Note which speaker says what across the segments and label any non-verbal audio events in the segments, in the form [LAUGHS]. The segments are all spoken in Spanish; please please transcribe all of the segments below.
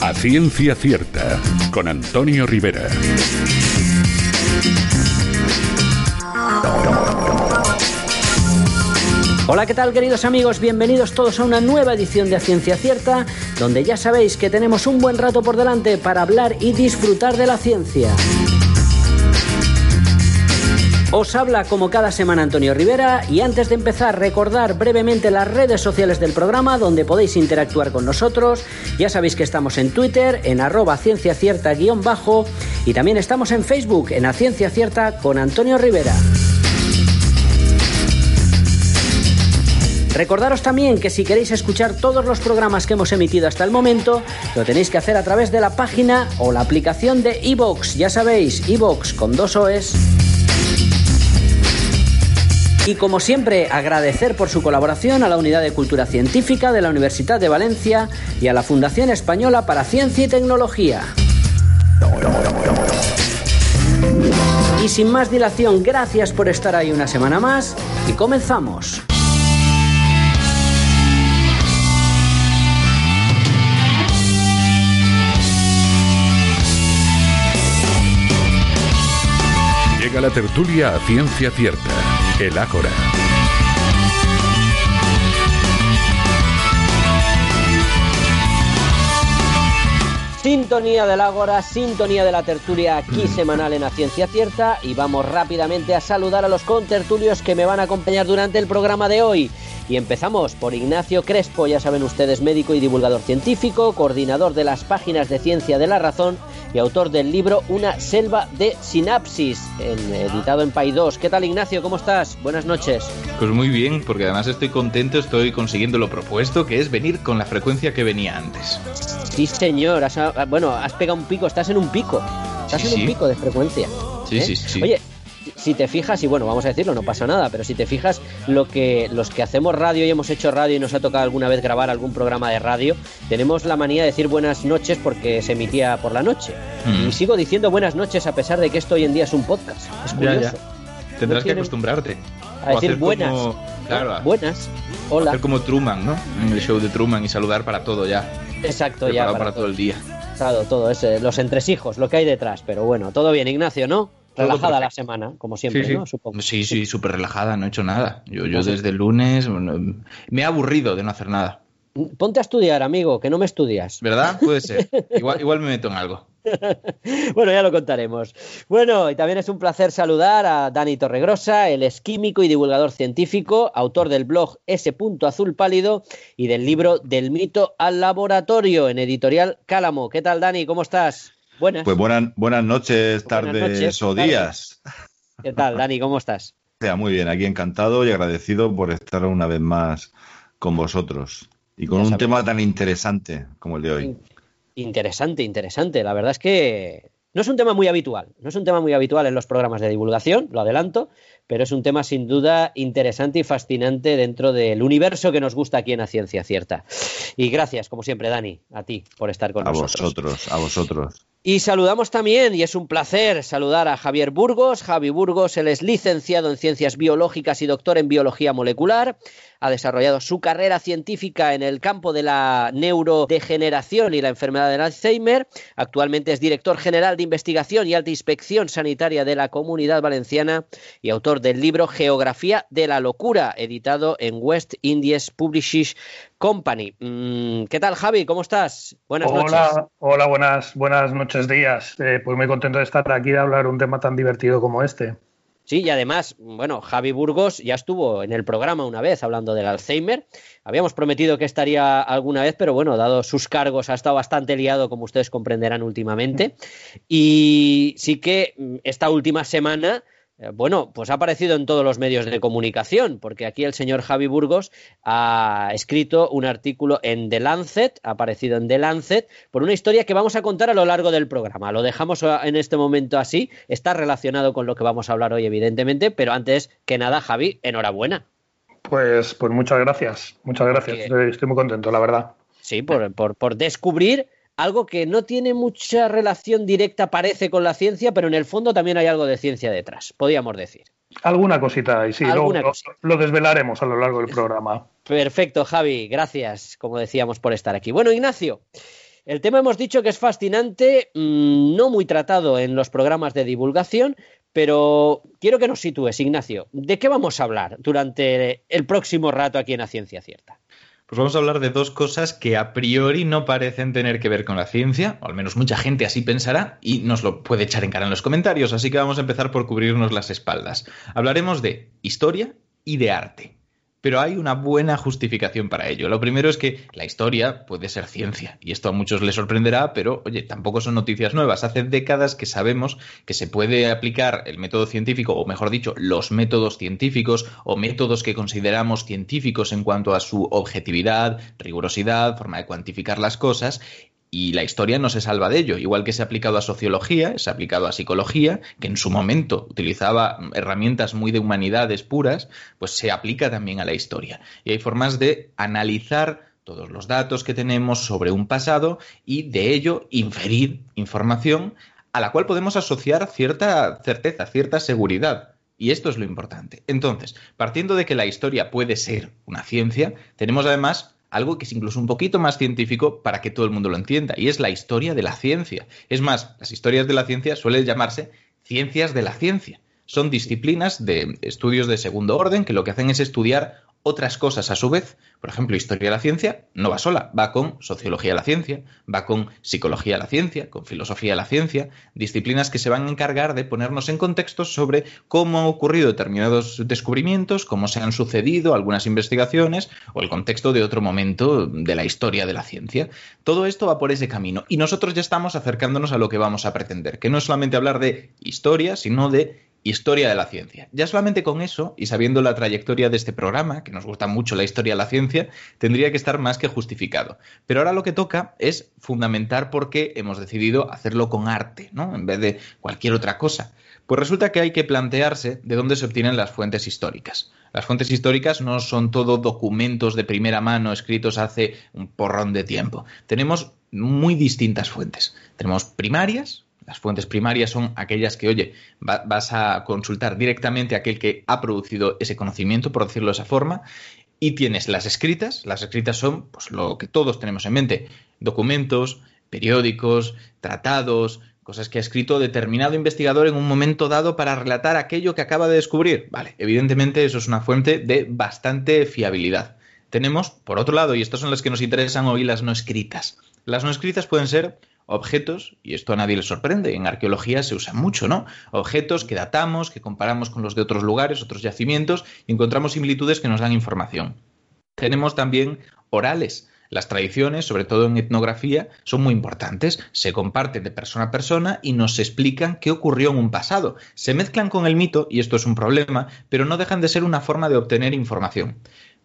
Speaker 1: A ciencia cierta, con Antonio Rivera.
Speaker 2: Hola, ¿qué tal queridos amigos? Bienvenidos todos a una nueva edición de A Ciencia Cierta, donde ya sabéis que tenemos un buen rato por delante para hablar y disfrutar de la ciencia. Os habla como cada semana Antonio Rivera y antes de empezar recordar brevemente las redes sociales del programa donde podéis interactuar con nosotros. Ya sabéis que estamos en Twitter en arroba ciencia cierta guion bajo y también estamos en Facebook en A Ciencia Cierta con Antonio Rivera. Recordaros también que si queréis escuchar todos los programas que hemos emitido hasta el momento, lo tenéis que hacer a través de la página o la aplicación de iVoox. Ya sabéis, iVoox con dos OEs. Y como siempre, agradecer por su colaboración a la Unidad de Cultura Científica de la Universidad de Valencia y a la Fundación Española para Ciencia y Tecnología. Y sin más dilación, gracias por estar ahí una semana más y comenzamos.
Speaker 1: Llega la tertulia a ciencia cierta, el Ágora.
Speaker 2: Sintonía del Ágora, sintonía de la tertulia aquí semanal en la Ciencia Cierta y vamos rápidamente a saludar a los contertulios que me van a acompañar durante el programa de hoy. Y empezamos por Ignacio Crespo, ya saben ustedes, médico y divulgador científico, coordinador de las páginas de Ciencia de la Razón y autor del libro Una selva de sinapsis, en- editado en Pay 2. ¿Qué tal Ignacio? ¿Cómo estás? Buenas noches.
Speaker 3: Pues muy bien, porque además estoy contento, estoy consiguiendo lo propuesto, que es venir con la frecuencia que venía antes.
Speaker 2: Sí, señor. Has, ah, bueno, has pegado un pico, estás en un pico. Estás
Speaker 3: Sí,
Speaker 2: en un pico de frecuencia.
Speaker 3: Sí,
Speaker 2: ¿eh?
Speaker 3: sí, sí.
Speaker 2: Oye, si te fijas, y bueno, vamos a decirlo, no pasa nada, pero si te fijas, lo que los que hacemos radio y hemos hecho radio y nos ha tocado alguna vez grabar algún programa de radio, tenemos la manía de decir buenas noches porque se emitía por la noche.
Speaker 3: Mm.
Speaker 2: Y sigo diciendo buenas noches a pesar de que esto hoy en día es un podcast. Es curioso.
Speaker 3: ya. Tendrás que acostumbrarte.
Speaker 2: A decir
Speaker 3: hacer
Speaker 2: buenas. Buenas. Hola.
Speaker 3: hacer como Truman, ¿no? En el show de Truman y saludar para todo ya.
Speaker 2: Exacto, ya. Para
Speaker 3: para todo el día.
Speaker 2: Claro, todo ese, los entresijos, lo que hay detrás. Pero bueno, todo bien, Ignacio, ¿no? Relajada la semana, como siempre,
Speaker 3: sí, sí.
Speaker 2: ¿no? Supongo.
Speaker 3: Sí, sí, súper relajada, no he hecho nada. Yo, yo
Speaker 2: Pues
Speaker 3: desde el lunes bueno, me he aburrido de no hacer nada.
Speaker 2: Ponte a estudiar, amigo, que no me estudias.
Speaker 3: ¿Verdad? Puede ser. [LAUGHS] igual, igual me meto en algo. [LAUGHS]
Speaker 2: Bueno, ya lo contaremos. Bueno, y también es un placer saludar a Dani Torregrosa, él es químico y divulgador científico, autor del blog S. Azul Pálido y del libro Del mito al laboratorio en editorial Cálamo. ¿Qué tal, Dani? ¿Cómo estás? Buenas.
Speaker 4: Pues buenas, buenas noches,
Speaker 2: Buenas
Speaker 4: tardes
Speaker 2: noches,
Speaker 4: o días.
Speaker 2: ¿Qué tal, Dani? ¿Cómo estás? [LAUGHS]
Speaker 4: Sea, muy bien, aquí encantado y agradecido por estar una vez más con vosotros. Y con
Speaker 2: Ya
Speaker 4: un
Speaker 2: sabes.
Speaker 4: tema tan interesante como el de hoy.
Speaker 2: Interesante, interesante. La verdad es que no es un tema muy habitual. No es un tema muy habitual en los programas de divulgación, lo adelanto, pero es un tema sin duda interesante y fascinante dentro del universo que nos gusta aquí en la Ciencia Cierta. Y gracias, como siempre, Dani, a ti por estar con
Speaker 4: A
Speaker 2: nosotros.
Speaker 4: vosotros, a vosotros.
Speaker 2: Y saludamos también, y es un placer saludar a Javier Burgos. Javi Burgos, es licenciado en Ciencias Biológicas y doctor en Biología Molecular. Ha desarrollado su carrera científica en el campo de la neurodegeneración y la enfermedad del Alzheimer. Actualmente es director general de investigación y alta inspección sanitaria de la Comunidad Valenciana y autor del libro Geografía de la Locura, editado en West Indies Publishing Company. Mm, ¿Qué tal, Javi? ¿Cómo estás? Buenas noches.
Speaker 5: Hola, hola, buenas, buenas noches, días. Eh, pues muy contento de estar aquí de hablar un tema tan divertido como este.
Speaker 2: Sí, y además, bueno, Javi Burgos ya estuvo en el programa una vez hablando del Alzheimer. Habíamos prometido que estaría alguna vez, pero bueno, dado sus cargos, ha estado bastante liado, como ustedes comprenderán últimamente. Y sí que mm, esta última semana, bueno, pues ha aparecido en todos los medios de comunicación, porque aquí el señor Javi Burgos ha escrito un artículo en The Lancet, ha aparecido en The Lancet, por una historia que vamos a contar a lo largo del programa. Lo dejamos a- en este momento así, está relacionado con lo que vamos a hablar hoy, evidentemente, pero antes que nada, Javi, enhorabuena.
Speaker 5: Pues, pues muchas gracias, muchas gracias.
Speaker 2: Porque-
Speaker 5: Estoy, estoy muy contento, la verdad.
Speaker 2: Sí, por, por, por descubrir algo que no tiene mucha relación directa, parece, con la ciencia, pero en el fondo también hay algo de ciencia detrás, podríamos decir.
Speaker 5: Alguna cosita, y sí, luego lo, lo, desvelaremos a lo largo del programa.
Speaker 2: Perfecto, Javi, gracias, como decíamos, por estar aquí. Bueno, Ignacio, el tema hemos dicho que es fascinante, mmm, no muy tratado en los programas de divulgación, pero quiero que nos sitúes, Ignacio. ¿De qué vamos a hablar durante el próximo rato aquí en la Ciencia Cierta?
Speaker 3: Pues vamos a hablar de dos cosas que a priori no parecen tener que ver con la ciencia, o al menos mucha gente así pensará, y nos lo puede echar en cara en los comentarios, así que vamos a empezar por cubrirnos las espaldas. Hablaremos de historia y de arte. Pero hay una buena justificación para ello. Lo primero es que la historia puede ser ciencia, y esto a muchos les sorprenderá, pero oye, tampoco son noticias nuevas. Hace décadas que sabemos que se puede aplicar el método científico, o mejor dicho, los métodos científicos, o métodos que consideramos científicos en cuanto a su objetividad, rigurosidad, forma de cuantificar las cosas, y la historia no se salva de ello, igual que se ha aplicado a sociología, se ha aplicado a psicología, que en su momento utilizaba herramientas muy de humanidades puras, pues se aplica también a la historia. Y hay formas de analizar todos los datos que tenemos sobre un pasado y de ello inferir información a la cual podemos asociar cierta certeza, cierta seguridad. Y esto es lo importante. Entonces, partiendo de que la historia puede ser una ciencia, tenemos además algo que es incluso un poquito más científico para que todo el mundo lo entienda, y es la historia de la ciencia. Es más, las historias de la ciencia suelen llamarse ciencias de la ciencia. Son disciplinas de estudios de segundo orden que lo que hacen es estudiar otras cosas a su vez. Por ejemplo, historia de la ciencia no va sola, va con sociología de la ciencia, va con psicología de la ciencia, con filosofía de la ciencia, disciplinas que se van a encargar de ponernos en contextos sobre cómo han ocurrido determinados descubrimientos, cómo se han sucedido algunas investigaciones o el contexto de otro momento de la historia de la ciencia. Todo esto va por ese camino y nosotros ya estamos acercándonos a lo que vamos a pretender, que no es solamente hablar de historia, sino de Historia de la ciencia. Ya solamente con eso, y sabiendo la trayectoria de este programa, que nos gusta mucho la historia de la ciencia, tendría que estar más que justificado. Pero ahora lo que toca es fundamentar por qué hemos decidido hacerlo con arte, ¿no? En vez de cualquier otra cosa. Pues resulta que hay que plantearse de dónde se obtienen las fuentes históricas. Las fuentes históricas no son todo documentos de primera mano escritos hace un porrón de tiempo. Tenemos muy distintas fuentes. Tenemos primarias, las fuentes primarias son aquellas que, oye, vas a consultar directamente a aquel que ha producido ese conocimiento, por decirlo de esa forma, y tienes las escritas. Las escritas son pues, lo que todos tenemos en mente, documentos, periódicos, tratados, cosas que ha escrito determinado investigador en un momento dado para relatar aquello que acaba de descubrir. Vale, evidentemente eso es una fuente de bastante fiabilidad. Tenemos, por otro lado, y estas son las que nos interesan hoy, las no escritas. Las no escritas pueden ser objetos, y esto a nadie le sorprende, en arqueología se usa mucho, ¿no? Objetos que datamos, que comparamos con los de otros lugares, otros yacimientos, y encontramos similitudes que nos dan información. Tenemos también orales. Las tradiciones, sobre todo en etnografía, son muy importantes, se comparten de persona a persona y nos explican qué ocurrió en un pasado. Se mezclan con el mito, y esto es un problema, pero no dejan de ser una forma de obtener información.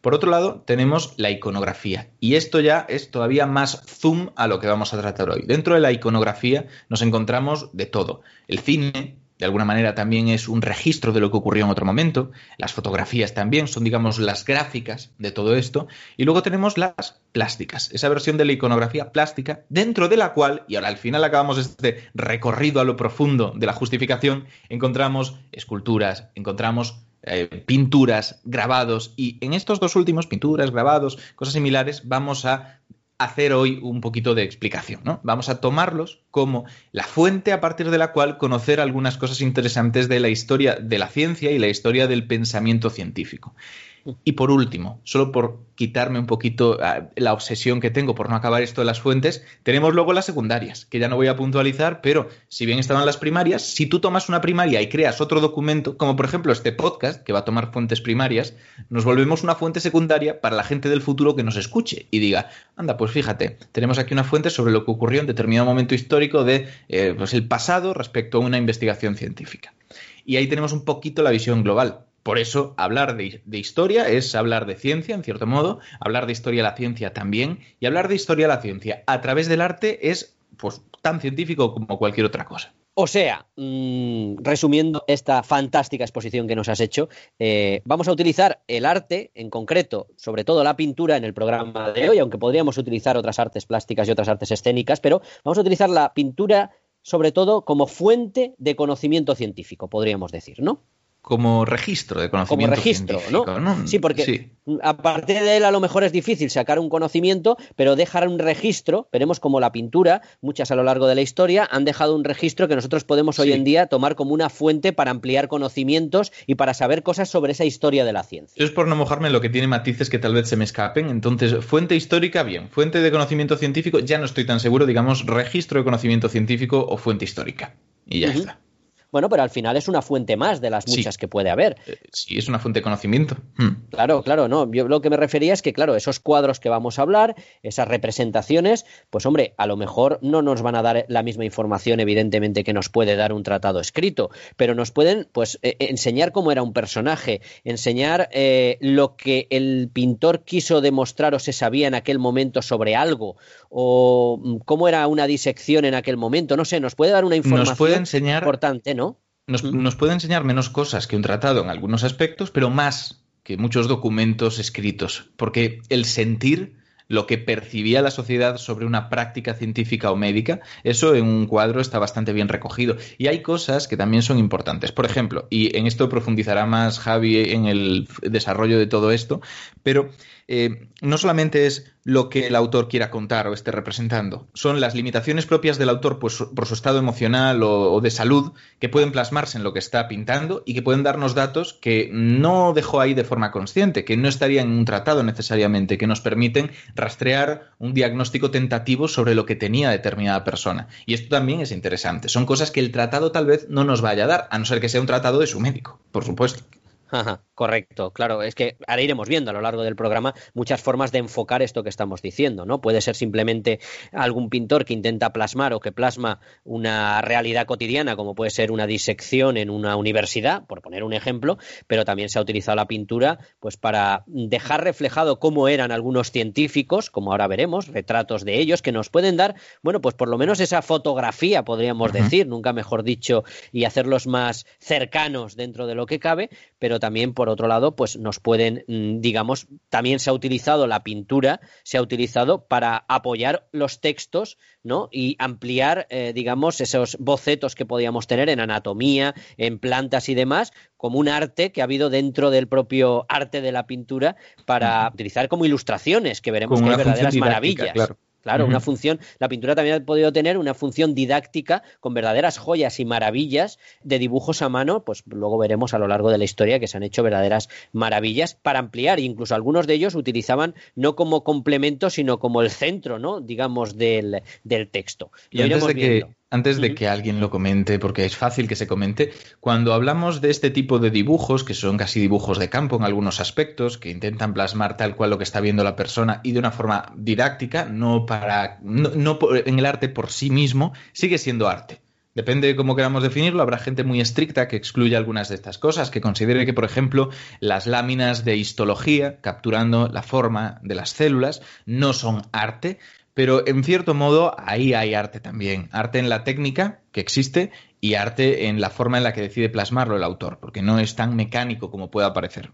Speaker 3: Por otro lado, tenemos la iconografía. Y esto ya es todavía más zoom a lo que vamos a tratar hoy. Dentro de la iconografía nos encontramos de todo. El cine, de alguna manera, también es un registro de lo que ocurrió en otro momento. Las fotografías también son, digamos, las gráficas de todo esto. Y luego tenemos las plásticas, esa versión de la iconografía plástica, dentro de la cual, y ahora al final acabamos este recorrido a lo profundo de la justificación, encontramos esculturas, encontramos eh, pinturas, grabados, y en estos dos últimos, pinturas, grabados, cosas similares, vamos a hacer hoy un poquito de explicación. Vamos a tomarlos como la fuente a partir de la cual conocer algunas cosas interesantes de la historia de la ciencia y la historia del pensamiento científico. Y por último, solo por quitarme un poquito ah, la obsesión que tengo por no acabar esto de las fuentes, tenemos luego las secundarias, que ya no voy a puntualizar, pero si bien estaban las primarias, si tú tomas una primaria y creas otro documento, como por ejemplo este podcast, que va a tomar fuentes primarias, nos volvemos una fuente secundaria para la gente del futuro que nos escuche y diga, anda, pues fíjate, tenemos aquí una fuente sobre lo que ocurrió en determinado momento histórico de eh, pues el pasado respecto a una investigación científica. Y ahí tenemos un poquito la visión global. Por eso, hablar de, historia es hablar de ciencia, en cierto modo, hablar de historia de la ciencia también, y hablar de historia de la ciencia a través del arte es pues, tan científico como cualquier otra cosa.
Speaker 2: O sea, mm, resumiendo esta fantástica exposición que nos has hecho, eh, vamos a utilizar el arte en concreto, sobre todo la pintura en el programa de hoy, aunque podríamos utilizar otras artes plásticas y otras artes escénicas, pero vamos a utilizar la pintura sobre todo como fuente de conocimiento científico, podríamos decir, ¿no?
Speaker 3: Como registro de conocimiento.
Speaker 2: Como registro,
Speaker 3: científico,
Speaker 2: ¿no? Sí, porque a partir de él a lo mejor es difícil sacar un conocimiento, pero dejar un registro, veremos como la pintura, muchas a lo largo de la historia, han dejado un registro que nosotros podemos hoy en día tomar como una fuente para ampliar conocimientos y para saber cosas sobre esa historia de la ciencia.
Speaker 3: Yo es por no mojarme en lo que tiene matices que tal vez se me escapen. Entonces, fuente histórica, bien. Fuente de conocimiento científico, ya no estoy tan seguro, digamos, registro de conocimiento científico o fuente histórica. Y ya está.
Speaker 2: Bueno, pero al final es una fuente más de las muchas que puede haber.
Speaker 3: Eh, sí, es una fuente de conocimiento. Hmm.
Speaker 2: Claro, claro, no. Yo lo que me refería es que, claro, esos cuadros que vamos a hablar, esas representaciones, pues hombre, a lo mejor no nos van a dar la misma información, evidentemente, que nos puede dar un tratado escrito, pero nos pueden, pues, eh, enseñar cómo era un personaje, enseñar eh, lo que el pintor quiso demostrar o se sabía en aquel momento sobre algo, o mm, cómo era una disección en aquel momento. No sé, nos puede dar una información importante, ¿no?
Speaker 3: Nos, puede enseñar menos cosas que un tratado en algunos aspectos, pero más que muchos documentos escritos, porque el sentir lo que percibía la sociedad sobre una práctica científica o médica, eso en un cuadro está bastante bien recogido. Y hay cosas que también son importantes. Por ejemplo, y en esto profundizará más Javi en el desarrollo de todo esto, pero eh, no solamente es lo que el autor quiera contar o esté representando, son las limitaciones propias del autor pues, por su estado emocional o, de salud que pueden plasmarse en lo que está pintando y que pueden darnos datos que no dejó ahí de forma consciente, que no estarían en un tratado necesariamente, que nos permiten rastrear un diagnóstico tentativo sobre lo que tenía determinada persona. Y esto también es interesante. Son cosas que el tratado tal vez no nos vaya a dar, a no ser que sea un tratado de su médico, por supuesto.
Speaker 2: Correcto, claro, es que ahora iremos viendo a lo largo del programa muchas formas de enfocar esto que estamos diciendo, ¿no? Puede ser simplemente algún pintor que intenta plasmar o que plasma una realidad cotidiana, como puede ser una disección en una universidad, por poner un ejemplo, pero también se ha utilizado la pintura pues para dejar reflejado cómo eran algunos científicos, como ahora veremos, retratos de ellos que nos pueden dar, bueno, pues por lo menos esa fotografía, podríamos decir, nunca mejor dicho, y hacerlos más cercanos dentro de lo que cabe, pero también, por otro lado, pues nos pueden, mm, digamos, también se ha utilizado la pintura, se ha utilizado para apoyar los textos, ¿no? Y ampliar, eh, digamos, esos bocetos que podíamos tener en anatomía, en plantas y demás, como un arte que ha habido dentro del propio arte de la pintura para utilizar como ilustraciones, que veremos que hay verdaderas maravillas. Claro, una función, la pintura también ha podido tener una función didáctica con verdaderas joyas y maravillas de dibujos a mano, pues luego veremos a lo largo de la historia que se han hecho verdaderas maravillas para ampliar, incluso algunos de ellos utilizaban no como complemento, sino como el centro, ¿no? digamos, del, del texto.
Speaker 3: y antes de que antes de que alguien lo comente, porque es fácil que se comente, cuando hablamos de este tipo de dibujos, que son casi dibujos de campo en algunos aspectos, que intentan plasmar tal cual lo que está viendo la persona y de una forma didáctica, no para no, en el arte por sí mismo, sigue siendo arte. Depende de cómo queramos definirlo, habrá gente muy estricta que excluya algunas de estas cosas, que considere que, por ejemplo, las láminas de histología, capturando la forma de las células, no son arte, pero en cierto modo ahí hay arte también. Arte en la técnica que existe y arte en la forma en la que decide plasmarlo el autor, porque no es tan mecánico como pueda parecer.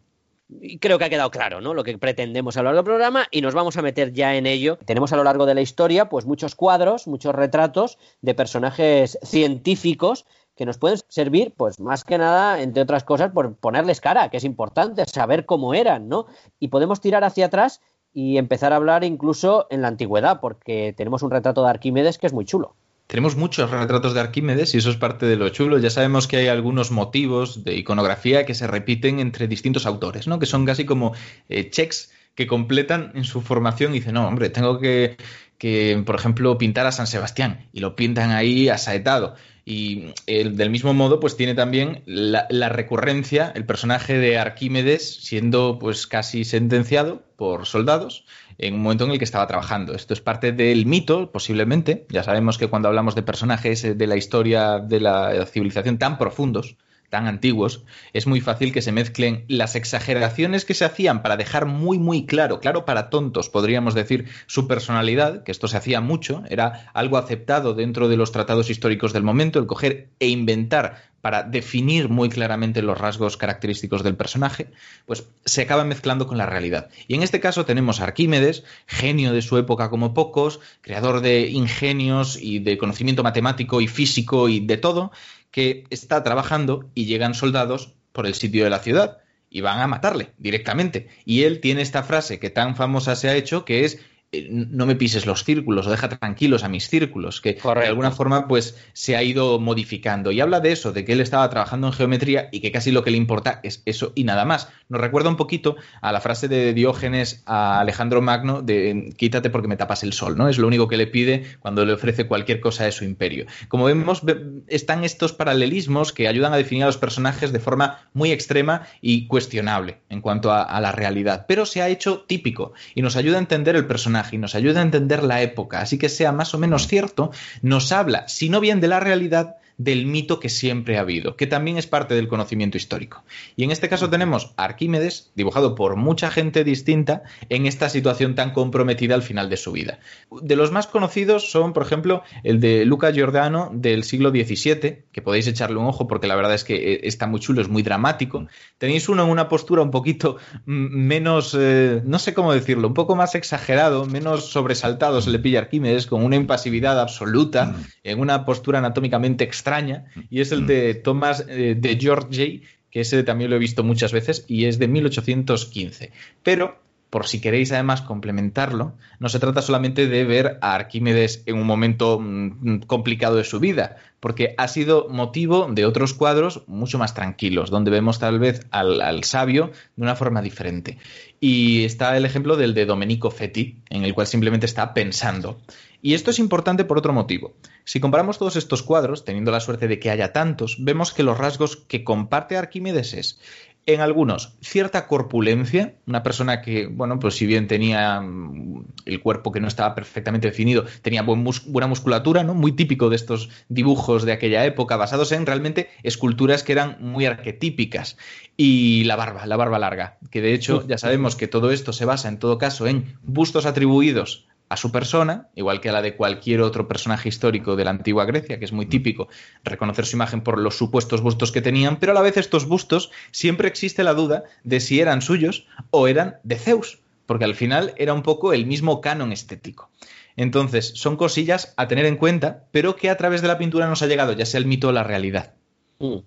Speaker 2: Creo que ha quedado claro, ¿no? Lo que pretendemos a lo largo del programa y nos vamos a meter ya en ello. Tenemos a lo largo de la historia, pues muchos cuadros, muchos retratos de personajes científicos que nos pueden servir, pues más que nada, entre otras cosas, por ponerles cara, que es importante, saber cómo eran, ¿no? Y podemos tirar hacia atrás y empezar a hablar incluso en la antigüedad, porque tenemos un retrato de Arquímedes que es muy chulo.
Speaker 3: Tenemos muchos retratos de Arquímedes y eso es parte de lo chulo. Ya sabemos que hay algunos motivos de iconografía que se repiten entre distintos autores, ¿no? Que son casi como eh, checks que completan en su formación y dicen, no, hombre, tengo que, que, por ejemplo, pintar a San Sebastián y lo pintan ahí asaetado. Y del mismo modo, pues tiene también la, recurrencia, el personaje de Arquímedes siendo pues casi sentenciado por soldados en un momento en el que estaba trabajando. Esto es parte del mito, posiblemente. Ya sabemos que cuando hablamos de personajes de la historia de la civilización tan profundos, tan antiguos, es muy fácil que se mezclen las exageraciones que se hacían para dejar muy, muy claro, claro para tontos, podríamos decir, su personalidad, que esto se hacía mucho, era algo aceptado dentro de los tratados históricos del momento, el coger e inventar para definir muy claramente los rasgos característicos del personaje, pues se acaba mezclando con la realidad. Y en este caso tenemos a Arquímedes, genio de su época como pocos, creador de ingenios y de conocimiento matemático y físico y de todo, que está trabajando y llegan soldados por el sitio de la ciudad y van a matarle directamente. Y él tiene esta frase que tan famosa se ha hecho que es no me pises los círculos o deja tranquilos a mis círculos, que de alguna forma pues se ha ido modificando. Y habla de eso, de que él estaba trabajando en geometría y que casi lo que le importa es eso y nada más. Nos recuerda un poquito a la frase de Diógenes a Alejandro Magno de quítate porque me tapas el sol, ¿no? Es lo único que le pide cuando le ofrece cualquier cosa de su imperio. Como vemos, están estos paralelismos que ayudan a definir a los personajes de forma muy extrema y cuestionable en cuanto a, a la realidad, pero se ha hecho típico y nos ayuda a entender el personaje y nos ayuda a entender la época, así que sea más o menos cierto, nos habla, si no bien de la realidad, del mito que siempre ha habido, que también es parte del conocimiento histórico. Y en este caso tenemos a Arquímedes, dibujado por mucha gente distinta, en esta situación tan comprometida al final de su vida. De los más conocidos son, por ejemplo, el de Luca Giordano del siglo XVII, que podéis echarle un ojo porque la verdad es que eh, está muy chulo, es muy dramático. Tenéis uno en una postura un poquito menos, eh, no sé cómo decirlo, un poco más exagerado, menos sobresaltado se le pilla a Arquímedes, con una impasividad absoluta, mm. en una postura anatómicamente extraña extraña, y es el de Thomas eh, de George que ese también lo he visto muchas veces, y es de 1815. Pero por si queréis además complementarlo, no se trata solamente de ver a Arquímedes en un momento mm, complicado de su vida, porque ha sido motivo de otros cuadros mucho más tranquilos, donde vemos tal vez al, al sabio de una forma diferente. Y está el ejemplo del de Domenico Fetti, en el cual simplemente está pensando. Y esto es importante por otro motivo. Si comparamos todos estos cuadros, teniendo la suerte de que haya tantos, vemos que los rasgos que comparte Arquímedes es en algunos cierta corpulencia, una persona que, bueno, pues si bien tenía mm, el cuerpo que no estaba perfectamente definido, tenía buena musculatura, ¿no? Muy típico de estos dibujos de aquella época, basados en realmente esculturas que eran muy arquetípicas. Y la barba, la barba larga, que de hecho ya sabemos que todo esto se basa en todo caso en bustos atribuidos a su persona, igual que a la de cualquier otro personaje histórico de la antigua Grecia, que es muy típico reconocer su imagen por los supuestos bustos que tenían, pero a la vez estos bustos siempre existe la duda de si eran suyos o eran de Zeus, porque al final era un poco el mismo canon estético. Entonces, son cosillas a tener en cuenta, pero que a través de la pintura nos ha llegado, ya sea el mito o la realidad.
Speaker 2: Mm.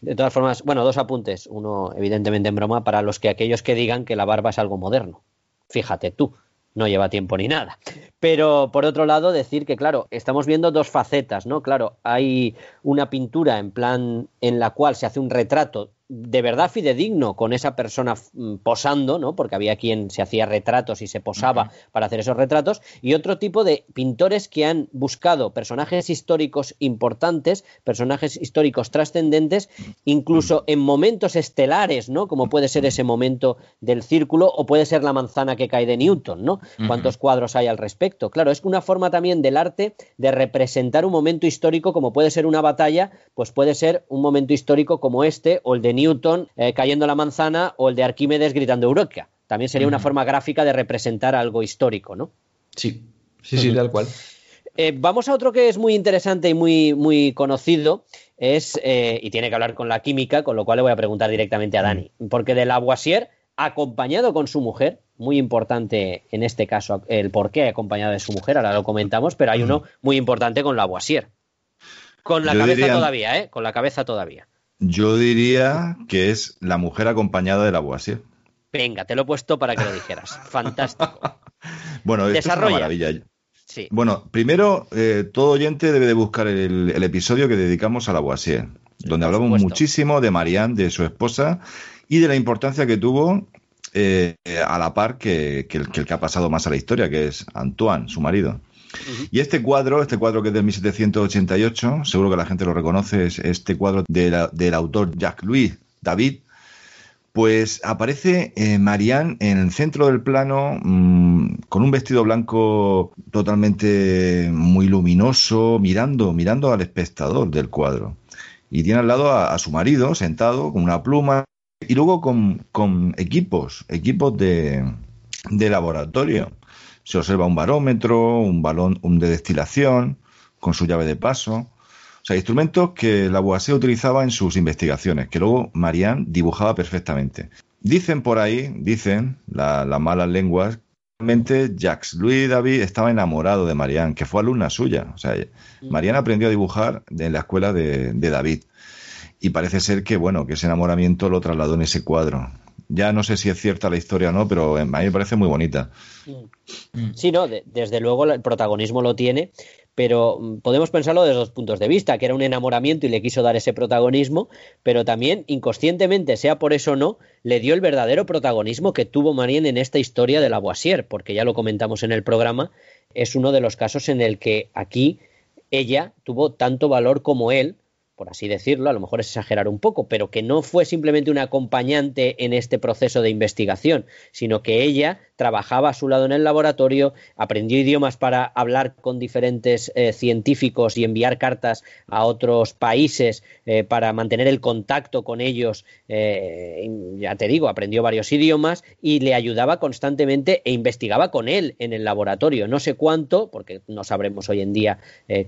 Speaker 2: De todas formas, bueno, dos apuntes. Uno, evidentemente en broma, para los que aquellos que digan que la barba es algo moderno. Fíjate tú, no lleva tiempo ni nada. Pero por otro lado, decir que, claro, estamos viendo dos facetas, ¿no? Claro, hay una pintura en plan en la cual se hace un retrato de verdad fidedigno con esa persona mm, posando, ¿no? Porque había quien se hacía retratos y se posaba para hacer esos retratos, y otro tipo de pintores que han buscado personajes históricos importantes, personajes históricos trascendentes, incluso en momentos estelares, ¿no? Como puede ser ese momento del círculo o puede ser la manzana que cae de Newton, ¿no? ¿Cuántos cuadros hay al respecto? Claro, es una forma también del arte de representar un momento histórico como puede ser una batalla, pues puede ser un momento histórico como este o el de Newton eh, cayendo la manzana o el de Arquímedes gritando Eureka. También sería una forma gráfica de representar algo histórico, ¿no?
Speaker 3: Sí, sí, sí, tal cual.
Speaker 2: Eh, vamos a otro que es muy interesante y muy, muy conocido, es, eh, y tiene que hablar con la química, con lo cual le voy a preguntar directamente a Dani, porque de Lavoisier, acompañado con su mujer, muy importante en este caso el por qué acompañado de su mujer, ahora lo comentamos, pero hay uno muy importante con Lavoisier. Con la cabeza todavía, ¿eh? Con la cabeza todavía.
Speaker 4: Yo diría que es la mujer acompañada de la.
Speaker 2: Venga, te lo he puesto para que lo dijeras. Fantástico. [LAUGHS]
Speaker 4: bueno, esto es una maravilla. Sí. Bueno, primero, eh, todo oyente debe de buscar el, episodio que dedicamos a la Boisier, donde hablamos muchísimo de Marianne, de su esposa, y de la importancia que tuvo eh, a la par que, el, que el que ha pasado más a la historia, que es Antoine, su marido. Y este cuadro, este cuadro que es de 1788, seguro que la gente lo reconoce, es este cuadro del autor Jacques-Louis David, pues aparece eh, Marianne en el centro del plano mm, con un vestido blanco totalmente muy luminoso, mirando, mirando al espectador del cuadro. Y tiene al lado a, su marido sentado con una pluma y luego con, con equipos, equipos de, de laboratorio se observa un barómetro, un balón un de destilación, con su llave de paso. O sea, instrumentos que Lavoisier utilizaba en sus investigaciones, que luego Marianne dibujaba perfectamente. Dicen por ahí, dicen las malas lenguas, realmente Jacques Louis David estaba enamorado de Marianne, que fue alumna suya. O sea, Marianne aprendió a dibujar en la escuela de, de David. y parece ser que, bueno, que ese enamoramiento lo trasladó en ese cuadro. Ya no sé si es cierta la historia o no, pero a mí me parece muy bonita.
Speaker 2: Mm. Sí, no, desde luego el protagonismo lo tiene, pero mm, podemos pensarlo desde dos puntos de vista, que era un enamoramiento y le quiso dar ese protagonismo, pero también inconscientemente, sea por eso o no, le dio el verdadero protagonismo que tuvo Marien en esta historia de la Boisier, porque ya lo comentamos en el programa, es uno de los casos en el que aquí ella tuvo tanto valor como él, por así decirlo, a lo mejor es exagerar un poco, pero que no fue simplemente un acompañante en este proceso de investigación, sino que ella trabajaba a su lado en el laboratorio, aprendió idiomas para hablar con diferentes eh, científicos y enviar cartas a otros países eh, para mantener el contacto con ellos. Eh, ya te digo, aprendió varios idiomas y le ayudaba constantemente e investigaba con él en el laboratorio. No sé cuánto, porque no sabremos hoy en día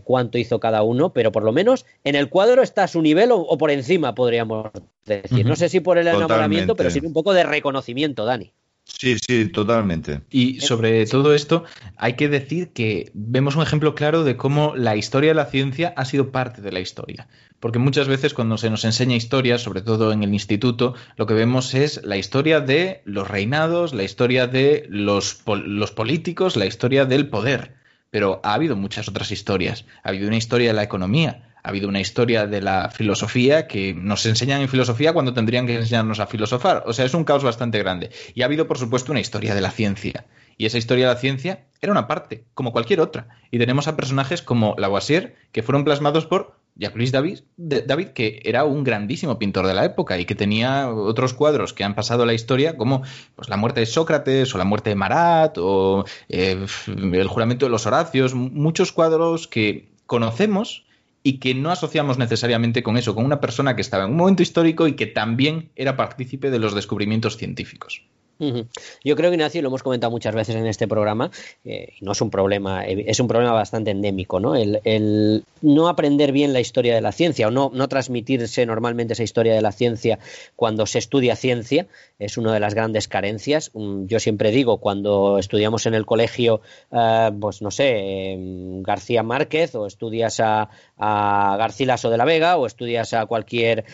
Speaker 2: cuánto hizo cada uno, pero por lo menos en el cuadro está a su nivel o, por encima, podríamos decir. No sé si por el enamoramiento, pero sí un poco de reconocimiento, Dani.
Speaker 4: Sí, sí, totalmente.
Speaker 3: Y sobre todo esto, hay que decir que vemos un ejemplo claro de cómo la historia de la ciencia ha sido parte de la historia. Porque muchas veces cuando se nos enseña historia, sobre todo en el instituto, lo que vemos es la historia de los reinados, la historia de los, los políticos, la historia del poder. Pero ha habido muchas otras historias. Ha habido una historia de la economía, ha habido una historia de la filosofía que nos enseñan en filosofía cuando tendrían que enseñarnos a filosofar. O sea, es un caos bastante grande. Y ha habido, por supuesto, una historia de la ciencia. Y esa historia de la ciencia era una parte, como cualquier otra. Y tenemos a personajes como Lavoisier, que fueron plasmados por Jacques David, David, que era un grandísimo pintor de la época y que tenía otros cuadros que han pasado a la historia, como pues, la muerte de Sócrates o la muerte de Marat o eh, el juramento de los Horacios, muchos cuadros que conocemos y que no asociamos necesariamente con eso, con una persona que estaba en un momento histórico y que también era partícipe de los descubrimientos científicos.
Speaker 2: Yo creo que Ignacio, lo hemos comentado muchas veces en este programa, eh, no es un problema, eh, es un problema bastante endémico, ¿no? El, no aprender bien la historia de la ciencia o no, no, transmitirse normalmente esa historia de la ciencia cuando se estudia ciencia es una de las grandes carencias. Yo siempre digo, cuando estudiamos en el colegio, eh, pues no sé, em, García Márquez o estudias a, a Garcilaso de la Vega o estudias a cualquier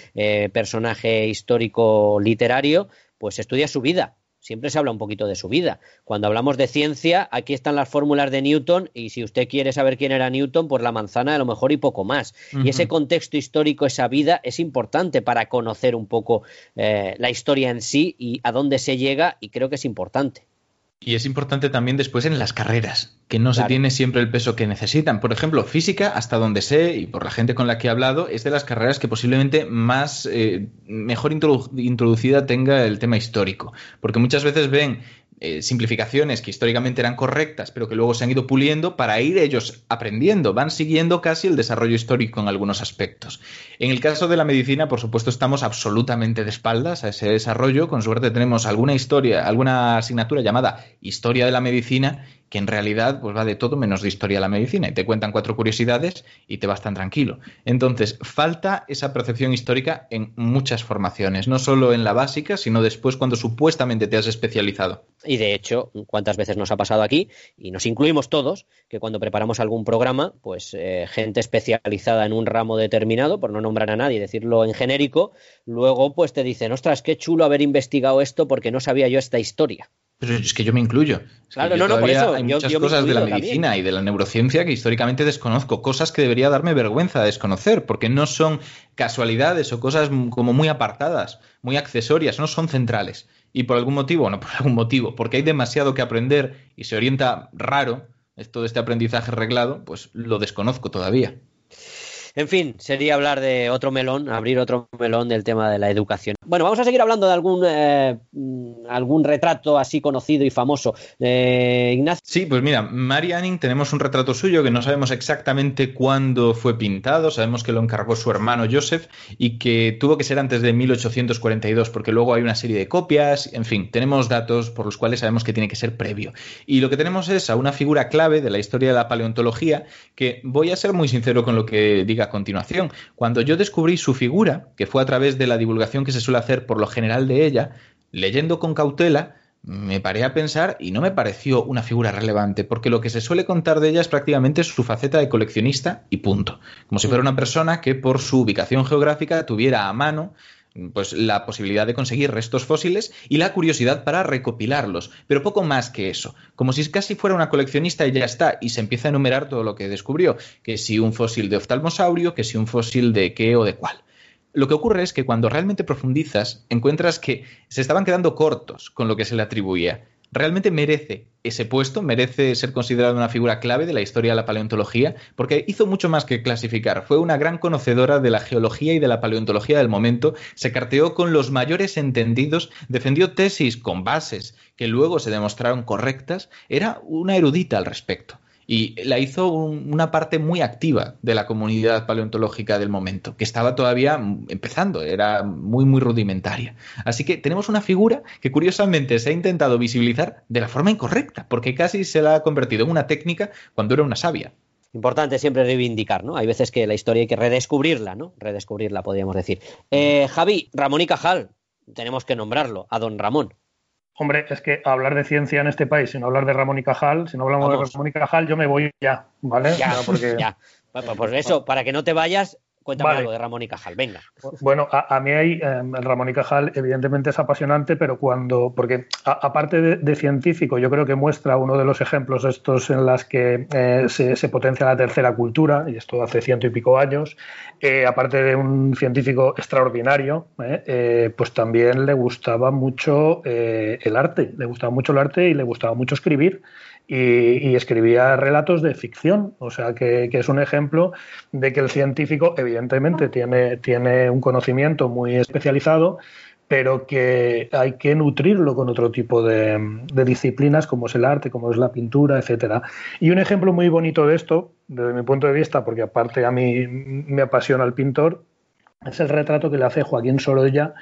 Speaker 2: personaje histórico literario, pues estudias su vida siempre se habla un poquito de su vida. Cuando hablamos de ciencia, aquí están las fórmulas de Newton y si usted quiere saber quién era Newton, pues la manzana a lo mejor y poco más. Y ese contexto histórico, esa vida, es importante para conocer un poco eh, la historia en sí y a dónde se llega y creo que es importante.
Speaker 3: Y es importante también después en las carreras, que no se tiene siempre el peso que necesitan. Por ejemplo, física, hasta donde sé y por la gente con la que he hablado, es de las carreras que posiblemente más eh, mejor introducida tenga el tema histórico. Porque muchas veces ven eh, simplificaciones que históricamente eran correctas, pero que luego se han ido puliendo para ir ellos aprendiendo, van siguiendo casi el desarrollo histórico en algunos aspectos. En el caso de la medicina, por supuesto, estamos absolutamente de espaldas a ese desarrollo. Con suerte tenemos alguna historia, alguna asignatura llamada Historia de la Medicina que en realidad pues va de todo menos de historia de la medicina y te cuentan cuatro curiosidades y te vas tan tranquilo. Entonces, falta esa percepción histórica en muchas formaciones, no solo en la básica, sino después cuando supuestamente te has especializado.
Speaker 2: Y de hecho, ¿cuántas veces nos ha pasado aquí? Y nos incluimos todos, que cuando preparamos algún programa, pues eh, gente especializada en un ramo determinado, por no nombrar a nadie, decirlo en genérico, luego pues te dicen, ostras, qué chulo haber investigado esto porque no sabía yo esta historia.
Speaker 3: Pero es que yo me incluyo. claro, no, no, por eso. Hay muchas cosas de la medicina y de la neurociencia que históricamente desconozco, cosas que debería darme vergüenza desconocer, porque no son casualidades o cosas como muy apartadas, muy accesorias, no son centrales. Y por algún motivo, no [LAUGHS] por algún motivo, porque hay demasiado que aprender y se orienta raro, todo este aprendizaje reglado, pues lo desconozco todavía.
Speaker 2: En fin, sería hablar de otro melón, abrir otro melón del tema de la educación. Bueno, vamos a seguir hablando de algún, eh, mm, algún retrato así conocido y famoso. Eh, Ignacio.
Speaker 3: Sí, pues mira, Mary Anning tenemos un retrato suyo que no sabemos exactamente cuándo fue pintado, sabemos que lo encargó su hermano Joseph y que tuvo que ser antes de 1842 porque luego hay una serie de copias, en fin, tenemos datos por los cuales sabemos que tiene que ser previo. Y lo que tenemos es a una figura clave de la historia de la paleontología que voy a ser muy sincero con lo que diga a continuación. Cuando yo descubrí su figura, que fue a través de la divulgación que se suele hacer por lo general de ella, leyendo con cautela, me paré a pensar y no me pareció una figura relevante, porque lo que se suele contar de ella es prácticamente su faceta de coleccionista y punto. Como si fuera una persona que por su ubicación geográfica tuviera a mano pues la posibilidad de conseguir restos fósiles y la curiosidad para recopilarlos, pero poco más que eso, como si casi fuera una coleccionista y ya está, y se empieza a enumerar todo lo que descubrió, que si un fósil de oftalmosaurio, que si un fósil de qué o de cuál. Lo que ocurre es que cuando realmente profundizas, encuentras que se estaban quedando cortos con lo que se le atribuía. Realmente merece ese puesto, merece ser considerado una figura clave de la historia de la paleontología, porque hizo mucho más que clasificar. Fue una gran conocedora de la geología y de la paleontología del momento, se carteó con los mayores entendidos, defendió tesis con bases que luego se demostraron correctas, era una erudita al respecto y la hizo una parte muy activa de la comunidad paleontológica del momento, que estaba todavía empezando, era muy, muy rudimentaria. Así que tenemos una figura que curiosamente se ha intentado visibilizar de la forma incorrecta, porque casi se la ha convertido en una técnica cuando era una sabia.
Speaker 2: Importante siempre reivindicar, ¿no? Hay veces que la historia hay que redescubrirla, ¿no? Redescubrirla, podríamos decir. Eh, Javi, Ramón y Cajal, tenemos que nombrarlo, a don Ramón.
Speaker 5: Hombre, es que hablar de ciencia en este país, sin hablar de Ramón y Cajal, si no hablamos de Ramón y Cajal, yo me voy ya, ¿vale?
Speaker 2: Ya, porque... ya. Pues, pues eso, para que no te vayas, Cuéntame algo de Ramón y Cajal, venga.
Speaker 5: Bueno, a, mí hay, el Ramón y Cajal evidentemente es apasionante, pero cuando, porque aparte de, científico, yo creo que muestra uno de los ejemplos estos en las que eh, se, potencia la tercera cultura, y esto hace ciento y pico años, eh, aparte de un científico extraordinario, eh, pues también le gustaba mucho el arte, le gustaba mucho el arte y le gustaba mucho escribir y, escribía relatos de ficción. O sea, que, es un ejemplo de que el científico, evidentemente, tiene, tiene un conocimiento muy especializado, pero que hay que nutrirlo con otro tipo de, disciplinas como es el arte, como es la pintura, etcétera. Y un ejemplo muy bonito de esto, desde mi punto de vista, porque aparte a mí me apasiona el pintor, es el retrato que le hace Joaquín Sorolla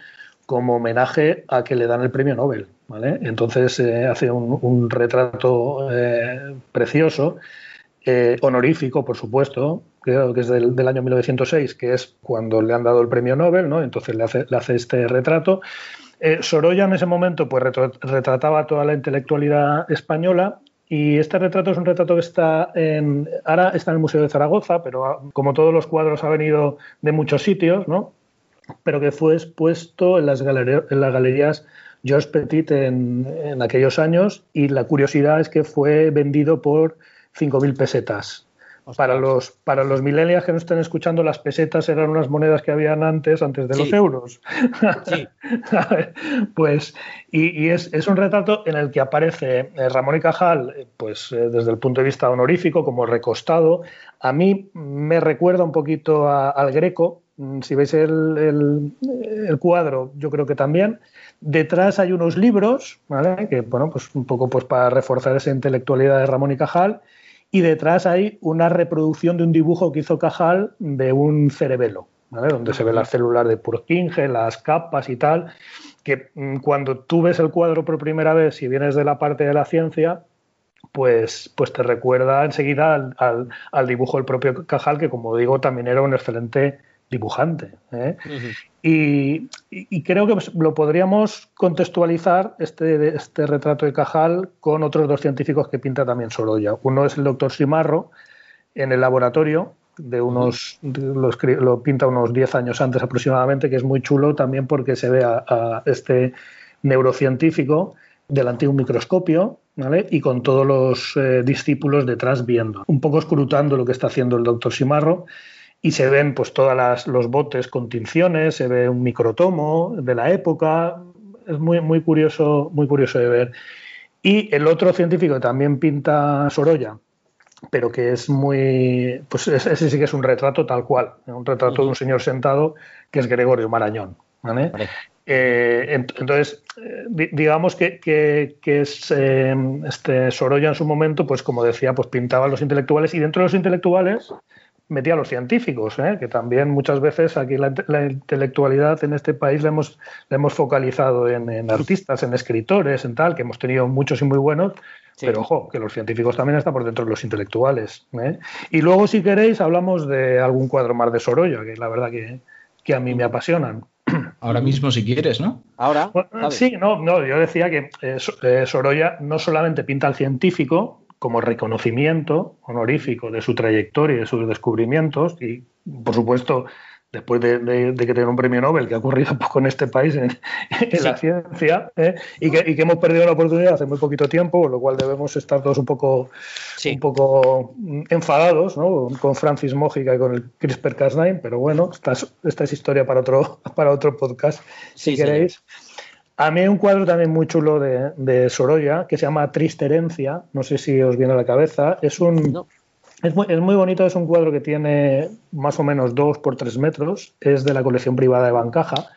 Speaker 5: como homenaje a que le dan el premio Nobel. ¿vale? Entonces eh, hace un, retrato eh, precioso, eh, honorífico, por supuesto, creo que es del, año 1906, que es cuando le han dado el premio Nobel, ¿no? entonces le hace, este retrato. Sorolla en ese momento pues, retrataba toda la intelectualidad española y este retrato es un retrato que está en, ahora está en el Museo de Zaragoza, pero ah, como todos los cuadros ha venido de muchos sitios, ¿no? Pero que fue expuesto en las, en las galerías George Petit en, aquellos años y la curiosidad es que fue vendido por 5.000 pesetas. Para los, para los millennials que no estén escuchando, las pesetas eran unas monedas que habían antes, antes de los euros. Sí. [LAUGHS] pues, y, es, un retrato en el que aparece eh, Ramón y Cajal, eh, pues eh, desde el punto de vista honorífico, como recostado. A mí me recuerda un poquito al Greco, si veis el, cuadro, yo creo que también. Detrás hay unos libros, ¿vale? Que, bueno, pues un poco pues para reforzar esa intelectualidad de Ramón y Cajal. Y detrás hay una reproducción de un dibujo que hizo Cajal de un cerebelo, ¿vale? Donde se ve las células de Purkinje, las capas y tal. Que mm, cuando tú ves el cuadro por primera vez, si vienes de la parte de la ciencia, pues, pues te recuerda enseguida al, al dibujo del propio Cajal, que como digo, también era un excelente dibujante. ¿eh? y, creo que lo podríamos contextualizar, este, este retrato de Cajal, con otros dos científicos que pinta también Sorolla. Uno es el doctor Simarro, en el laboratorio, de unos, lo, pinta unos 10 años antes aproximadamente, que es muy chulo también porque se ve a, este neurocientífico delante de un microscopio, ¿vale? Y con todos los eh, discípulos detrás viendo, un poco escrutando lo que está haciendo el doctor Simarro y se ven pues todas los botes con tinciones, se ve un microtomo de la época, es muy, muy curioso, muy curioso de ver. Y el otro científico que también pinta Sorolla, pero que es muy, pues ese sí que es un retrato tal cual, un retrato de un señor sentado que es Gregorio Marañón. Eh, entonces, eh, digamos que, es, eh, este Sorolla en su momento, pues como decía, pues pintaba a los intelectuales y dentro de los intelectuales metía a los científicos, ¿eh? que también muchas veces aquí la, intelectualidad en este país la hemos, hemos focalizado en, [LAUGHS] artistas, en escritores, en tal, que hemos tenido muchos y muy buenos, pero ojo, que los científicos también están por dentro de los intelectuales. ¿eh? Y luego, si queréis, hablamos de algún cuadro más de Sorolla, que la verdad que, que a mí me apasionan. [CLEARS THROAT]
Speaker 3: ahora mismo si quieres, ¿no?
Speaker 2: Ahora.
Speaker 5: sí, no, no, yo decía que eh, eh, Sorolla no solamente pinta al científico como reconocimiento honorífico de su trayectoria y de sus descubrimientos, y por supuesto después de, que tenga un premio Nobel, que ha ocurrido [LAUGHS] poco en este país en, la ciencia, ¿eh? y, que, hemos perdido la oportunidad hace muy poquito tiempo, con lo cual debemos estar todos un poco, un poco enfadados con Francis Mójica y con el CRISPR-Cas9, pero bueno, esta es, esta es, historia para otro, [LAUGHS] para otro podcast, si queréis. A mí hay un cuadro también muy chulo de, de, Sorolla que se llama Triste Herencia, no sé si os viene a la cabeza, es un... Es muy, bonito, es un cuadro que tiene más o menos dos por tres metros, es de la colección privada de Bancaja.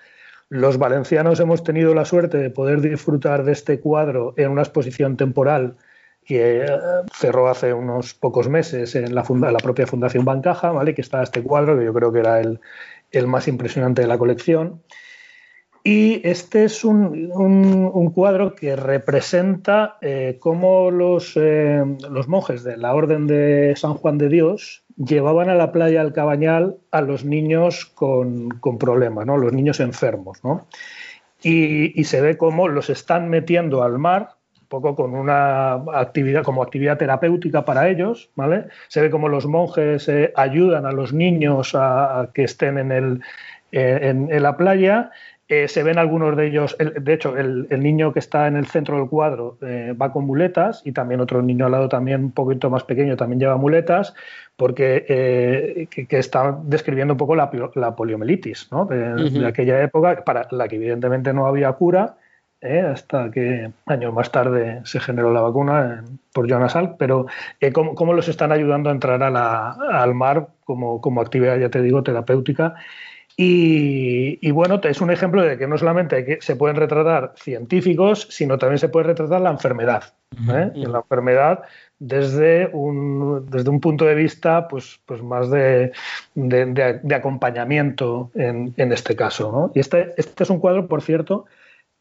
Speaker 5: Los valencianos hemos tenido la suerte de poder disfrutar de este cuadro en una exposición temporal que eh, cerró hace unos pocos meses en la, la propia Fundación Bancaja, ¿vale? que está este cuadro, que yo creo que era el, el más impresionante de la colección. Y este es un, cuadro que representa eh, cómo los, eh, los, monjes de la Orden de San Juan de Dios llevaban a la playa al Cabañal a los niños con, problemas, ¿no? los niños enfermos. Y, se ve cómo los están metiendo al mar, un poco con una actividad, como actividad terapéutica para ellos. ¿vale? Se ve cómo los monjes eh, ayudan a los niños a, que estén en, el, en la playa eh, se ven algunos de ellos, de hecho, el, niño que está en el centro del cuadro eh, va con muletas y también otro niño al lado también un poquito más pequeño también lleva muletas porque eh, que, está describiendo un poco la, poliomielitis de, aquella época para la que evidentemente no había cura hasta que años más tarde se generó la vacuna por Jonas Salk, pero cómo, los están ayudando a entrar al mar como, como actividad, ya te digo, terapéutica y, bueno, es un ejemplo de que no solamente se pueden retratar científicos, sino también se puede retratar la enfermedad. ¿eh? la enfermedad desde un, desde un punto de vista pues, pues más de, de, acompañamiento en, en, este caso. ¿no? Y este, este es un cuadro, por cierto,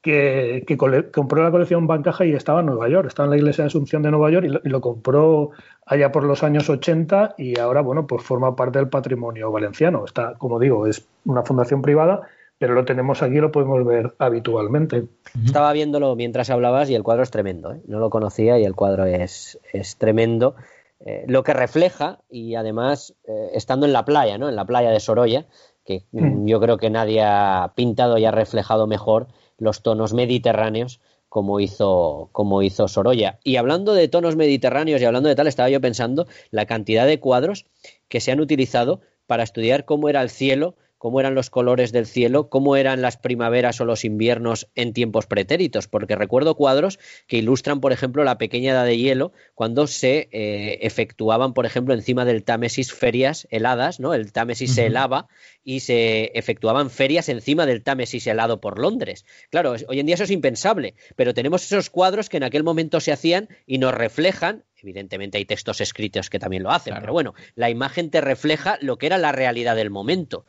Speaker 5: que, compró la colección Bancaja y estaba en Nueva York, estaba en la iglesia de Asunción de Nueva York y lo, compró allá por los años 80 y ahora, bueno, pues forma parte del patrimonio valenciano. Está, como digo, es una fundación privada, pero lo tenemos aquí y lo podemos ver habitualmente.
Speaker 2: Estaba viéndolo mientras hablabas y el cuadro es tremendo, ¿eh? no lo conocía y el cuadro es, es tremendo. Eh, lo que refleja, y además eh, estando en la playa, ¿no? en la playa de Sorolla, que mm. yo creo que nadie ha pintado y ha reflejado mejor los tonos mediterráneos como hizo, como hizo Sorolla. Y hablando de tonos mediterráneos y hablando de tal, estaba yo pensando la cantidad de cuadros que se han utilizado para estudiar cómo era el cielo cómo eran los colores del cielo, cómo eran las primaveras o los inviernos en tiempos pretéritos, porque recuerdo cuadros que ilustran, por ejemplo, la pequeña edad de hielo cuando se eh, efectuaban, por ejemplo, encima del Támesis ferias heladas, ¿no? El Támesis se helaba y se efectuaban ferias encima del Támesis helado por Londres. Claro, hoy en día eso es impensable, pero tenemos esos cuadros que en aquel momento se hacían y nos reflejan Evidentemente hay textos escritos que también lo hacen, pero bueno, la imagen te refleja lo que era la realidad del momento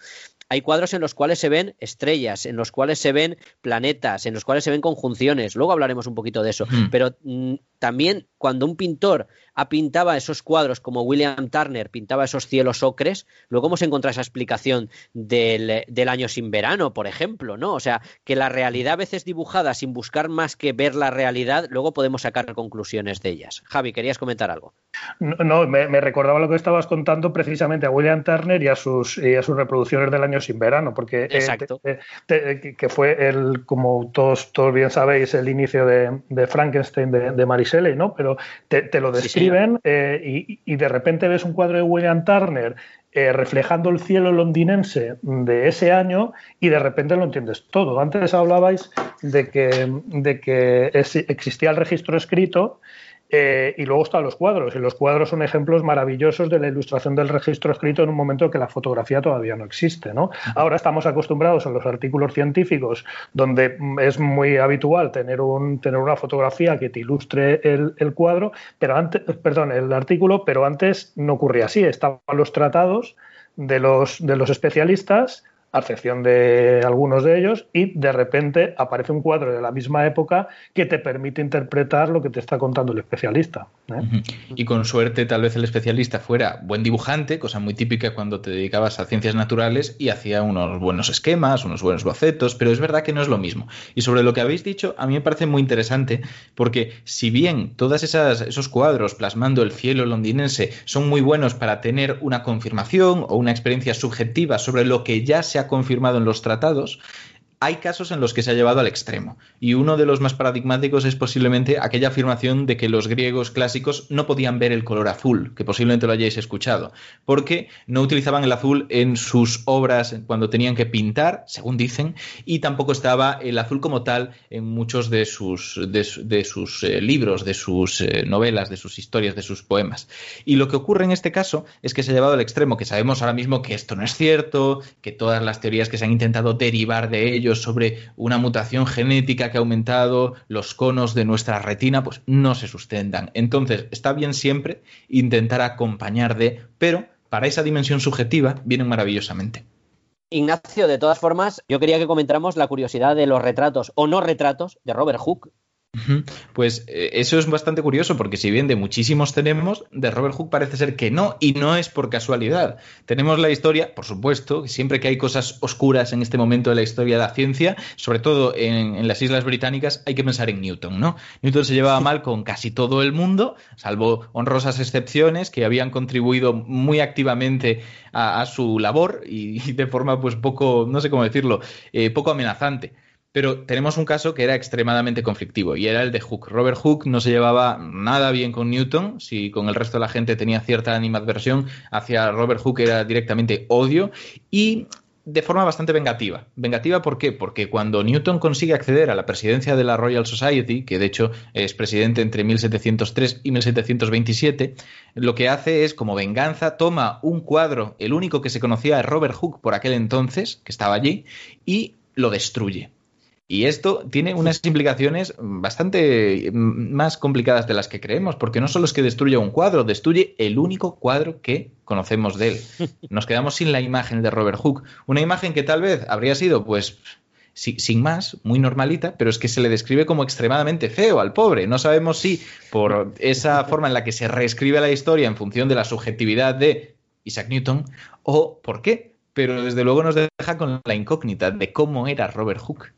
Speaker 2: hay cuadros en los cuales se ven estrellas, en los cuales se ven planetas, en los cuales se ven conjunciones. Luego hablaremos un poquito de eso. Pero mm, también cuando un pintor pintaba esos cuadros como William Turner pintaba esos cielos ocres, luego hemos encontrado esa explicación del, del, año sin verano, por ejemplo, ¿no? O sea, que la realidad a veces dibujada sin buscar más que ver la realidad, luego podemos sacar conclusiones de ellas. Javi, ¿querías comentar algo?
Speaker 5: No, me, recordaba lo que estabas contando precisamente a William Turner y a sus, a sus reproducciones del año sin verano, porque
Speaker 2: eh, Exacto.
Speaker 5: que fue el, como todos, todos bien sabéis, el inicio de, Frankenstein de, de ¿no? Pero te, lo eh, y, de repente ves un cuadro de William Turner eh, reflejando el cielo londinense de ese año y de repente lo entiendes todo. Antes hablabais de que, de que existía el registro escrito eh, y luego están los cuadros, y los cuadros son ejemplos maravillosos de la ilustración del registro escrito en un momento que la fotografía todavía no existe. ¿no? Ahora estamos acostumbrados a los artículos científicos, donde es muy habitual tener, un, tener una fotografía que te ilustre el, cuadro, pero antes, perdón, el artículo, pero antes no ocurría así. Estaban los tratados de los, de los especialistas a excepción de algunos de ellos, y de repente aparece un cuadro de la misma época que te permite interpretar lo que te está contando el especialista. ¿eh?
Speaker 3: Y con suerte tal vez el especialista fuera buen dibujante, cosa muy típica cuando te dedicabas a ciencias naturales y hacía unos buenos esquemas, unos buenos bocetos, pero es verdad que no es lo mismo. Y sobre lo que habéis dicho, a mí me parece muy interesante porque si bien todos esos cuadros plasmando el cielo londinense son muy buenos para tener una confirmación o una experiencia subjetiva sobre lo que ya se ha confirmado en los tratados, hay casos en los que se ha llevado al extremo, y uno de los más paradigmáticos es posiblemente aquella afirmación de que los griegos clásicos no podían ver el color azul, que posiblemente lo hayáis escuchado, porque no utilizaban el azul en sus obras cuando tenían que pintar, según dicen, y tampoco estaba el azul como tal en muchos de sus, de, sus eh, libros, de sus eh, novelas, de sus historias, de sus poemas. Y lo que ocurre en este caso es que se ha llevado al extremo, que sabemos ahora mismo que esto no es cierto, que todas las teorías que se han intentado derivar de ello sobre una mutación genética que ha aumentado los conos de nuestra retina, pues no se sustentan. Entonces, está bien siempre intentar acompañar de, pero para esa dimensión subjetiva vienen maravillosamente.
Speaker 2: Ignacio, de todas formas, yo quería que comentáramos la curiosidad de los retratos o no retratos de Robert Hooke,
Speaker 3: pues eh, eso es bastante curioso porque si bien de muchísimos tenemos, de Robert Hooke parece ser que no, y no es por casualidad. Tenemos la historia, por supuesto, siempre que hay cosas oscuras en este momento de la historia de la ciencia, sobre todo en, las Islas Británicas, hay que pensar en Newton, ¿no? Newton se llevaba mal con casi todo el mundo, salvo honrosas excepciones que habían contribuido muy activamente a, su labor y, de forma pues poco, no sé cómo decirlo, eh, poco amenazante. Pero tenemos un caso que era extremadamente conflictivo y era el de Hooke. Robert Hooke no se llevaba nada bien con Newton, si con el resto de la gente tenía cierta animadversión, hacia Robert Hooke era directamente odio y de forma bastante vengativa. ¿Vengativa por qué? Porque cuando Newton consigue acceder a la presidencia de la Royal Society, que de hecho es presidente entre 1703 y 1727, lo que hace es, como venganza, toma un cuadro, el único que se conocía de Robert Hooke por aquel entonces, que estaba allí, y lo destruye. Y esto tiene unas implicaciones bastante más complicadas de las que creemos, porque no solo es que destruye un cuadro, destruye el único cuadro que conocemos de él. [LAUGHS] Nos quedamos sin la imagen de Robert Hooke, una imagen que tal vez habría sido, pues, sin más, muy normalita, pero es que se le describe como extremadamente feo al pobre. No sabemos si por esa [LAUGHS] forma en la que se reescribe la historia en función de la subjetividad de Isaac Newton o por qué, pero desde luego nos deja con la incógnita de cómo era Robert Hooke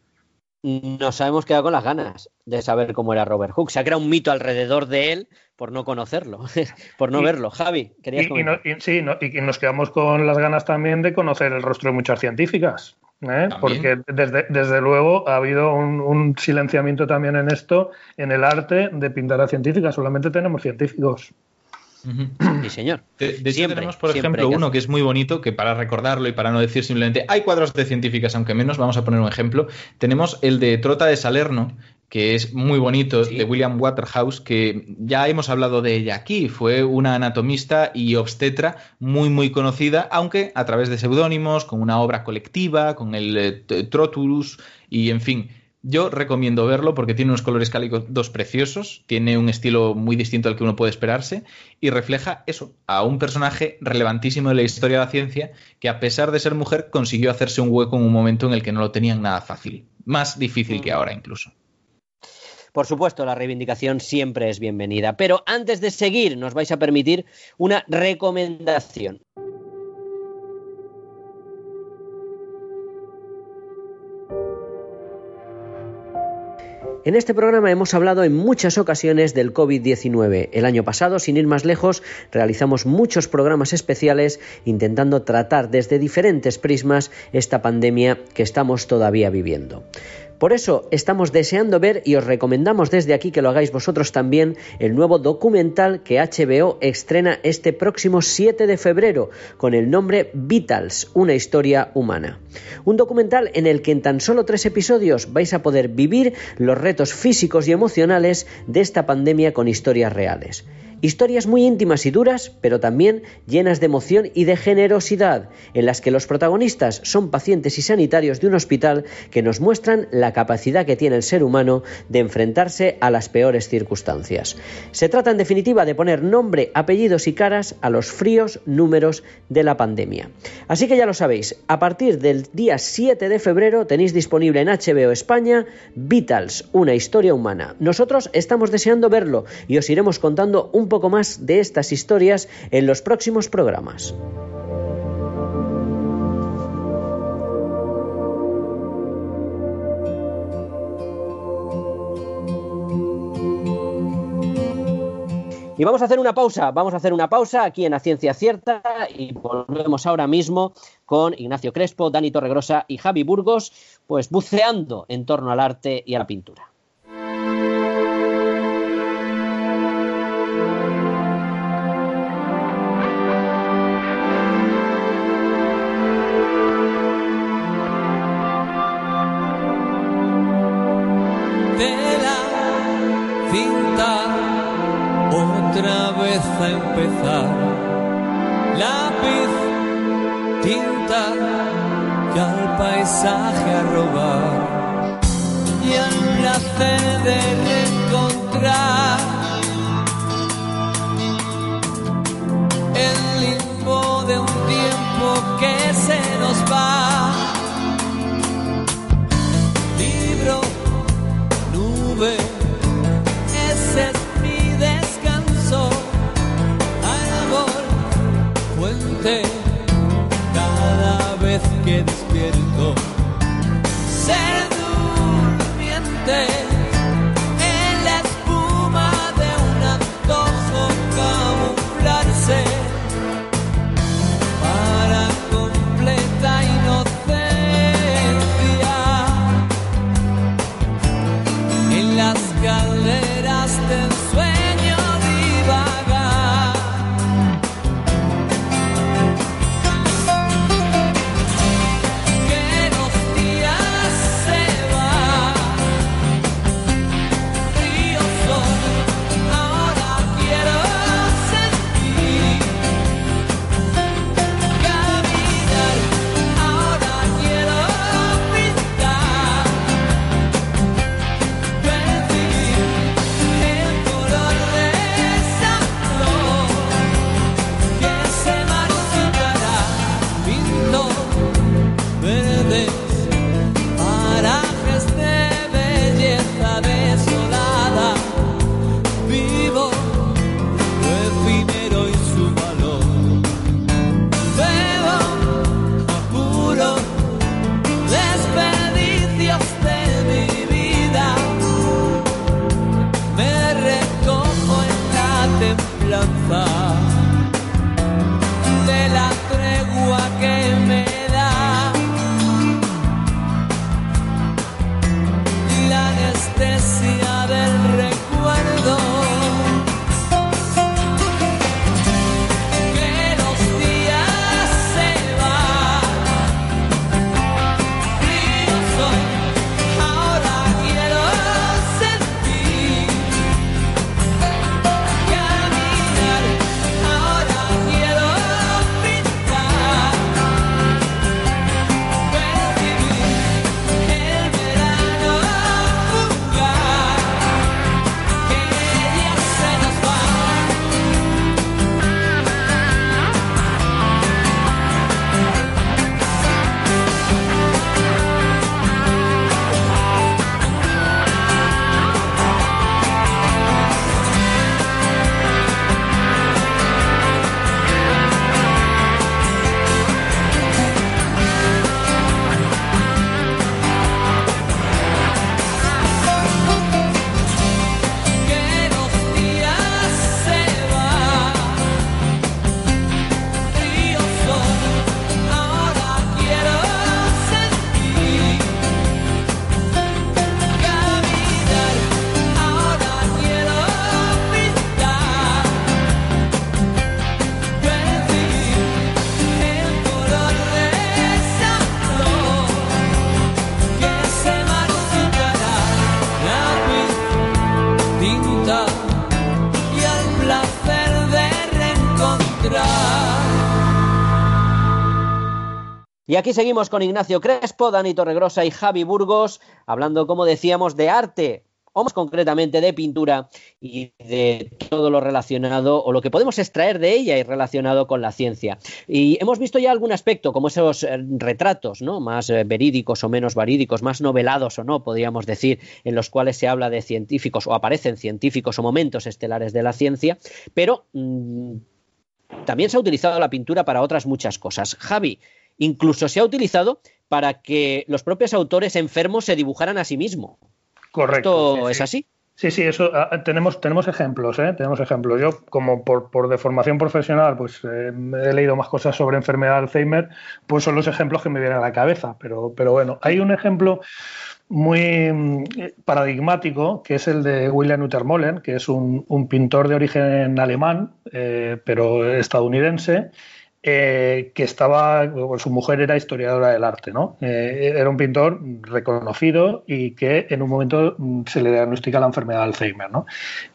Speaker 2: nos hemos quedado con las ganas de saber cómo era Robert Hooke. Se ha creado un mito alrededor de él por no conocerlo, [LAUGHS] por no verlo. Javi, querías
Speaker 5: comentar. Y, sí, y nos quedamos con las ganas también de conocer el rostro de muchas científicas. ¿eh? Porque desde, desde, luego ha habido un, un, silenciamiento también en esto, en el arte de pintar a científicas. Solamente tenemos científicos.
Speaker 2: Sí, señor.
Speaker 3: De, hecho, tenemos, por ejemplo, uno que es muy bonito, que para recordarlo y para no decir simplemente hay cuadros de científicas, aunque menos, vamos a poner un ejemplo. Tenemos el de Trota de Salerno, que es muy bonito, de William Waterhouse, que ya hemos hablado de ella aquí. Fue una anatomista y obstetra muy, muy conocida, aunque a través de seudónimos, con una obra colectiva, con el eh, Troturus y, en fin, yo recomiendo verlo porque tiene unos colores cálidos preciosos, tiene un estilo muy distinto al que uno puede esperarse y refleja eso, a un personaje relevantísimo de la historia de la ciencia que a pesar de ser mujer consiguió hacerse un hueco en un momento en el que no lo tenían nada fácil, más difícil que ahora incluso.
Speaker 2: Por supuesto, la reivindicación siempre es bienvenida, pero antes de seguir nos vais a permitir una recomendación. En este programa hemos hablado en muchas ocasiones del COVID-19. El año pasado, sin ir más lejos, realizamos muchos programas especiales intentando tratar desde diferentes prismas esta pandemia que estamos todavía viviendo. Por eso estamos deseando ver y os recomendamos desde aquí que lo hagáis vosotros también el nuevo documental que HBO estrena este próximo 7 de febrero con el nombre Vitals, una historia humana. Un documental en el que en tan solo tres episodios vais a poder vivir los retos físicos y emocionales de esta pandemia con historias reales. Historias muy íntimas y duras, pero también llenas de emoción y de generosidad, en las que los protagonistas son pacientes y sanitarios de un hospital que nos muestran la capacidad que tiene el ser humano de enfrentarse a las peores circunstancias. Se trata en definitiva de poner nombre, apellidos y caras a los fríos números de la pandemia. Así que ya lo sabéis, a partir del día 7 de febrero tenéis disponible en HBO España Vitals, una historia humana. Nosotros estamos deseando verlo y os iremos contando un poco más de estas historias en los próximos programas. Y vamos a hacer una pausa, vamos a hacer una pausa aquí en la Ciencia Cierta y volvemos ahora mismo con Ignacio Crespo, Dani Torregrosa y Javi Burgos, pues buceando en torno al arte y a la pintura.
Speaker 6: A empezar. Lápiz, tinta y al paisaje a robar. Y al placer de reencontrar el limbo de un tiempo que se nos va. Libro, nube, que despierto. Ser durmiente.
Speaker 2: Aquí seguimos con Ignacio Crespo, Dani Torregrosa y Javi Burgos, hablando, como decíamos, de arte, o más concretamente de pintura y de todo lo relacionado o lo que podemos extraer de ella y relacionado con la ciencia. Y hemos visto ya algún aspecto, como esos eh, retratos, ¿no? Más eh, verídicos o menos verídicos, más novelados o no, podríamos decir, en los cuales se habla de científicos o aparecen científicos o momentos estelares de la ciencia, pero mm, también se ha utilizado la pintura para otras muchas cosas. Javi, Incluso se ha utilizado para que los propios autores enfermos se dibujaran a sí mismos.
Speaker 5: Correcto.
Speaker 2: ¿Esto es así?
Speaker 5: Sí, sí, eso ah, ah, tenemos, tenemos ejemplos, ¿eh? tenemos ejemplos. Yo, como por, por de formación profesional, pues eh, he leído más cosas sobre enfermedad de Alzheimer, pues son los ejemplos que me vienen a la cabeza. Pero, pero bueno, hay un ejemplo muy mm, paradigmático, que es el de William Uttermolen, que es un, pintor de origen alemán, eh, pero estadounidense, eh, que estaba, su mujer era historiadora del arte, ¿no? Eh, era un pintor reconocido y que en un momento mm, se le diagnostica la enfermedad de Alzheimer, ¿no?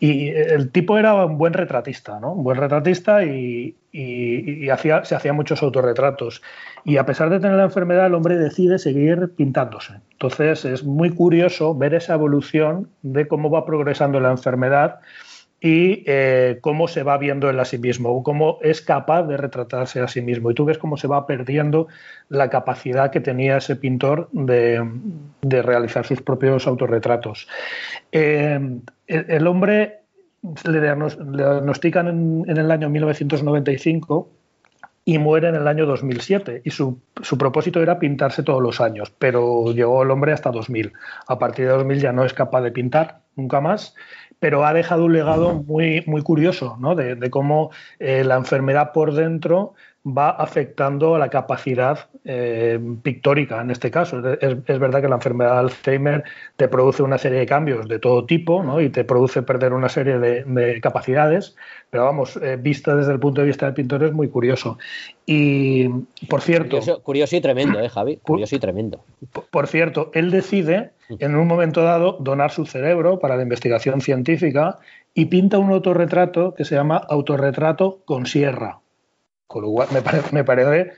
Speaker 5: Y el tipo era un buen retratista, ¿no? Un buen retratista y, hacía, se hacían muchos autorretratos. Y a pesar de tener la enfermedad, el hombre decide seguir pintándose. Entonces es muy curioso ver esa evolución de cómo va progresando la enfermedad y eh, cómo se va viendo él a sí mismo, cómo es capaz de retratarse a sí mismo. Y tú ves cómo se va perdiendo la capacidad que tenía ese pintor de, realizar sus propios autorretratos. Eh, el, hombre le, diagnostican en, el año 1995 y muere en el año 2007. Y su, su, propósito era pintarse todos los años, pero llegó el hombre hasta 2000. A partir de 2000 ya no es capaz de pintar nunca más pero ha dejado un legado muy, muy curioso ¿no? de, cómo eh, la enfermedad por dentro va afectando a la capacidad eh, pictórica en este caso. Es, verdad que la enfermedad de Alzheimer te produce una serie de cambios de todo tipo ¿no? y te produce perder una serie de, capacidades, pero vamos, eh, vista desde el punto de vista del pintor es muy curioso. Y, por cierto...
Speaker 2: Curioso, y tremendo, ¿eh, Javi? Curioso y tremendo.
Speaker 5: Por, cierto, él decide en un momento dado donar su cerebro para la investigación científica y pinta un autorretrato que se llama Autorretrato con Sierra. Con lo cual me, parece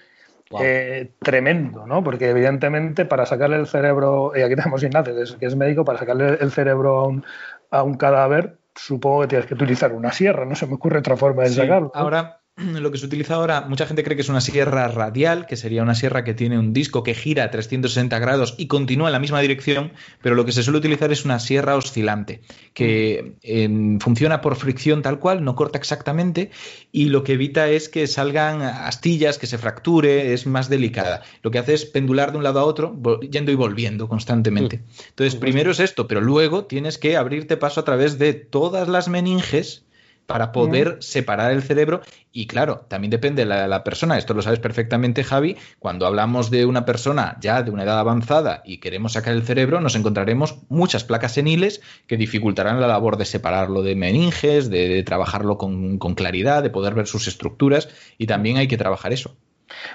Speaker 5: eh, tremendo, ¿no? Porque evidentemente para sacarle el cerebro, y aquí tenemos Ignacio, que es, médico, para sacarle el cerebro a un, a un cadáver, supongo que tienes que utilizar una sierra, no se me ocurre otra forma de sacarlo.
Speaker 3: Ahora, [CLEARS THROAT] lo que se utiliza ahora, mucha gente cree que es una sierra radial, que sería una sierra que tiene un disco que gira a 360 grados y continúa en la misma dirección, pero lo que se suele utilizar es una sierra oscilante, que em, funciona por fricción tal cual, no corta exactamente y lo que evita es que salgan astillas, que se fracture, es más delicada. Lo que hace es pendular de un lado a otro, yendo y volviendo constantemente. Mm. Entonces, primero es esto, pero luego tienes que abrirte paso a través de todas las meninges para poder separar el cerebro. Y claro, también depende de la, persona. Esto lo sabes perfectamente, Javi. Cuando hablamos de una persona ya de una edad avanzada y queremos sacar el cerebro, nos encontraremos muchas placas seniles que dificultarán la labor de separarlo de meninges, de, trabajarlo con, claridad, de poder ver sus estructuras. Y también hay que trabajar eso.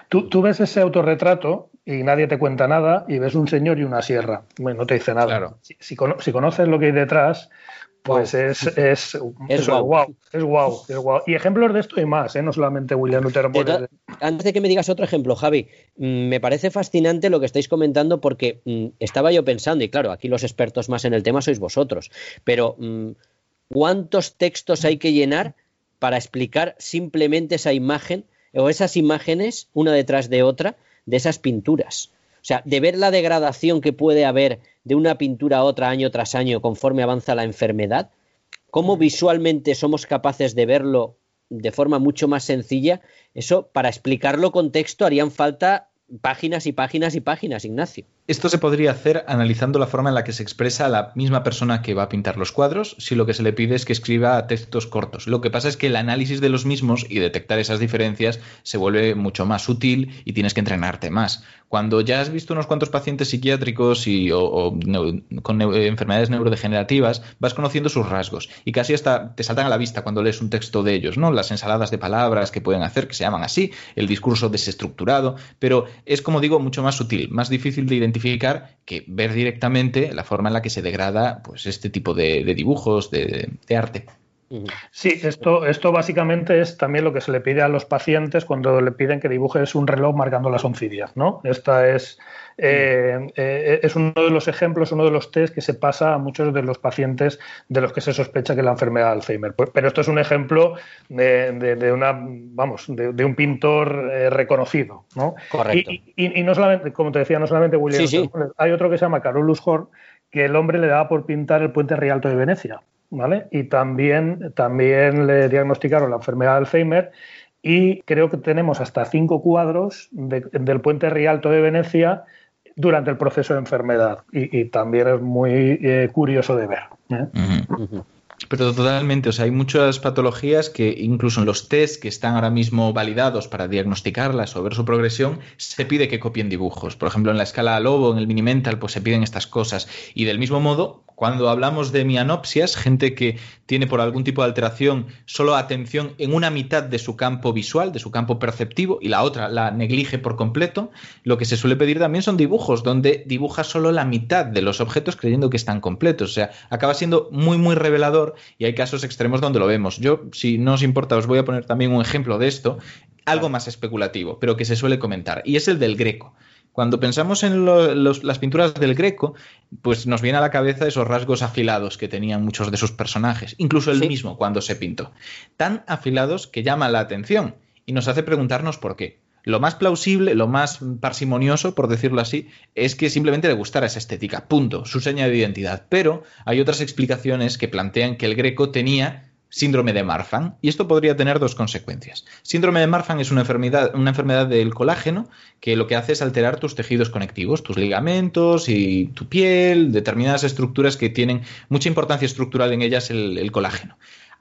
Speaker 5: Tú, ves ese autorretrato y nadie te cuenta nada y ves un señor y una sierra. Bueno, no te dice nada.
Speaker 3: Claro.
Speaker 5: si, conoces lo que hay detrás, pues es, es, es, wow. es wow, es wow. Y ejemplos de esto hay más, ¿eh? no solamente William Luther
Speaker 2: Antes de que me digas otro ejemplo, Javi, mm, me parece fascinante lo que estáis comentando porque mm, estaba yo pensando, y claro, aquí los expertos más en el tema sois vosotros, pero mm, ¿cuántos textos hay que llenar para explicar simplemente esa imagen o esas imágenes, una detrás de otra, de esas pinturas? O sea, de ver la degradación que puede haber de una pintura a otra año tras año conforme avanza la enfermedad, cómo visualmente somos capaces de verlo de forma mucho más sencilla, eso para explicarlo con texto harían falta páginas y páginas y páginas, Ignacio.
Speaker 3: Esto se podría hacer analizando la forma en la que se expresa la misma persona que va a pintar los cuadros, si lo que se le pide es que escriba textos cortos. Lo que pasa es que el análisis de los mismos y detectar esas diferencias se vuelve mucho más útil y tienes que entrenarte más. Cuando ya has visto unos cuantos pacientes psiquiátricos y, o, con enfermedades neurodegenerativas, vas conociendo sus rasgos y casi hasta te saltan a la vista cuando lees un texto de ellos, ¿no? Las ensaladas de palabras que pueden hacer, que se llaman así, el discurso desestructurado, pero es como digo mucho más sutil, más difícil de identificar que ver directamente la forma en la que se degrada pues, este tipo de, dibujos, de, arte.
Speaker 5: Sí, esto, esto básicamente es también lo que se le pide a los pacientes cuando le piden que dibujes un reloj marcando las oncidias, ¿no? Esta es, eh, eh, es uno de los ejemplos, uno de los test que se pasa a muchos de los pacientes de los que se sospecha que la enfermedad de Alzheimer. Pues, pero esto es un ejemplo de, una, vamos, de, un pintor eh, reconocido, ¿no?
Speaker 2: Correcto.
Speaker 5: Y, no solamente, como te decía, no solamente William, hay otro que se llama Carolus Horn, que el hombre le daba por pintar el puente Rialto de Venecia. ¿Vale? Y también, también le diagnosticaron la enfermedad de Alzheimer y creo que tenemos hasta cinco cuadros del puente Rialto de Venecia durante el proceso de enfermedad y, también es muy eh, curioso de ver. ¿eh?
Speaker 3: Pero totalmente, o sea, hay muchas patologías que incluso en los test que están ahora mismo validados para diagnosticarlas o ver su progresión, se pide que copien dibujos. Por ejemplo, en la escala Lobo, en el Minimental, pues se piden estas cosas. Y del mismo modo, cuando hablamos de mianopsias, gente que tiene por algún tipo de alteración solo atención en una mitad de su campo visual, de su campo perceptivo, y la otra la neglige por completo, lo que se suele pedir también son dibujos, donde dibuja solo la mitad de los objetos creyendo que están completos. O sea, acaba siendo muy, muy revelador y hay casos extremos donde lo vemos. Yo, si no os importa, os voy a poner también un ejemplo de esto, algo más especulativo, pero que se suele comentar, y es el del greco. Cuando pensamos en las pinturas del Greco, pues nos viene a la cabeza esos rasgos afilados que tenían muchos de sus personajes, incluso él mismo cuando se pintó. Tan afilados que llaman la atención y nos hace preguntarnos por qué. Lo más plausible, lo más parsimonioso, por decirlo así, es que simplemente le gustara esa estética, punto, su seña de identidad. Pero hay otras explicaciones que plantean que el Greco tenía síndrome de Marfan. Y esto podría tener dos consecuencias. Síndrome de Marfan es una enfermedad, una enfermedad del colágeno que lo que hace es alterar tus tejidos conectivos, tus ligamentos y tu piel, determinadas estructuras que tienen mucha importancia estructural en ellas el, el colágeno.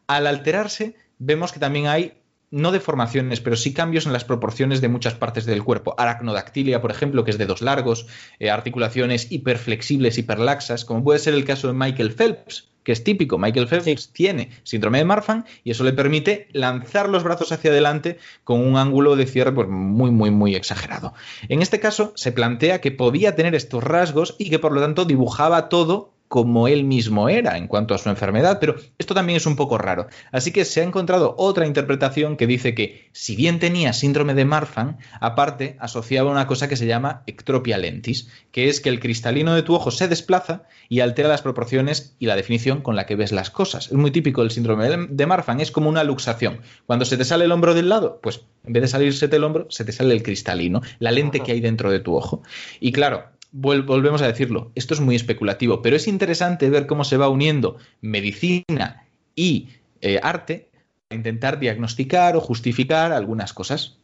Speaker 3: Al alterarse, vemos que también hay no deformaciones, pero sí cambios en las proporciones de muchas partes del cuerpo. Aracnodactilia, por ejemplo, que es de dos largos, eh, articulaciones hiperflexibles, hiperlaxas, como puede ser el caso de Michael Phelps, que es típico. Michael Phelps tiene síndrome de Marfan y eso le permite lanzar los brazos hacia adelante con un ángulo de cierre pues, muy, muy, muy exagerado. En este caso, se plantea que podía tener estos rasgos y que por lo tanto dibujaba todo como él mismo era en cuanto a su enfermedad, pero esto también es un poco raro. Así que se ha encontrado otra interpretación que dice que si bien tenía síndrome de Marfan, aparte asociaba una cosa que se llama ectropia lentis, que es que el cristalino de tu ojo se desplaza y altera las proporciones y la definición con la que ves las cosas. Es muy típico el síndrome de Marfan, es como una luxación. Cuando se te sale el hombro del lado, pues en vez de salirse el hombro, se te sale el cristalino, la lente que hay dentro de tu ojo. Y claro, volvemos a decirlo, esto es muy especulativo, pero es interesante ver cómo se va uniendo medicina y eh, arte para intentar diagnosticar o justificar algunas cosas.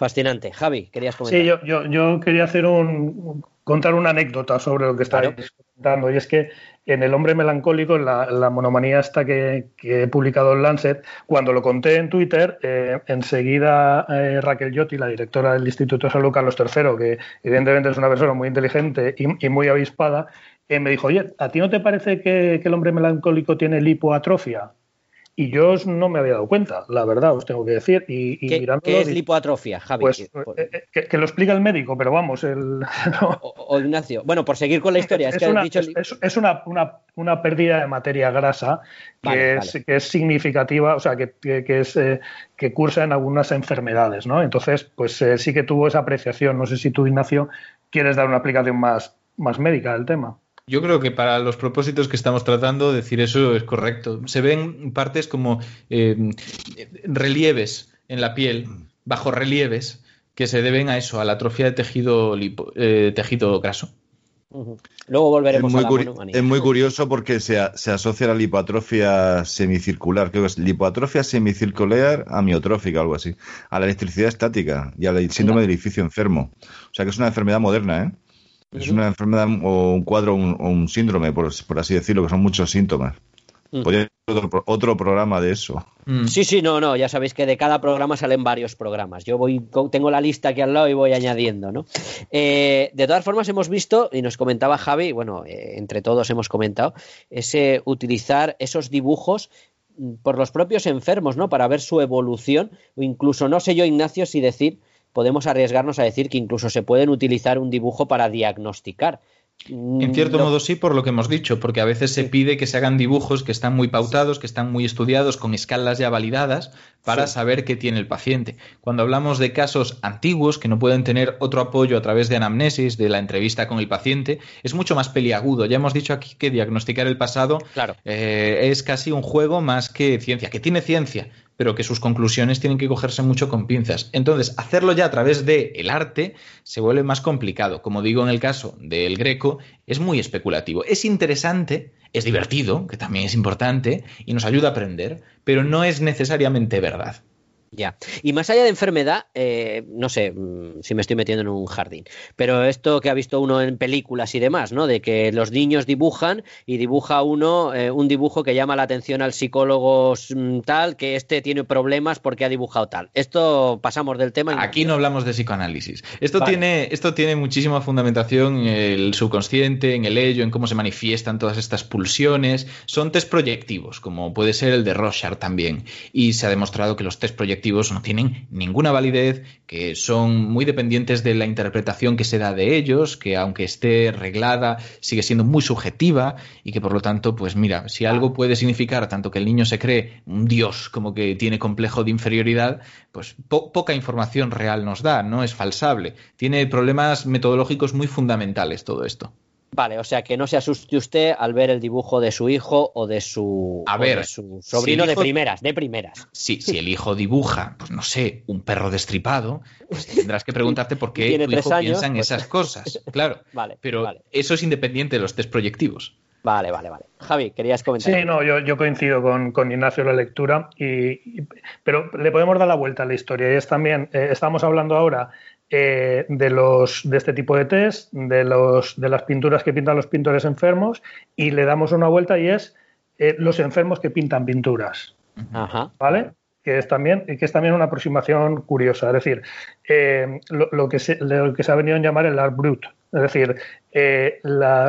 Speaker 2: Fascinante. Javi, querías comentar.
Speaker 5: Sí, yo, yo, quería hacer un, contar una anécdota sobre lo que estáis contando, y es que en El hombre melancólico, en la, monomanía esta que, he publicado en Lancet, cuando lo conté en Twitter, eh, enseguida eh, Raquel Yotti, la directora del Instituto de Salud Carlos III, que evidentemente es una persona muy inteligente y, muy avispada, eh, me dijo, oye, ¿a ti no te parece que, que el hombre melancólico tiene lipoatrofia? Y yo no me había dado cuenta, la verdad, os tengo que decir. Y,
Speaker 2: ¿Qué, es lipoatrofia, Javi?
Speaker 5: Pues, eh, eh, que, lo explica el médico, pero vamos, el... [LAUGHS]
Speaker 2: o, Ignacio. Bueno, por seguir con la historia, es,
Speaker 5: una, una, pérdida de materia grasa que, es, que es significativa, o sea, que, es eh, que cursa en algunas enfermedades, ¿no? Entonces, pues sí que tuvo esa apreciación. No sé si tú, Ignacio, quieres dar una aplicación más, más médica del tema.
Speaker 3: Yo creo que para los propósitos que estamos tratando, decir eso es correcto. Se ven partes como eh, relieves en la piel, bajo relieves, que se deben a eso, a la atrofia de tejido, eh, tejido graso.
Speaker 2: Luego volveremos
Speaker 4: es
Speaker 2: muy,
Speaker 4: a la Es muy curioso porque se, asocia a la lipoatrofia semicircular, creo que es lipoatrofia semicircular amiotrófica, algo así, a la electricidad estática y al síndrome del edificio enfermo. O sea que es una enfermedad moderna, ¿eh? Es una enfermedad o un cuadro o un, síndrome, por, así decirlo, que son muchos síntomas. Mm. Podría otro, otro, programa de eso.
Speaker 2: Mm. Sí, sí, no, no, ya sabéis que de cada programa salen varios programas. Yo voy, tengo la lista aquí al lado y voy añadiendo, ¿no? Eh, de todas formas, hemos visto, y nos comentaba Javi, bueno, eh, entre todos hemos comentado, ese utilizar esos dibujos mm, por los propios enfermos, ¿no? Para ver su evolución, o incluso, no sé yo, Ignacio, si decir podemos arriesgarnos a decir que incluso se pueden utilizar un dibujo para diagnosticar.
Speaker 3: En cierto modo sí, por lo que hemos dicho, porque a veces se pide que se hagan dibujos que están muy pautados, que están muy estudiados, con escalas ya validadas, para saber qué tiene el paciente. Cuando hablamos de casos antiguos que no pueden tener otro apoyo a través de anamnesis, de la entrevista con el paciente, es mucho más peliagudo. Ya hemos dicho aquí que diagnosticar el pasado eh, es casi un juego más que ciencia, que tiene ciencia, pero que sus conclusiones tienen que cogerse mucho con pinzas. Entonces, hacerlo ya a través del el arte se vuelve más complicado. Como digo en el caso del Greco, es muy especulativo. Es interesante, es divertido, que también es importante, y nos ayuda a aprender, pero no es necesariamente verdad.
Speaker 2: Ya. Y más allá de enfermedad, eh, no sé mm, si me estoy metiendo en un jardín, pero esto que ha visto uno en películas y demás, ¿no? De que los niños dibujan y dibuja uno eh, un dibujo que llama la atención al psicólogo mm, tal, que este tiene problemas porque ha dibujado tal. Esto pasamos del tema.
Speaker 3: Aquí no hablamos de psicoanálisis. Esto, tiene, esto tiene muchísima fundamentación en el subconsciente, en el ello, en cómo se manifiestan todas estas pulsiones. Son test proyectivos, como puede ser el de Rorschach también. Y se ha demostrado que los test proyectivos no tienen ninguna validez, que son muy dependientes de la interpretación que se da de ellos, que aunque esté reglada, sigue siendo muy subjetiva y que por lo tanto, pues mira, si algo puede significar tanto que el niño se cree un dios como que tiene complejo de inferioridad, pues poca información real nos da, no es falsable. Tiene problemas metodológicos muy fundamentales todo esto.
Speaker 2: Vale, o sea que no se asuste usted al ver el dibujo de su hijo o de su,
Speaker 3: a ver,
Speaker 2: su sobrino de primeras, de primeras.
Speaker 3: Sí, si el hijo dibuja, pues no sé, un perro destripado, pues [LAUGHS] tendrás que preguntarte por qué tu hijo piensa en pues esas cosas. Claro, [LAUGHS] vale, pero eso es independiente de los test proyectivos.
Speaker 2: Vale, vale, vale. Javi, querías comentar.
Speaker 5: Sí, no, yo, coincido con, con, Ignacio en la lectura, y, pero le podemos dar la vuelta a la historia. Y es también, eh, estamos hablando ahora eh, de, los, de este tipo de test, de, los, de las pinturas que pintan los pintores enfermos, y le damos una vuelta y es eh, los enfermos que pintan pinturas. ¿Vale? Que es, también, que es también una aproximación curiosa. Es decir, eh, lo, que se, lo que se ha venido a llamar el art brut. Es decir,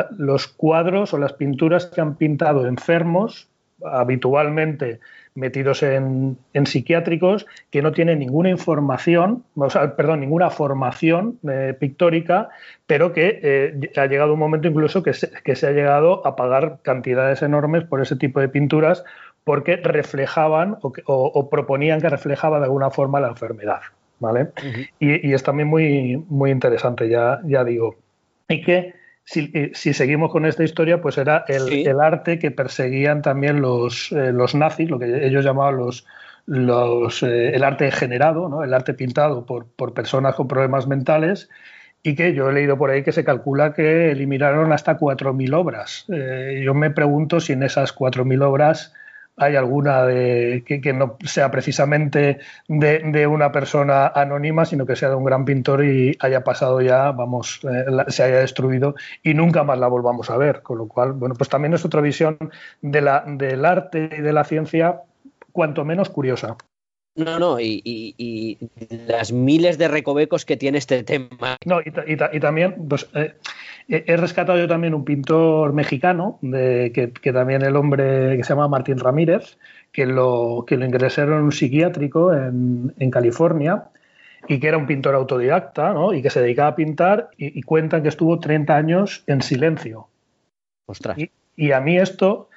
Speaker 5: los cuadros o las pinturas que han pintado enfermos habitualmente metidos en, psiquiátricos que no tienen ninguna información, o sea, perdón, ninguna formación eh, pictórica, pero que eh, ha llegado un momento incluso que se, que se ha llegado a pagar cantidades enormes por ese tipo de pinturas porque reflejaban o, proponían que reflejaba de alguna forma la enfermedad. ¿vale? y, es también muy, muy interesante, ya, ya digo. Y que eh, si, seguimos con esta historia, pues era el, arte que perseguían también los, eh, los, nazis, lo que ellos llamaban los, los eh, el arte generado, ¿no? el arte pintado por, por, personas con problemas mentales, y que yo he leído por ahí que se calcula que eliminaron hasta 4.000 obras. yo me pregunto si en esas 4.000 obras hay alguna de, que, no sea precisamente de, una persona anónima, sino que sea de un gran pintor y haya pasado ya, vamos, eh, se haya destruido y nunca más la volvamos a ver. Con lo cual, bueno, pues también es otra visión de la, del arte y de la ciencia, cuanto menos curiosa.
Speaker 2: No, no, y, las miles de recovecos que tiene este tema.
Speaker 5: No, y, también, pues, eh, he rescatado yo también un pintor mexicano, de, que, también el hombre que se llama Martín Ramírez, que lo, que lo ingresaron en un psiquiátrico en, California y que era un pintor autodidacta, ¿no? Y que se dedicaba a pintar y, cuentan que estuvo 30 años en silencio.
Speaker 2: Ostras.
Speaker 5: y a mí esto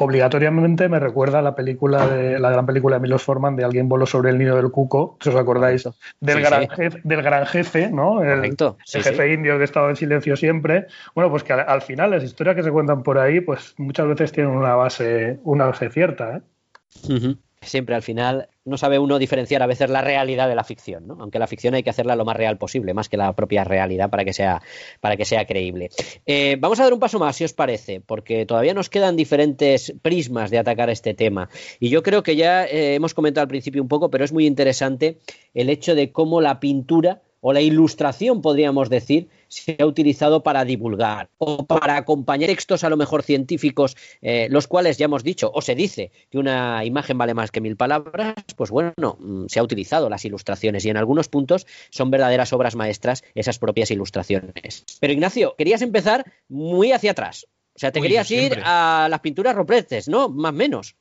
Speaker 5: obligatoriamente me recuerda a la película de la gran película de Milos Forman de Alguien voló sobre el nido del cuco, si os acordáis, del, gran, Jefe, del gran jefe, ¿no? El, jefe indio que estaba en silencio siempre. Bueno, pues que al, final las historias que se cuentan por ahí, pues muchas veces tienen una base, una base cierta, ¿eh?
Speaker 2: Siempre al final no sabe uno diferenciar a veces la realidad de la ficción, ¿no? Aunque la ficción hay que hacerla lo más real posible, más que la propia realidad para que sea, para que sea creíble. Eh, vamos a dar un paso más, si os parece, porque todavía nos quedan diferentes prismas de atacar este tema. Y yo creo que ya eh, hemos comentado al principio un poco, pero es muy interesante el hecho de cómo la pintura o la ilustración, podríamos decir, se ha utilizado para divulgar o para acompañar textos a lo mejor científicos, eh, los cuales ya hemos dicho, o se dice que una imagen vale más que mil palabras, pues bueno, mm, se ha utilizado las ilustraciones y en algunos puntos son verdaderas obras maestras esas propias ilustraciones. Pero Ignacio, querías empezar muy hacia atrás. O sea, te querías ir a las pinturas roprestes, ¿no? Más o menos.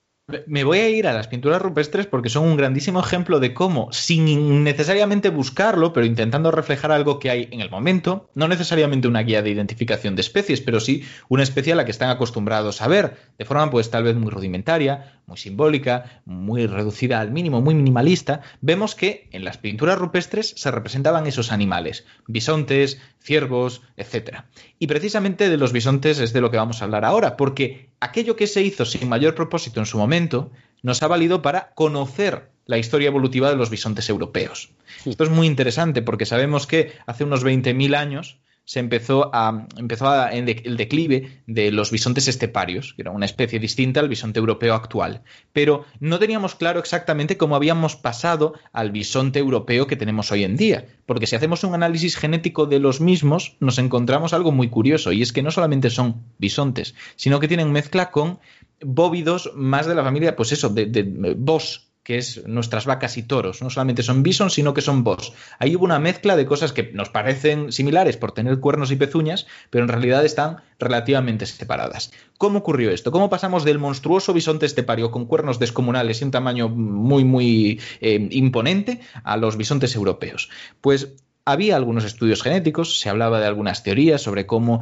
Speaker 3: Me voy a ir a las pinturas rupestres porque son un grandísimo ejemplo de cómo, sin necesariamente buscarlo, pero intentando reflejar algo que hay en el momento, no necesariamente una guía de identificación de especies, pero sí una especie a la que están acostumbrados a ver, de forma pues tal vez muy rudimentaria, muy simbólica, muy reducida al mínimo, muy minimalista, vemos que en las pinturas rupestres se representaban esos animales, bisontes, ciervos, etc. Y precisamente de los bisontes es de lo que vamos a hablar ahora, porque aquello que se hizo sin mayor propósito en su momento nos ha valido para conocer la historia evolutiva de los bisontes europeos. Esto es muy interesante porque sabemos que hace unos 20.000 años se empezó a empezó el declive de los bisontes esteparios, que era una especie distinta al bisonte europeo actual. Pero no teníamos claro exactamente cómo habíamos pasado al bisonte europeo que tenemos hoy en día, porque si hacemos un análisis genético de los mismos, nos encontramos algo muy curioso, y es que no solamente son bisontes, sino que tienen mezcla con bóvidos más de la familia, pues eso, de, de bos, que es nuestras vacas y toros. No solamente son bison, sino que son bos. Ahí hubo una mezcla de cosas que nos parecen similares por tener cuernos y pezuñas, pero en realidad están relativamente separadas. ¿Cómo ocurrió esto? ¿Cómo pasamos del monstruoso bisonte estepario con cuernos descomunales y un tamaño muy, muy eh, imponente a los bisontes europeos? Pues había algunos estudios genéticos, se hablaba de algunas teorías sobre cómo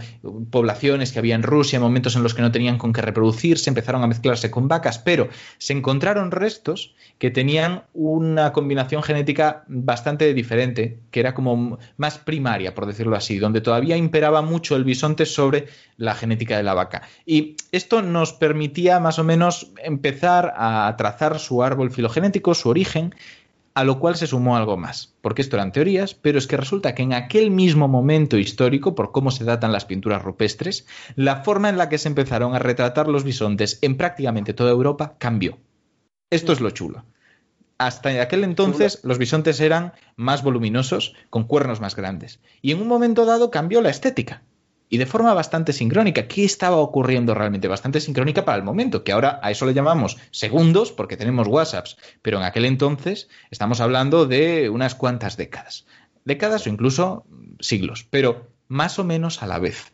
Speaker 3: poblaciones que había en Rusia, momentos en los que no tenían con qué reproducirse, empezaron a mezclarse con vacas, pero se encontraron restos que tenían una combinación genética bastante diferente, que era como más primaria, por decirlo así, donde todavía imperaba mucho el bisonte sobre la genética de la vaca. Y esto nos permitía más o menos empezar a trazar su árbol filogenético, su origen, a lo cual se sumó algo más, porque esto eran teorías, pero es que resulta que en aquel mismo momento histórico, por cómo se datan las pinturas rupestres, la forma en la que se empezaron a retratar los bisontes en prácticamente toda Europa cambió. Esto es lo chulo. Hasta aquel entonces los bisontes eran más voluminosos, con cuernos más grandes, y en un momento dado cambió la estética y de forma bastante sincrónica. ¿Qué estaba ocurriendo realmente? Bastante sincrónica para el momento, que ahora a eso le llamamos segundos porque tenemos WhatsApps, pero en aquel entonces estamos hablando de unas cuantas décadas. Décadas o incluso siglos, pero más o menos a la vez.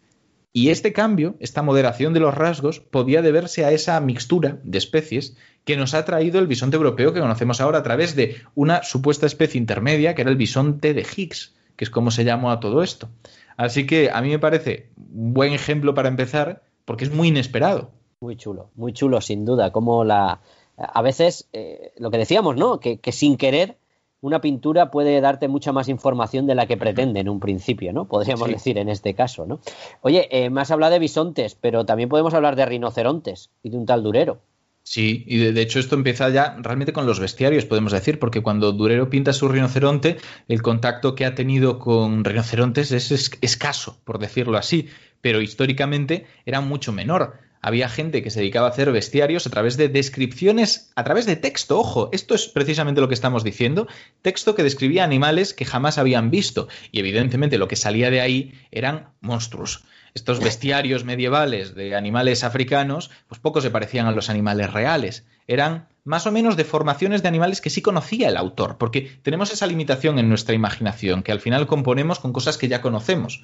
Speaker 3: Y este cambio, esta moderación de los rasgos, podía deberse a esa mixtura de especies que nos ha traído el bisonte europeo que conocemos ahora a través de una supuesta especie intermedia que era el bisonte de Higgs, que es como se llamó a todo esto. Así que a mí me parece un buen ejemplo para empezar porque es muy inesperado.
Speaker 2: Muy chulo, muy chulo, sin duda. Como la. A veces, eh, lo que decíamos, ¿no? Que, sin querer, una pintura puede darte mucha más información de la que pretende en un principio, ¿no? Podríamos decir en este caso, ¿no? Oye, eh, me has hablado de bisontes, pero también podemos hablar de rinocerontes y de un tal durero.
Speaker 3: Sí, y de, hecho esto empieza ya realmente con los bestiarios, podemos decir, porque cuando Durero pinta su rinoceronte, el contacto que ha tenido con rinocerontes es escaso, por decirlo así, pero históricamente era mucho menor. Había gente que se dedicaba a hacer bestiarios a través de descripciones, a través de texto, ojo, esto es precisamente lo que estamos diciendo, texto que describía animales que jamás habían visto, y evidentemente lo que salía de ahí eran monstruos estos bestiarios medievales de animales africanos, pues poco se parecían a los animales reales. Eran más o menos deformaciones de animales que sí conocía el autor, porque tenemos esa limitación en nuestra imaginación, que al final componemos con cosas que ya conocemos.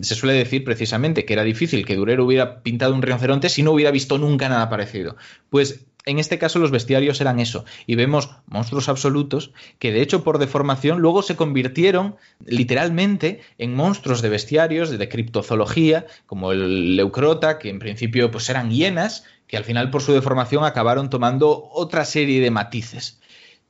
Speaker 3: Se suele decir precisamente que era difícil que Durero hubiera pintado un rinoceronte si no hubiera visto nunca nada parecido. Pues en este caso los bestiarios eran eso, y vemos monstruos absolutos que de hecho por deformación luego se convirtieron literalmente en monstruos de bestiarios, de criptozoología, como el leucrota, que en principio pues eran hienas, que al final por su deformación acabaron tomando otra serie de matices.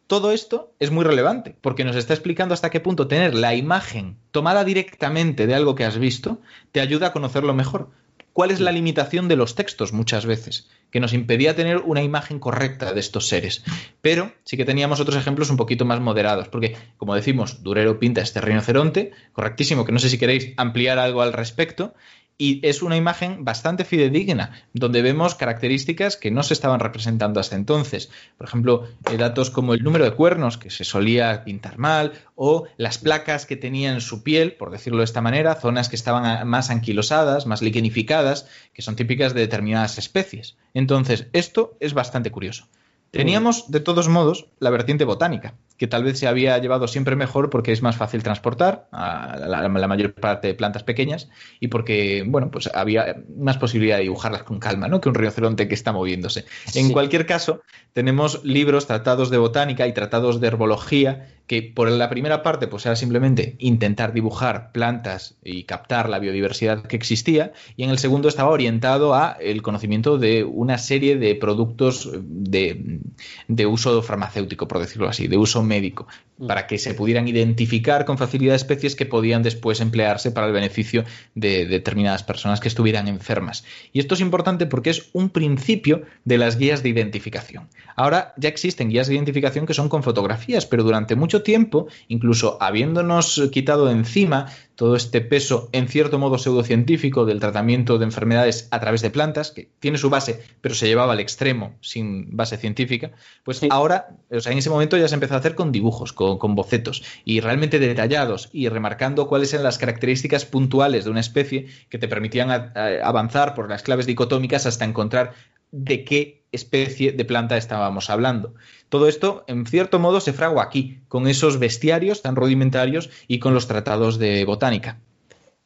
Speaker 3: Todo esto es muy relevante porque nos está explicando hasta qué punto tener la imagen tomada directamente de algo que has visto te ayuda a conocerlo mejor. ¿Cuál es la limitación de los textos muchas veces? que nos impedía tener una imagen correcta de estos seres. Pero sí que teníamos otros ejemplos un poquito más moderados, porque, como decimos, Durero pinta este rinoceronte, correctísimo, que no sé si queréis ampliar algo al respecto, y es una imagen bastante fidedigna, donde vemos características que no se estaban representando hasta entonces. Por ejemplo, eh, datos como el número de cuernos, que se solía pintar mal, o las placas que tenía en su piel, por decirlo de esta manera, zonas que estaban más anquilosadas, más liquenificadas, que son típicas de determinadas especies. Entonces, esto es bastante curioso. Teníamos, de todos modos, la vertiente botánica, que tal vez se había llevado siempre mejor porque es más fácil transportar a la, mayor parte de plantas pequeñas y porque, bueno, pues había más posibilidad de dibujarlas con calma, ¿no? Que un rinoceronte que está moviéndose. En cualquier caso, tenemos libros, tratados de botánica y tratados de herbología que por la primera parte pues era simplemente intentar dibujar plantas y captar la biodiversidad que existía y en el segundo estaba orientado a el conocimiento de una serie de productos de, de uso farmacéutico, por decirlo así, de uso médico. Para que se pudieran identificar con facilidad especies que podían después emplearse para el beneficio de determinadas personas que estuvieran enfermas. Y esto es importante porque es un principio de las guías de identificación. Ahora ya existen guías de identificación que son con fotografías, pero durante mucho tiempo, incluso habiéndonos quitado encima todo este peso en cierto modo pseudocientífico del tratamiento de enfermedades a través de plantas, que tiene su base, pero se llevaba al extremo sin base científica, pues ahora, o sea, en ese momento ya se empezó a hacer con dibujos, con, bocetos, y realmente detallados, y remarcando cuáles eran las características puntuales de una especie que te permitían avanzar por las claves dicotómicas hasta encontrar de qué especie de planta estábamos hablando. Todo esto, en cierto modo, se fragua aquí, con esos bestiarios tan rudimentarios y con los tratados de botánica.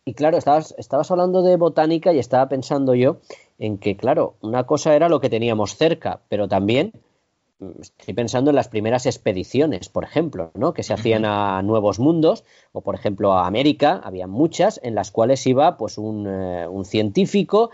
Speaker 2: Y claro, estabas, estabas hablando de botánica y estaba pensando yo en que, claro, una cosa era lo que teníamos cerca, pero también mm, estoy pensando en las primeras expediciones, por ejemplo, ¿no? que se hacían a nuevos mundos, o por ejemplo a América, había muchas en las cuales iba pues un, eh, un científico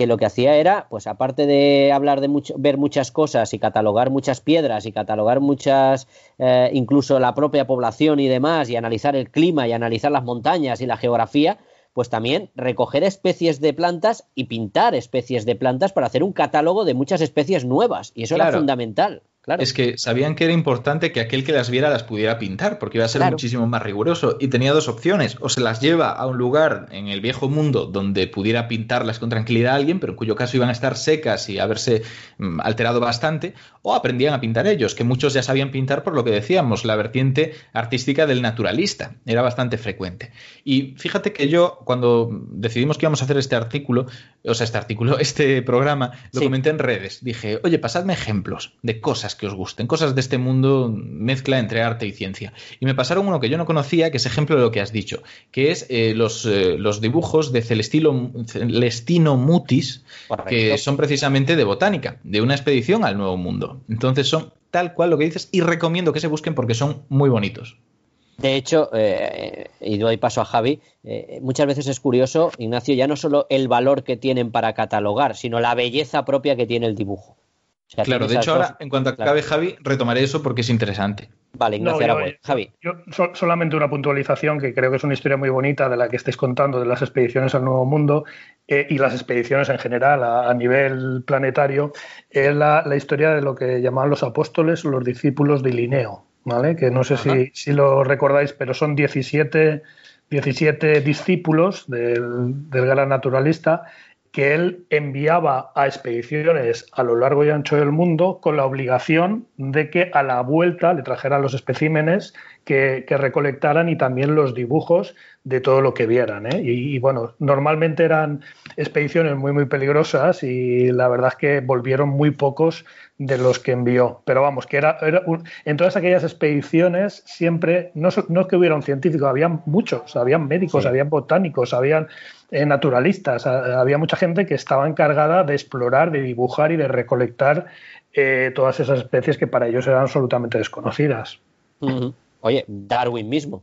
Speaker 2: que lo que hacía era, pues aparte de hablar de mucho, ver muchas cosas y catalogar muchas piedras y catalogar muchas, eh, incluso la propia población y demás, y analizar el clima y analizar las montañas y la geografía, pues también recoger especies de plantas y pintar especies de plantas para hacer un catálogo de muchas especies nuevas. Y eso era fundamental.
Speaker 3: Es que sabían que era importante que aquel que las viera las pudiera pintar, porque iba a ser muchísimo más riguroso. Y tenía dos opciones: o se las lleva a un lugar en el viejo mundo donde pudiera pintarlas con tranquilidad a alguien, pero en cuyo caso iban a estar secas y haberse mm, alterado bastante, o aprendían a pintar ellos, que muchos ya sabían pintar por lo que decíamos, la vertiente artística del naturalista. Era bastante frecuente. Y fíjate que yo, cuando decidimos que íbamos a hacer este artículo, o sea, este artículo, [LAUGHS] este programa, lo comenté en redes. Dije, oye, pasadme ejemplos de cosas que os gusten, cosas de este mundo mezcla entre arte y ciencia. Y me pasaron uno que yo no conocía, que es ejemplo de lo que has dicho, que es eh, los, eh, los, dibujos de Celestino Mutis, que son precisamente de botánica, de una expedición al Nuevo Mundo. Entonces son tal cual lo que dices y recomiendo que se busquen porque son muy bonitos.
Speaker 2: De hecho, eh, y doy paso a Javi, muchas veces es curioso, Ignacio, ya no solo el valor que tienen para catalogar, sino la belleza propia que tiene el dibujo
Speaker 3: claro, de hecho ahora, en cuanto acabe Javi, retomaré eso porque es interesante.
Speaker 2: Vale, Ignacio Javi.
Speaker 5: Yo solamente una puntualización que creo que es una historia muy bonita de la que estáis contando de las expediciones al Nuevo Mundo eh, y las expediciones en general a, nivel planetario, es la, historia de lo que llamaban los apóstoles o los discípulos de Linneo, ¿vale? Que no sé si, si, lo recordáis, pero son 17, 17 discípulos del, del gran naturalista que él enviaba a expediciones a lo largo y ancho del mundo con la obligación de que a la vuelta le trajeran los especímenes que, recolectaran y también los dibujos de todo lo que vieran. ¿eh? Y, bueno, normalmente eran expediciones muy, muy peligrosas y la verdad es que volvieron muy pocos de los que envió. Pero vamos, que era, en todas aquellas expediciones siempre, no, no es que hubiera un científico, había muchos, habían médicos, habían botánicos, habían eh, naturalistas, había mucha gente que estaba encargada de explorar, de dibujar y de recolectar eh, todas esas especies que para ellos eran absolutamente desconocidas.
Speaker 2: Oye, Darwin mismo,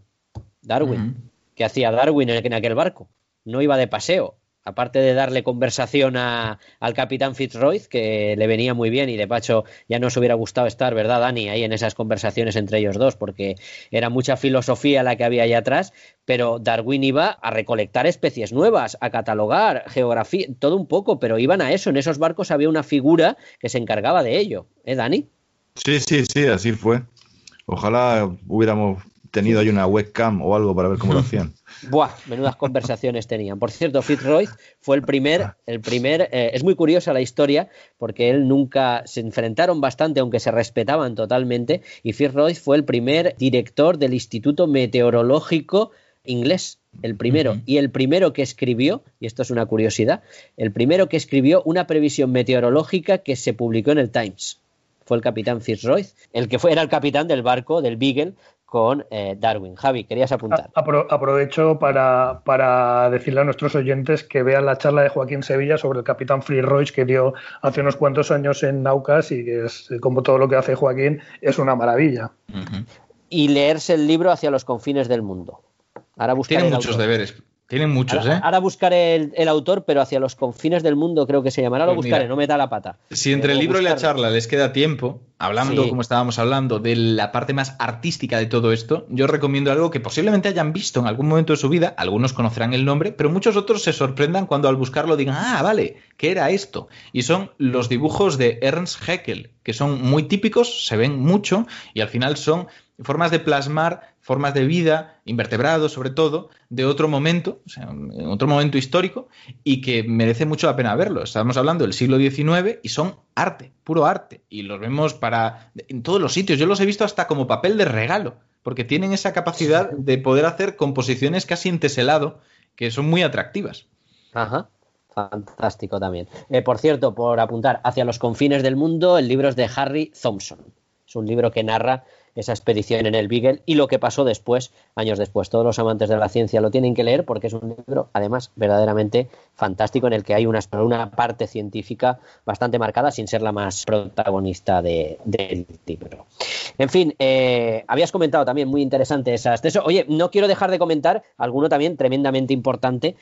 Speaker 2: Darwin, ¿qué hacía Darwin en aquel barco? No iba de paseo, aparte de darle conversación al capitán Fitzroy, que le venía muy bien y de pacho ya nos hubiera gustado estar, ¿verdad, Dani? Ahí en esas conversaciones entre ellos dos, porque era mucha filosofía la que había ahí atrás, pero Darwin iba a recolectar especies nuevas, a catalogar, geografía, todo un poco, pero iban a eso. En esos barcos había una figura que se encargaba de ello, ¿eh, Dani?
Speaker 4: Sí, sí, sí, así fue. Ojalá hubiéramos tenido ahí una webcam o algo para ver cómo lo [LAUGHS] hacían.
Speaker 2: Buah, menudas conversaciones tenían. Por cierto, Fitzroy fue el primer, el primer, eh, es muy curiosa la historia porque él nunca se enfrentaron bastante, aunque se respetaban totalmente, y Fitzroy fue el primer director del Instituto Meteorológico inglés, el primero, y el primero que escribió, y esto es una curiosidad, el primero que escribió una previsión meteorológica que se publicó en el Times. fue el capitán Fitzroy, el que fue, era el capitán del barco del Beagle con eh, Darwin. Javi, querías apuntar.
Speaker 5: aprovecho para, para, decirle a nuestros oyentes que vean la charla de Joaquín Sevilla sobre el capitán Fitzroy que dio hace unos cuantos años en Naucas y que es, como todo lo que hace Joaquín, es una maravilla.
Speaker 2: Y leerse el libro hacia los confines del mundo.
Speaker 3: Ahora Tiene muchos deberes. Tienen muchos,
Speaker 2: ahora,
Speaker 3: ¿eh?
Speaker 2: Ahora buscaré el, autor, pero hacia los confines del mundo creo que se llamará. Lo pues buscaré, no me da la pata.
Speaker 3: Si entre el libro y la charla les queda tiempo, hablando, como estábamos hablando, de la parte más artística de todo esto, yo recomiendo algo que posiblemente hayan visto en algún momento de su vida, algunos conocerán el nombre, pero muchos otros se sorprendan cuando al buscarlo digan, ah, vale, ¿qué era esto? Y son los dibujos de Ernst Haeckel, que son muy típicos, se ven mucho, y al final son formas de plasmar formas de vida, invertebrados sobre todo, de otro momento, o sea, otro momento histórico, y que merece mucho la pena verlo. Estamos hablando del siglo XIX y son arte, puro arte, y los vemos para en todos los sitios. Yo los he visto hasta como papel de regalo, porque tienen esa capacidad de poder hacer composiciones casi en teselado, que son muy atractivas.
Speaker 2: Ajá. Fantástico también. Eh, por cierto, por apuntar, Hacia los confines del mundo, el libro es de Harry Thompson. Es un libro que narra esa expedición en el Beagle y lo que pasó después, años después. Todos los amantes de la ciencia lo tienen que leer porque es un libro, además, verdaderamente fantástico en el que hay una, una parte científica bastante marcada sin ser la más protagonista del libro. En fin, eh, habías comentado también muy interesante esas. De eso, oye, no quiero dejar de comentar alguno también tremendamente importante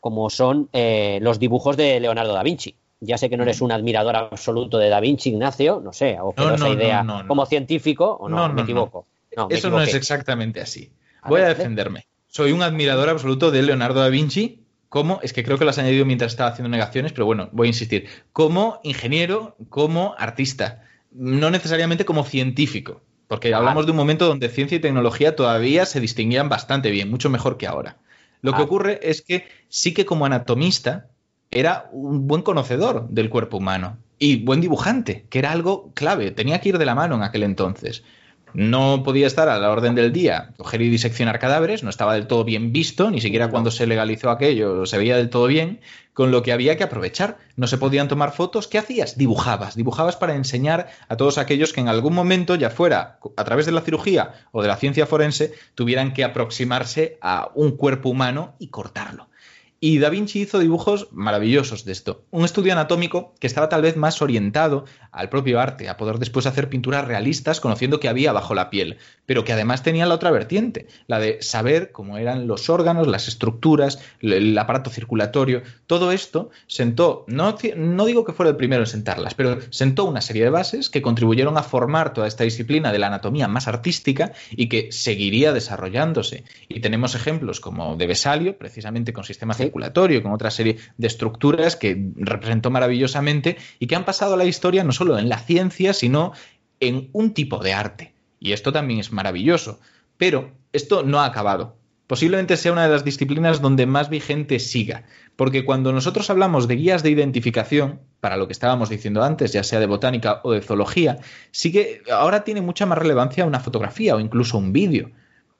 Speaker 2: como son eh, los dibujos de Leonardo da Vinci. Ya sé que no eres un admirador absoluto de Da Vinci, Ignacio, no sé, o esa idea como científico, o no, me equivoco.
Speaker 3: Eso no es exactamente así. Voy a, defenderme. Soy un admirador absoluto de Leonardo da Vinci como, es que creo que lo has añadido mientras estaba haciendo negaciones, pero bueno, voy a insistir, como ingeniero, como artista, no necesariamente como científico, porque hablamos de un momento donde ciencia y tecnología todavía se distinguían bastante bien, mucho mejor que ahora. Lo que ah. ocurre es que sí que como anatomista era un buen conocedor del cuerpo humano y buen dibujante, que era algo clave, tenía que ir de la mano en aquel entonces. No podía estar a la orden del día coger y diseccionar cadáveres, no estaba del todo bien visto, ni siquiera cuando se legalizó aquello se veía del todo bien, con lo que había que aprovechar. No se podían tomar fotos, ¿qué hacías? Dibujabas, dibujabas para enseñar a todos aquellos que en algún momento, ya fuera a través de la cirugía o de la ciencia forense, tuvieran que aproximarse a un cuerpo humano y cortarlo. Y Da Vinci hizo dibujos maravillosos de esto. Un estudio anatómico que estaba tal vez más orientado al propio arte, a poder después hacer pinturas realistas conociendo que había bajo la piel, pero que además tenía la otra vertiente, la de saber cómo eran los órganos, las estructuras, el aparato circulatorio. Todo esto sentó, no, no digo que fuera el primero en sentarlas, pero sentó una serie de bases que contribuyeron a formar toda esta disciplina de la anatomía más artística y que seguiría desarrollándose. Y tenemos ejemplos como de Vesalio, precisamente con sistemas circulatorio, con otra serie de estructuras que representó maravillosamente y que han pasado a la historia no solo en la ciencia, sino en un tipo de arte. Y esto también es maravilloso. Pero esto no ha acabado. Posiblemente sea una de las disciplinas donde más vigente siga, porque cuando nosotros hablamos de guías de identificación, para lo que estábamos diciendo antes, ya sea de botánica o de zoología, sigue ahora tiene mucha más relevancia una fotografía o incluso un vídeo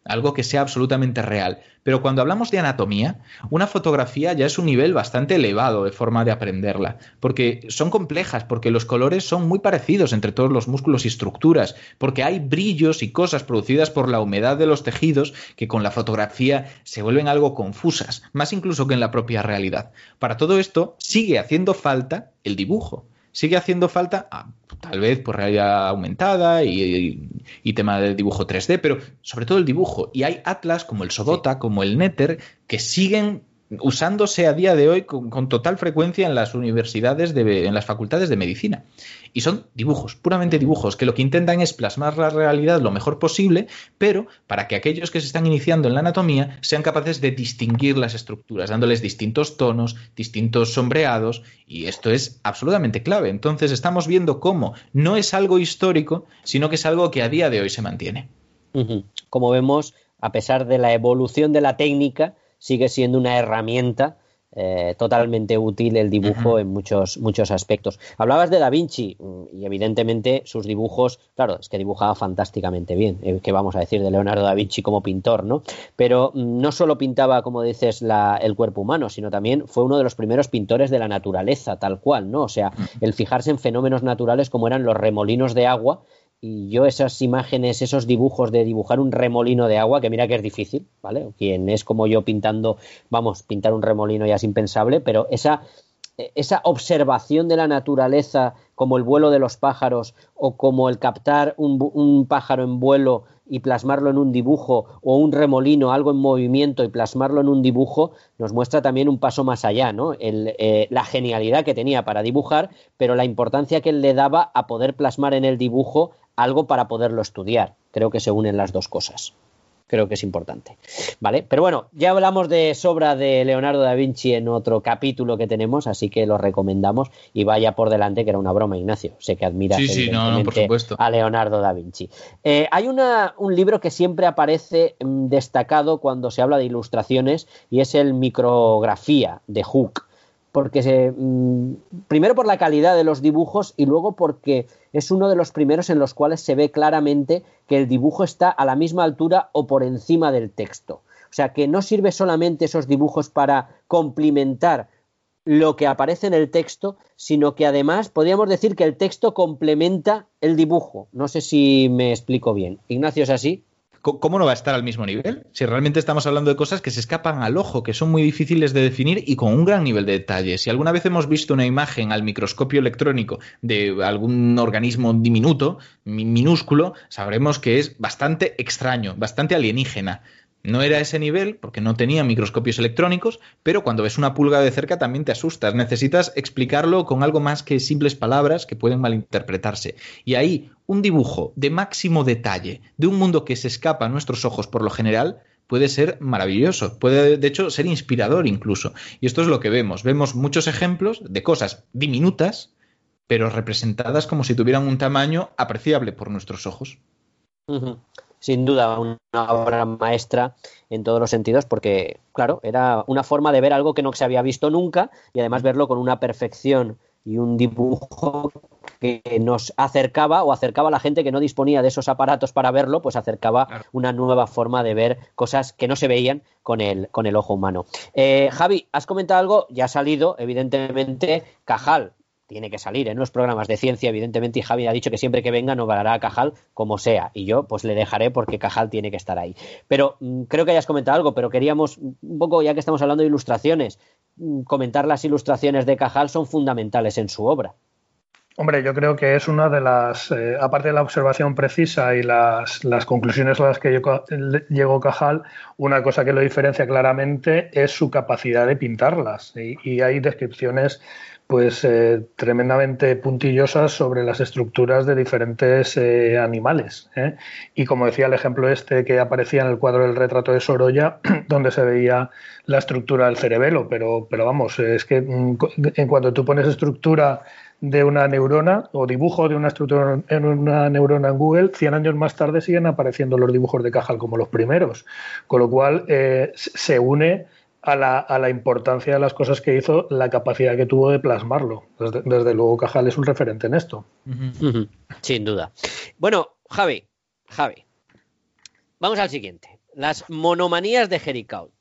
Speaker 3: algo que sea absolutamente real. Pero cuando hablamos de anatomía, una fotografía ya es un nivel bastante elevado de forma de aprenderla, porque son complejas, porque los colores son muy parecidos entre todos los músculos y estructuras, porque hay brillos y cosas producidas por la humedad de los tejidos que con la fotografía se vuelven algo confusas, más incluso que en la propia realidad. Para todo esto sigue haciendo falta el dibujo sigue haciendo falta, ah, tal vez por realidad aumentada y, tema de dibujo 3D, pero sobre todo el dibujo. Y hay atlas como el Sodota, como el Nether, que siguen usándose a día de hoy con, total frecuencia en las universidades, de, en las facultades de medicina. Y son dibujos, puramente dibujos, que lo que intentan es plasmar la realidad lo mejor posible, pero para que aquellos que se están iniciando en la anatomía sean capaces de distinguir las estructuras, dándoles distintos tonos, distintos sombreados, y esto es absolutamente clave. Entonces estamos viendo cómo no es algo histórico, sino que es algo que a día de hoy se mantiene.
Speaker 2: Como vemos, a pesar de la evolución de la técnica, sigue siendo una herramienta eh, totalmente útil el dibujo en muchos, muchos aspectos. Hablabas de Da Vinci mm, y evidentemente sus dibujos, claro, es que dibujaba fantásticamente bien, eh, que vamos a decir de Leonardo da Vinci como pintor, ¿no? Pero mm, no solo pintaba, como dices, el cuerpo humano, sino también fue uno de los primeros pintores de la naturaleza, tal cual, ¿no? O sea, el fijarse en fenómenos naturales como eran los remolinos de agua y yo esas imágenes, esos dibujos de dibujar un remolino de agua, que mira que es difícil, ¿vale? Quien es como yo pintando, vamos, pintar un remolino ya es impensable, pero esa, esa observación de la naturaleza como el vuelo de los pájaros o como el captar un, un pájaro en vuelo y plasmarlo en un dibujo o un remolino, algo en movimiento y plasmarlo en un dibujo, nos muestra también un paso más allá, ¿no? El, eh, la genialidad que tenía para dibujar, pero la importancia que él le daba a poder plasmar en el dibujo algo para poderlo estudiar. Creo que se unen las dos cosas. Creo que es importante. ¿Vale? Pero bueno, ya hablamos de sobra de Leonardo da Vinci en otro capítulo que tenemos, así que lo recomendamos y vaya por delante, que era una broma, Ignacio. Sé que admiras a Leonardo da Vinci. Eh, hay una, un libro que siempre aparece mm, destacado cuando se habla de ilustraciones y es el Micrografía de Hook porque se, mm, primero por la calidad de los dibujos y luego porque es uno de los primeros en los cuales se ve claramente que el dibujo está a la misma altura o por encima del texto. O sea, que no sirve solamente esos dibujos para complementar lo que aparece en el texto, sino que además podríamos decir que el texto complementa el dibujo. No sé si me explico bien. Ignacio, ¿es así?
Speaker 3: ¿Cómo no va a estar al mismo nivel? Si realmente estamos hablando de cosas que se escapan al ojo, que son muy difíciles de definir y con un gran nivel de detalle. Si alguna vez hemos visto una imagen al microscopio electrónico de algún organismo diminuto, minúsculo, sabremos que es bastante extraño, bastante alienígena. No era ese nivel porque no tenía microscopios electrónicos, pero cuando ves una pulga de cerca también te asustas. Necesitas explicarlo con algo más que simples palabras que pueden malinterpretarse. Y ahí un dibujo de máximo detalle de un mundo que se escapa a nuestros ojos por lo general puede ser maravilloso, puede de hecho ser inspirador incluso. Y esto es lo que vemos. Vemos muchos ejemplos de cosas diminutas, pero representadas como si tuvieran un tamaño apreciable por nuestros ojos
Speaker 2: sin duda una obra maestra en todos los sentidos porque, claro, era una forma de ver algo que no se había visto nunca y además verlo con una perfección y un dibujo que nos acercaba o acercaba a la gente que no disponía de esos aparatos para verlo, pues acercaba una nueva forma de ver cosas que no se veían con el, con el ojo humano. Eh, Javi, has comentado algo, ya ha salido, evidentemente, Cajal, tiene que salir en los programas de ciencia, evidentemente, y Javi ha dicho que siempre que venga no valará a Cajal como sea, y yo pues le dejaré porque Cajal tiene que estar ahí. Pero mm, creo que hayas comentado algo, pero queríamos un poco, ya que estamos hablando de ilustraciones, mm, comentar las ilustraciones de Cajal son fundamentales en su obra.
Speaker 5: Hombre, yo creo que es una de las, eh, aparte de la observación precisa y las, conclusiones a las que llegó Cajal, una cosa que lo diferencia claramente es su capacidad de pintarlas. y hay descripciones pues eh, tremendamente puntillosas sobre las estructuras de diferentes eh, animales. ¿eh? Y como decía el ejemplo este que aparecía en el cuadro del retrato de Sorolla, [CLEARS THROAT] donde se veía la estructura del cerebelo, pero, pero vamos, es que mm, en cuanto tú pones estructura de una neurona o dibujo de una estructura en una neurona en Google, 100 años más tarde siguen apareciendo los dibujos de Cajal como los primeros, con lo cual se une a la, importancia de las cosas que hizo, la capacidad que tuvo de plasmarlo. Desde, luego, Cajal es un referente en esto.
Speaker 2: Sin duda. Bueno, Javi, Javi, vamos al siguiente. Las monomanías de Jericaut.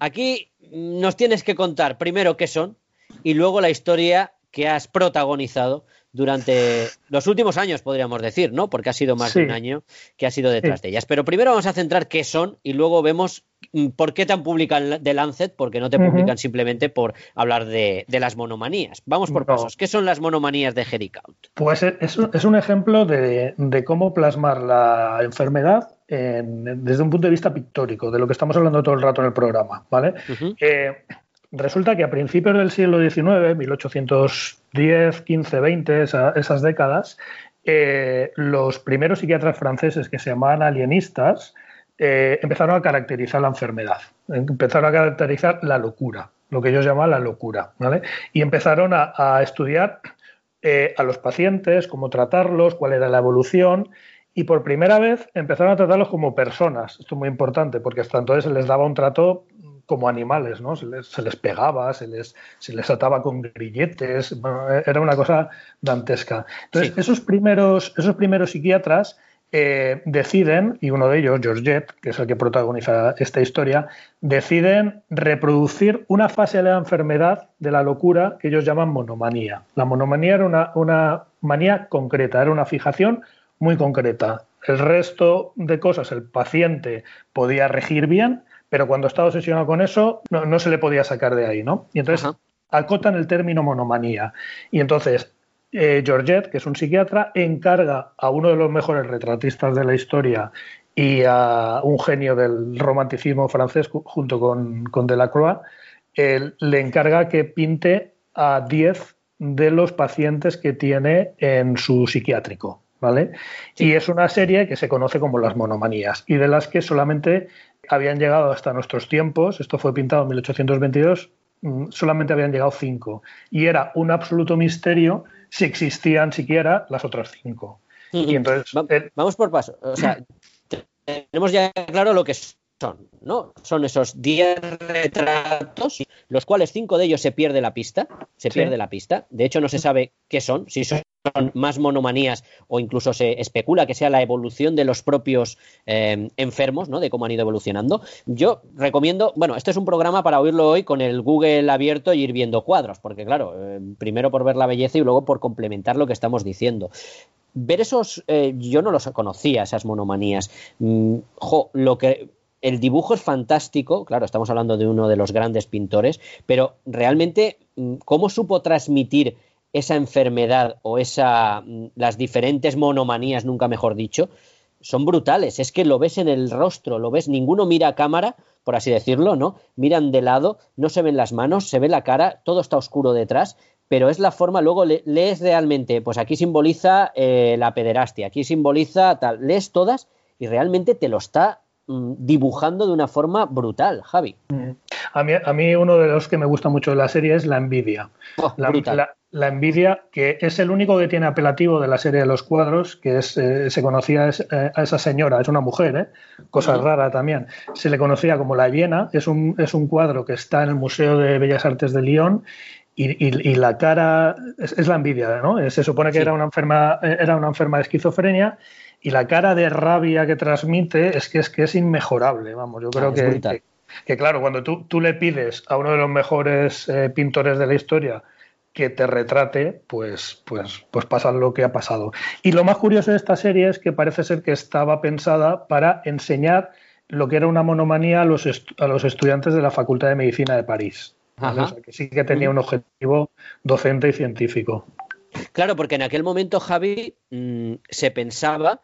Speaker 2: Aquí nos tienes que contar primero qué son y luego la historia que has protagonizado durante los últimos años, podríamos decir, ¿no? Porque ha sido más de un año que ha sido detrás de ellas. Pero primero vamos a centrar qué son y luego vemos mm, por qué te han publicado de Lancet, porque no te publican simplemente por hablar de, las monomanías. Vamos por pasos. ¿Qué son las monomanías de Count?
Speaker 5: Pues es, es, un ejemplo de, cómo plasmar la enfermedad desde un punto de vista pictórico, de lo que estamos hablando todo el rato en el programa, ¿vale? Resulta que a principios del siglo XIX, 1810, 15, 20, esas décadas, eh, los primeros psiquiatras franceses que se llamaban alienistas eh, empezaron a caracterizar la enfermedad, empezaron a caracterizar la locura, lo que ellos llaman la locura, Y empezaron a, estudiar eh, a los pacientes, cómo tratarlos, cuál era la evolución, y por primera vez empezaron a tratarlos como personas. Esto es muy importante porque hasta entonces se les daba un trato como animales, ¿no? Se les, pegaba, se les, se les ataba con grilletes, era una cosa dantesca. Entonces, esos, primeros, esos primeros psiquiatras eh, deciden, y uno de ellos, George Jett, que es el que protagoniza esta historia, deciden reproducir una fase de la enfermedad de la locura que ellos llaman monomanía. La monomanía era una, una manía concreta, era una fijación muy concreta. El resto de cosas el paciente podía regir bien, pero cuando estaba obsesionado con eso no, se le podía sacar de ahí, ¿no? Y entonces acotan el término monomanía. Y entonces eh, Georgette, que es un psiquiatra, encarga a uno de los mejores retratistas de la historia y a un genio del romanticismo francés junto con, con Delacroix, le encarga que pinte a 10 de los pacientes que tiene en su psiquiátrico. ¿Vale? Y es una serie que se conoce como las monomanías y de las que solamente habían llegado hasta nuestros tiempos, esto fue pintado en 1822, mm, solamente habían llegado cinco. Y era un absoluto misterio si existían siquiera las otras cinco.
Speaker 2: Y entonces, Vamos por paso. O sea, tenemos ya claro lo que son, ¿no? Son esos 10 retratos, los cuales cinco de ellos se pierde la pista, se pierde la pista. De hecho, no se sabe qué son, si son más monomanías o incluso se especula que sea la evolución de los propios eh, enfermos, ¿no? De cómo han ido evolucionando. Yo recomiendo, bueno, este es un programa para oírlo hoy con el Google abierto y ir viendo cuadros, porque claro, eh, primero por ver la belleza y luego por complementar lo que estamos diciendo ver esos, eh, yo no los conocía, esas monomanías. Mm, lo que el dibujo es fantástico, claro, estamos hablando de uno de los grandes pintores, pero realmente, mm, ¿cómo supo transmitir esa enfermedad o esa, mm, las diferentes monomanías, nunca mejor dicho, son brutales. Es que lo ves en el rostro, lo ves, ninguno mira a cámara, por así decirlo, ¿no? Miran de lado, no se ven las manos, se ve la cara, todo está oscuro detrás, pero es la forma, luego lees realmente, pues aquí simboliza eh, la pederastia, aquí simboliza tal, lees todas y realmente te lo está dibujando de una forma brutal, Javi. Mm.
Speaker 5: A mí, a mí uno de los que me gusta mucho de la serie es la envidia. Oh, la, la envidia, que es el único que tiene apelativo de la serie de los cuadros, que es, eh, se conocía eh, a esa señora, es una mujer, ¿eh? cosa rara también, se le conocía como la hiena, es un, es un cuadro que está en el Museo de Bellas Artes de Lyon y, la cara es, la envidia, ¿no? Se supone que era, una enferma, era una enferma de esquizofrenia y la cara de rabia que transmite es que es, que es inmejorable, vamos, yo creo ah, que, que, claro, cuando tú, tú, le pides a uno de los mejores pintores de la historia que te retrate, pues, pues, pues pasa lo que ha pasado. Y lo más curioso de esta serie es que parece ser que estaba pensada para enseñar lo que era una monomanía a los, a los estudiantes de la Facultad de Medicina de París. que sí que tenía un objetivo docente y científico.
Speaker 2: Claro, porque en aquel momento, Javi, mm, se pensaba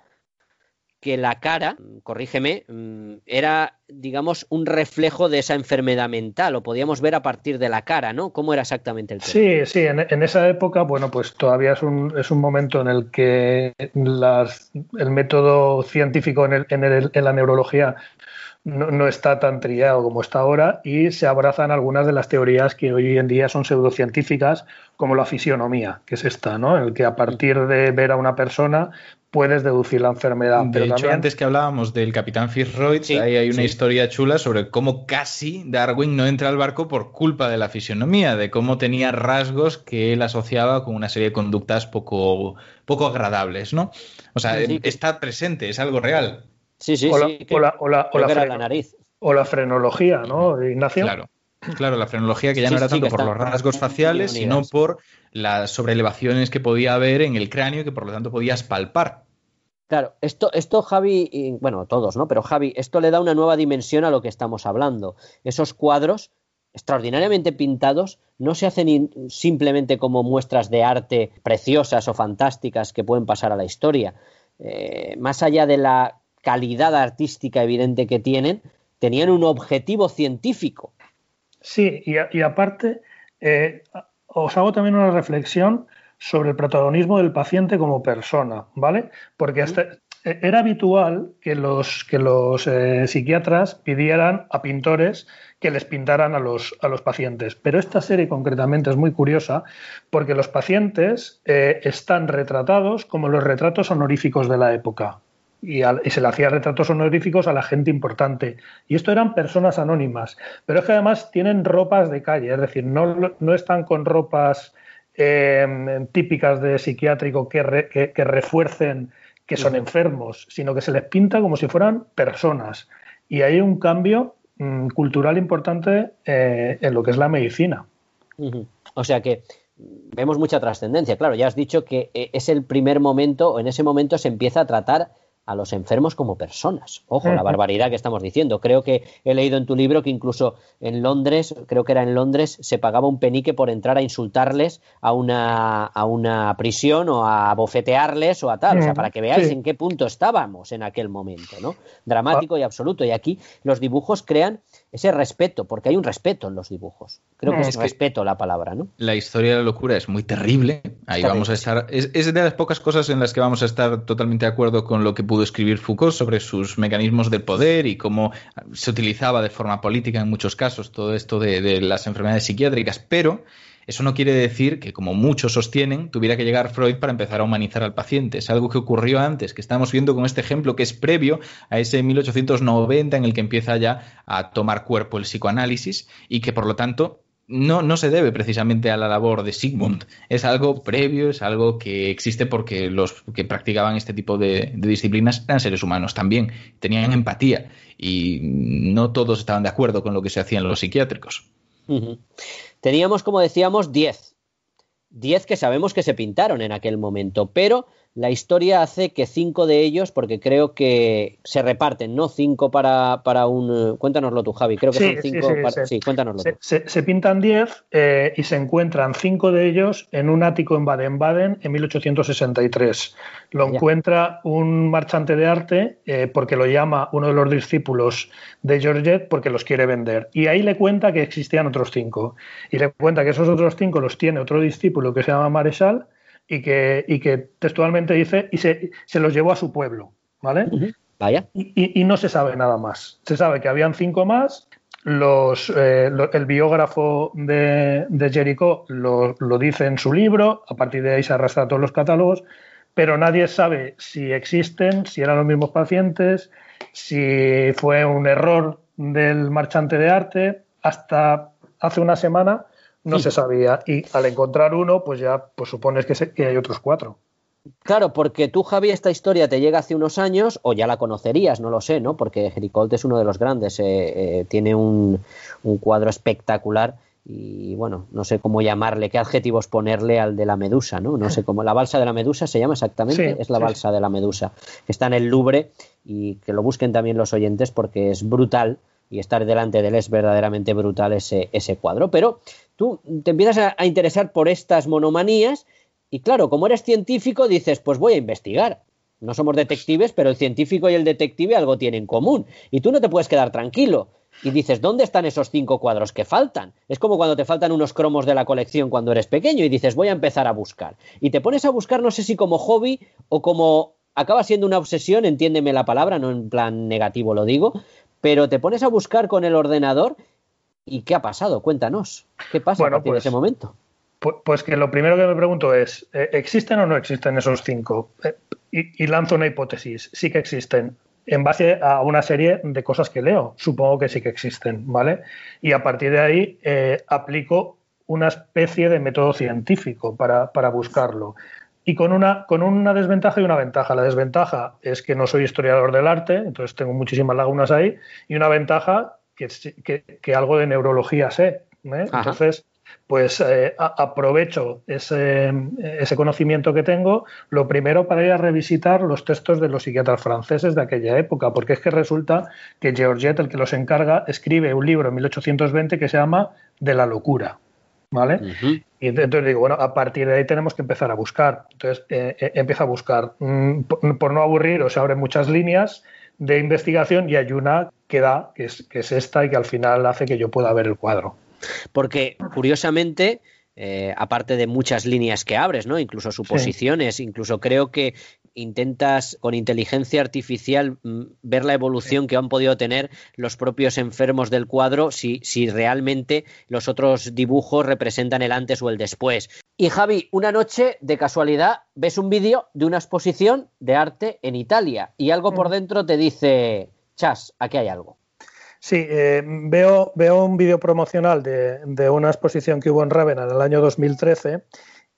Speaker 2: que la cara, corrígeme, mm, era, digamos, un reflejo de esa enfermedad mental, o podíamos ver a partir de la cara, ¿no? ¿Cómo era exactamente el tema?
Speaker 5: Sí, sí, en, esa época, bueno, pues todavía es un, es un momento en el que el método científico en, en la neurología no, está tan trillado como está ahora y se abrazan algunas de las teorías que hoy en día son pseudocientíficas, como la fisionomía, que es esta, ¿no? En el que a partir de ver a una persona puedes deducir la enfermedad.
Speaker 3: De hecho, antes que hablábamos del capitán Fitzroy, ahí hay una historia chula sobre cómo casi Darwin no entra al barco por culpa de la fisionomía, de cómo tenía rasgos que él asociaba con una serie de conductas poco, poco agradables, ¿no? O sea, está presente, es algo real.
Speaker 2: Sí, sí, sí.
Speaker 5: o la, o la, nariz. O la frenología, ¿no, Ignacio?
Speaker 3: Claro. Claro, la frenología que ya no era tanto por los rasgos faciales, sino por las sobreelevaciones que podía haber en el cráneo y que por lo tanto podías palpar.
Speaker 2: Claro, esto, esto Javi, bueno, todos, ¿no? Pero Javi, esto le da una nueva dimensión a lo que estamos hablando. Esos cuadros extraordinariamente pintados no se hacen simplemente como muestras de arte preciosas o fantásticas que pueden pasar a la historia. Eh, más allá de la calidad artística evidente que tienen, tenían un objetivo científico.
Speaker 5: Sí, y, aparte, eh, os hago también una reflexión sobre el protagonismo del paciente como persona, ¿vale? Porque e, era habitual que los, que los eh, psiquiatras pidieran a pintores que les pintaran a los, a los pacientes. Pero esta serie concretamente es muy curiosa porque los pacientes eh, están retratados como los retratos honoríficos de la época. Y, se le hacía retratos honoríficos a la gente importante. Y esto eran personas anónimas, pero es que además tienen ropas de calle, es decir, no, no están con ropas em, típicas de psiquiátrico que, que, refuercen que son enfermos, sino que se les pinta como si fueran personas. Y hay un cambio mm, cultural importante eh, en lo que es la medicina.
Speaker 2: O sea que vemos mucha trascendencia. Claro, ya has dicho que eh, es el primer momento, o en ese momento se empieza a tratar a los enfermos como personas. Ojo, la barbaridad que estamos diciendo. Creo que he leído en tu libro que incluso en Londres, creo que era en Londres, se pagaba un penique por entrar a insultarles a una, a una prisión o a bofetearles o a tal. O sea, para que veáis en qué punto estábamos en aquel momento, ¿no? Dramático y absoluto. Y aquí los dibujos crean ese respeto, porque hay un respeto en los dibujos. Creo que es, respeto la palabra, ¿no?
Speaker 3: La historia de la locura es muy terrible. Ahí vamos a estar. Es, es, de las pocas cosas en las que vamos a estar totalmente de acuerdo con lo que pudo escribir Foucault sobre sus mecanismos de poder y cómo se utilizaba de forma política en muchos casos todo esto de, de las enfermedades psiquiátricas. Pero eso no quiere decir que, como muchos sostienen, tuviera que llegar Freud para empezar a humanizar al paciente. Es algo que ocurrió antes, que estamos viendo con este ejemplo que es previo a ese 1890 en el que empieza ya a tomar cuerpo el psicoanálisis y que, por lo tanto, no, no, se debe precisamente a la labor de Sigmund. Es algo previo, es algo que existe porque los que practicaban este tipo de, disciplinas eran seres humanos también, tenían empatía y no todos estaban de acuerdo con lo que se hacía en los psiquiátricos.
Speaker 2: Teníamos, como decíamos, 10. 10 que sabemos que se pintaron en aquel momento, pero la historia hace que cinco de ellos, porque creo que se reparten, ¿no? Cinco para, para un... Cuéntanoslo tú, Javi. Creo que son cinco... Sí, para... sí cuéntanoslo
Speaker 5: tú. Se, pintan diez eh, y se encuentran cinco de ellos en un ático en Baden-Baden en 1863. Lo encuentra un marchante de arte eh, porque lo llama uno de los discípulos de Georgette porque los quiere vender. Y ahí le cuenta que existían otros cinco. Y le cuenta que esos otros cinco los tiene otro discípulo que se llama Marechal y que, y que textualmente dice, y se, se, los llevó a su pueblo, ¿vale?
Speaker 2: Vaya.
Speaker 5: Y, y, no se sabe nada más. Se sabe que habían cinco más, los, eh, el biógrafo de, de Jericho lo, lo, dice en su libro, a partir de ahí se arrastra todos los catálogos, pero nadie sabe si existen, si eran los mismos pacientes, si fue un error del marchante de arte. Hasta hace una semana no se sabía. Y al encontrar uno, pues ya pues supones que, que hay otros cuatro.
Speaker 2: Claro, porque tú, Javi, esta historia te llega hace unos años, o ya la conocerías, no lo sé, ¿no? Porque Jericolt es uno de los grandes, eh, eh, tiene un, cuadro espectacular y bueno, no sé cómo llamarle, qué adjetivos ponerle al de la medusa, ¿no? No sé cómo, la balsa de la medusa se llama exactamente, es la balsa de la medusa, está en el Louvre y que lo busquen también los oyentes porque es brutal y estar delante de él es verdaderamente brutal ese, ese cuadro. Pero tú te empiezas a, interesar por estas monomanías y claro, como eres científico dices, pues voy a investigar. No somos detectives, pero el científico y el detective algo tienen en común. Y tú no te puedes quedar tranquilo. Y dices, ¿dónde están esos cinco cuadros que faltan? Es como cuando te faltan unos cromos de la colección cuando eres pequeño y dices, voy a empezar a buscar. Y te pones a buscar, no sé si como hobby o como acaba siendo una obsesión, entiéndeme la palabra, no en plan negativo lo digo, pero te pones a buscar con el ordenador y ¿qué ha pasado? Cuéntanos. ¿Qué pasa a partir de pues, ese momento?
Speaker 5: Pues, que lo primero que me pregunto es, eh, ¿existen o no existen esos cinco? Eh, y, lanzo una hipótesis. Sí que existen. En base a una serie de cosas que leo, supongo que sí que existen, ¿vale? Y a partir de ahí eh, aplico una especie de método científico para, para buscarlo y con una, con una desventaja y una ventaja. La desventaja es que no soy historiador del arte, entonces tengo muchísimas lagunas ahí, y una ventaja que, que, algo de neurología sé. ¿eh? Entonces, pues eh, aprovecho ese, ese, conocimiento que tengo, lo primero para ir a revisitar los textos de los psiquiatras franceses de aquella época, porque es que resulta que Georgette, el que los encarga, escribe un libro en 1820 que se llama De la locura. ¿Vale? Y entonces digo, bueno, a partir de ahí tenemos que empezar a buscar. Entonces eh, eh, empieza a buscar. Mm, por, no aburrir, o se abren muchas líneas de investigación y hay una que da, que es, que es esta y que al final hace que yo pueda ver el cuadro.
Speaker 2: Porque, curiosamente, eh, aparte de muchas líneas que abres, ¿no? Incluso suposiciones, incluso creo que intentas con inteligencia artificial mm, ver la evolución que han podido tener los propios enfermos del cuadro si, si realmente los otros dibujos representan el antes o el después. Y Javi, una noche de casualidad ves un vídeo de una exposición de arte en Italia y algo por dentro te dice, chas, aquí hay algo.
Speaker 5: Sí, eh, veo, veo un vídeo promocional de, de, una exposición que hubo en Ravenna en el año 2013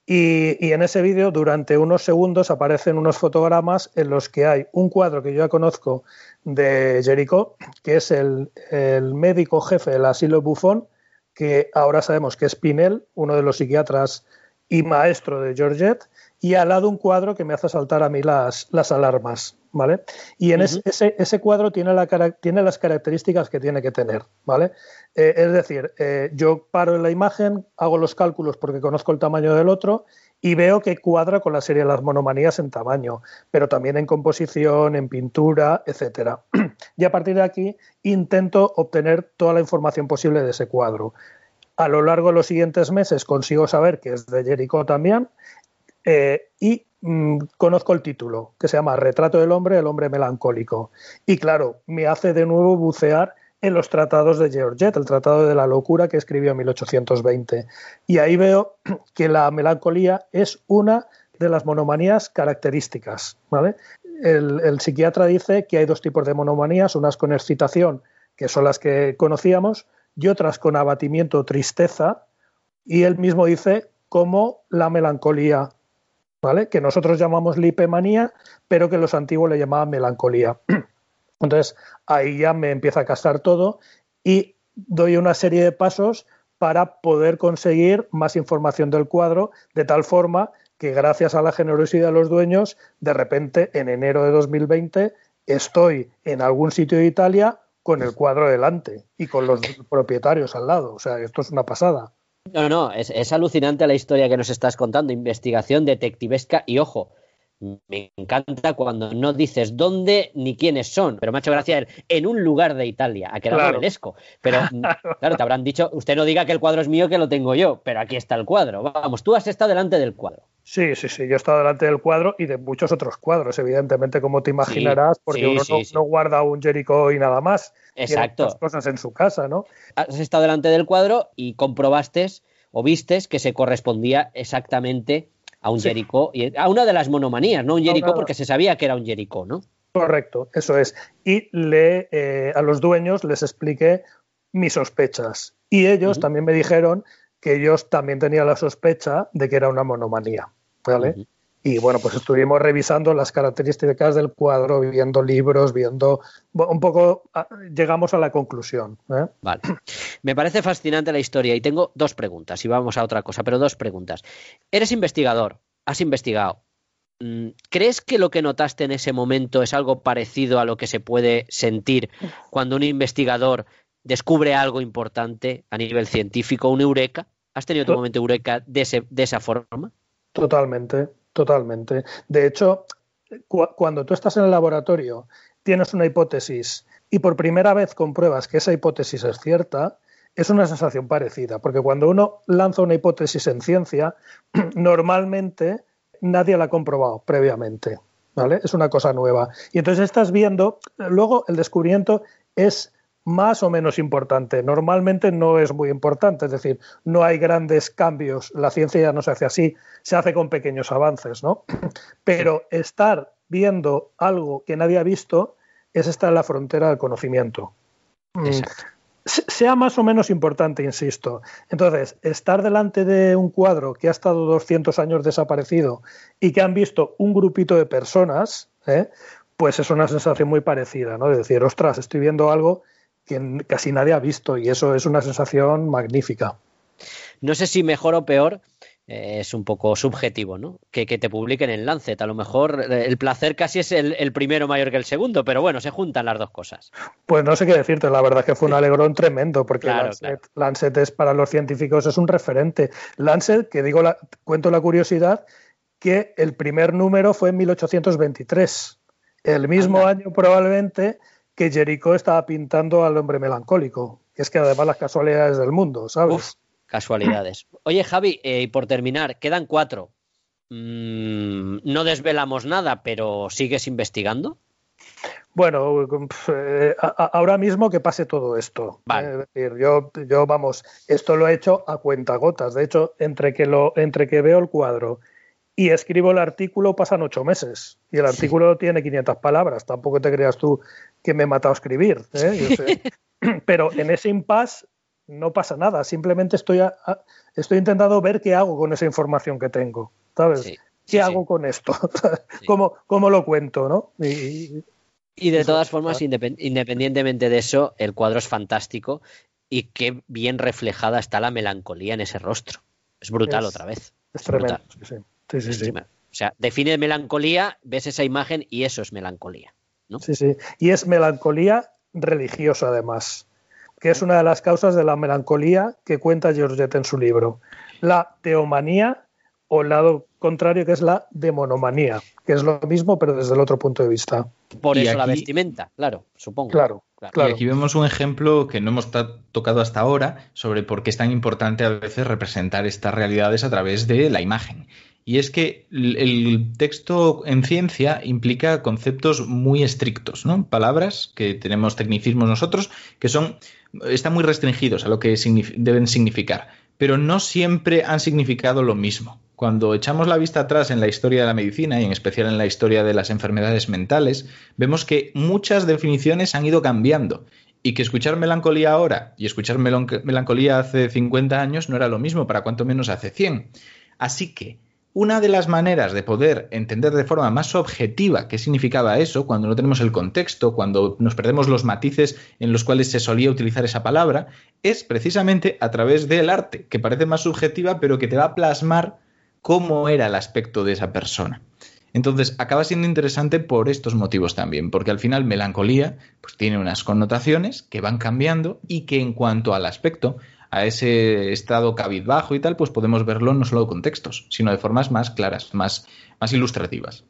Speaker 5: y, en ese vídeo, durante unos segundos, aparecen unos fotogramas en los que hay un cuadro que yo ya conozco de Jericho, que es el, médico jefe del asilo Buffon, que ahora sabemos que es Pinel, uno de los psiquiatras y maestro de Georgette, y al lado un cuadro que me hace saltar a mí las, las alarmas, ¿vale? Y en ese, ese, cuadro tiene, la, tiene las características que tiene que tener, ¿vale? Eh, es decir, eh, yo paro en la imagen, hago los cálculos porque conozco el tamaño del otro y veo que cuadra con la serie de las monomanías en tamaño, pero también en composición, en pintura, etcétera. [CLEARS THROAT] y a partir de aquí intento obtener toda la información posible de ese cuadro. A lo largo de los siguientes meses consigo saber que es de Jericho también eh, y mm, conozco el título, que se llama Retrato del hombre, el hombre melancólico. Y claro, me hace de nuevo bucear en los tratados de Georgette, el Tratado de la Locura que escribió en 1820. Y ahí veo [CLEARS THROAT] que la melancolía es una de las monomanías características. ¿vale? El, el, psiquiatra dice que hay dos tipos de monomanías, unas con excitación, que son las que conocíamos, y otras con abatimiento o tristeza, y él mismo dice como la melancolía ¿vale? Que nosotros llamamos lipemanía, pero que los antiguos le llamaban melancolía. [CLEARS THROAT] Entonces, ahí ya me empieza a casar todo y doy una serie de pasos para poder conseguir más información del cuadro, de tal forma que gracias a la generosidad de los dueños, de repente, en enero de 2020, estoy en algún sitio de Italia con el cuadro delante y con los propietarios al lado. O sea, esto es una pasada.
Speaker 2: No, no, es, es, alucinante la historia que nos estás contando, investigación detectivesca y ojo, me encanta cuando no dices dónde ni quiénes son, pero me ha hecho gracia en un lugar de Italia, a que era claro. Pero [LAUGHS] claro, te habrán dicho, usted no diga que el cuadro es mío, que lo tengo yo, pero aquí está el cuadro. Vamos, tú has estado delante del cuadro.
Speaker 5: Sí, sí, sí, yo he estado delante del cuadro y de muchos otros cuadros, evidentemente, como te imaginarás, porque uno no, guarda un Jericho y nada más.
Speaker 2: Exacto.
Speaker 5: Cosas en su casa, ¿no?
Speaker 2: Has estado delante del cuadro y comprobaste o vistes que se correspondía exactamente a un Jericho, y a una de las monomanías, no un Jericho porque se sabía que era un Jericho, ¿no?
Speaker 5: Correcto, eso es. Y le, eh, a los dueños les expliqué mis sospechas. Y ellos también me dijeron que ellos también tenían la sospecha de que era una monomanía. ¿vale? Y bueno, pues estuvimos revisando las características del cuadro, viendo libros, viendo un poco, llegamos a la conclusión. ¿eh?
Speaker 2: Vale. Me parece fascinante la historia y tengo dos preguntas, y vamos a otra cosa, pero dos preguntas. Eres investigador, has investigado. Mm, ¿Crees que lo que notaste en ese momento es algo parecido a lo que se puede sentir cuando un investigador descubre algo importante a nivel científico, un eureka? ¿Has tenido tu momento eureka de, de esa forma?
Speaker 5: Totalmente, Totalmente. De hecho, cuando tú estás en el laboratorio, tienes una hipótesis y por primera vez compruebas que esa hipótesis es cierta, es una sensación parecida, porque cuando uno lanza una hipótesis en ciencia, [CLEARS THROAT] normalmente nadie la ha comprobado previamente. ¿Vale? Es una cosa nueva. Y entonces estás viendo, luego el descubrimiento es más o menos importante. Normalmente no es muy importante, es decir, no hay grandes cambios. La ciencia ya no se hace así, se hace con pequeños avances, ¿no? [CLEARS THROAT] Pero estar viendo algo que nadie ha visto es estar en la frontera del conocimiento. Mm. Sea más o menos importante, insisto. Entonces, estar delante de un cuadro que ha estado 200 años desaparecido y que han visto un grupito de personas, ¿eh? pues es una sensación muy parecida, ¿no? De decir, ostras, estoy viendo algo que casi nadie ha visto y eso es una sensación magnífica.
Speaker 2: No sé si mejor o peor, eh, es un poco subjetivo, ¿no? Que, te publiquen en Lancet. A lo mejor eh, el placer casi es el, primero mayor que el segundo, pero bueno, se juntan las dos cosas.
Speaker 5: Pues no sé qué decirte, la verdad que fue un alegrón tremendo, porque Lancet, es para los científicos es un referente. Lancet, que digo, la, cuento la curiosidad, que el primer número fue en 1823, el mismo año probablemente que Jericho estaba pintando al hombre melancólico. Es que además las casualidades del mundo, ¿sabes?
Speaker 2: Casualidades. Oye, Javi, eh, y por terminar, quedan cuatro. Mm, no desvelamos nada, pero ¿sigues investigando?
Speaker 5: Bueno, eh, ahora mismo que pase todo esto.
Speaker 2: Vale.
Speaker 5: decir, yo, yo, vamos, esto lo he hecho a cuentagotas. De hecho, entre que, lo, entre que veo el cuadro y escribo el artículo pasan ocho meses. Y el artículo tiene 500 palabras. Tampoco te creas tú que me he matado a escribir. ¿eh? [LAUGHS] Pero en ese impasse no pasa nada. Simplemente estoy, estoy intentando ver qué hago con esa información que tengo. ¿Sabes? ¿Qué hago con esto? [LAUGHS] ¿Cómo, ¿Cómo, lo cuento? ¿no?
Speaker 2: Y, y de todas formas, independientemente de eso, el cuadro es fantástico y qué bien reflejada está la melancolía en ese rostro. Es brutal otra vez.
Speaker 5: Es, tremendo. Sí, sí, sí,
Speaker 2: o sea, define melancolía, ves esa imagen y eso es melancolía. ¿No?
Speaker 5: Sí, sí. Y es melancolía religiosa, además, que es una de las causas de la melancolía que cuenta Georgette en su libro. La teomanía o el lado contrario que es la demonomanía, que es lo mismo pero desde el otro punto de vista.
Speaker 2: Por eso la vestimenta, claro, supongo.
Speaker 5: Claro, claro.
Speaker 3: Y aquí vemos un ejemplo que no hemos tocado hasta ahora sobre por qué es tan importante a veces representar estas realidades a través de la imagen. Y es que el texto en ciencia implica conceptos muy estrictos, ¿no? Palabras que tenemos tecnicismos nosotros que son están muy restringidos a lo que deben significar, pero no siempre han significado lo mismo. Cuando echamos la vista atrás en la historia de la medicina y en especial en la historia de las enfermedades mentales, vemos que muchas definiciones han ido cambiando y que escuchar melancolía ahora y escuchar melancolía hace 50 años no era lo mismo, para cuanto menos hace 100. Así que una de las maneras de poder entender de forma más objetiva qué significaba eso, cuando no tenemos el contexto, cuando nos perdemos los matices en los cuales se solía utilizar esa palabra, es precisamente a través del arte, que parece más subjetiva, pero que te va a plasmar cómo era el aspecto de esa persona. Entonces, acaba siendo interesante por estos motivos también, porque al final melancolía pues, tiene unas connotaciones que van cambiando y que en cuanto al aspecto, a ese estado cabizbajo y tal, pues podemos verlo no solo con textos, sino de formas más claras, más, más ilustrativas.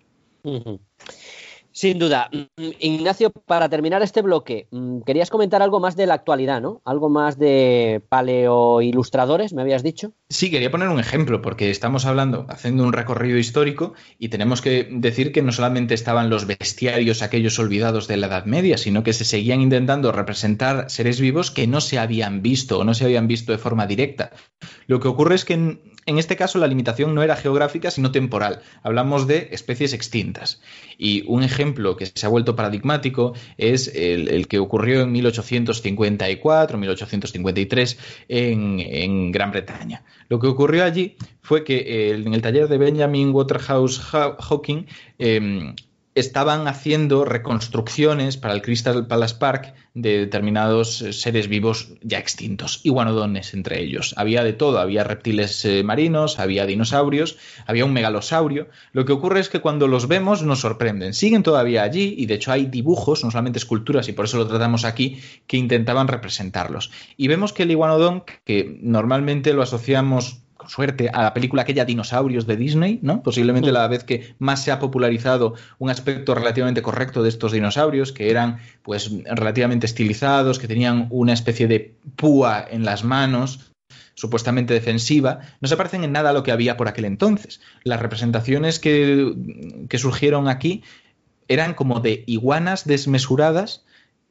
Speaker 2: Sin duda. Mm, Ignacio, para terminar este bloque, mm, querías comentar algo más de la actualidad, ¿no? Algo más de paleoilustradores, me habías dicho.
Speaker 3: Sí, quería poner un ejemplo, porque estamos hablando, haciendo un recorrido histórico, y tenemos que decir que no solamente estaban los bestiarios aquellos olvidados de la Edad Media, sino que se seguían intentando representar seres vivos que no se habían visto o no se habían visto de forma directa. Lo que ocurre es que en, en este caso la limitación no era geográfica, sino temporal. Hablamos de especies extintas. Y un ejemplo que se ha vuelto paradigmático es el, que ocurrió en 1854, 1853 en, en, Gran Bretaña. Lo que ocurrió allí fue que eh, en el taller de Benjamin Waterhouse Hawking em, estaban haciendo reconstrucciones para el Crystal Palace Park de determinados eh, seres vivos ya extintos, iguanodones entre ellos. Había de todo, había reptiles eh, marinos, había dinosaurios, había un megalosaurio. Lo que ocurre es que cuando los vemos nos sorprenden. Siguen todavía allí y de hecho hay dibujos, no solamente esculturas, y por eso lo tratamos aquí, que intentaban representarlos. Y vemos que el iguanodón, que normalmente lo asociamos suerte, a la película aquella Dinosaurios de Disney, ¿no? Posiblemente mm. la vez que más se ha popularizado un aspecto relativamente correcto de estos dinosaurios, que eran pues relativamente estilizados, que tenían una especie de púa en las manos, supuestamente defensiva, no se parecen en nada a lo que había por aquel entonces. Las representaciones que, que surgieron aquí eran como de iguanas desmesuradas,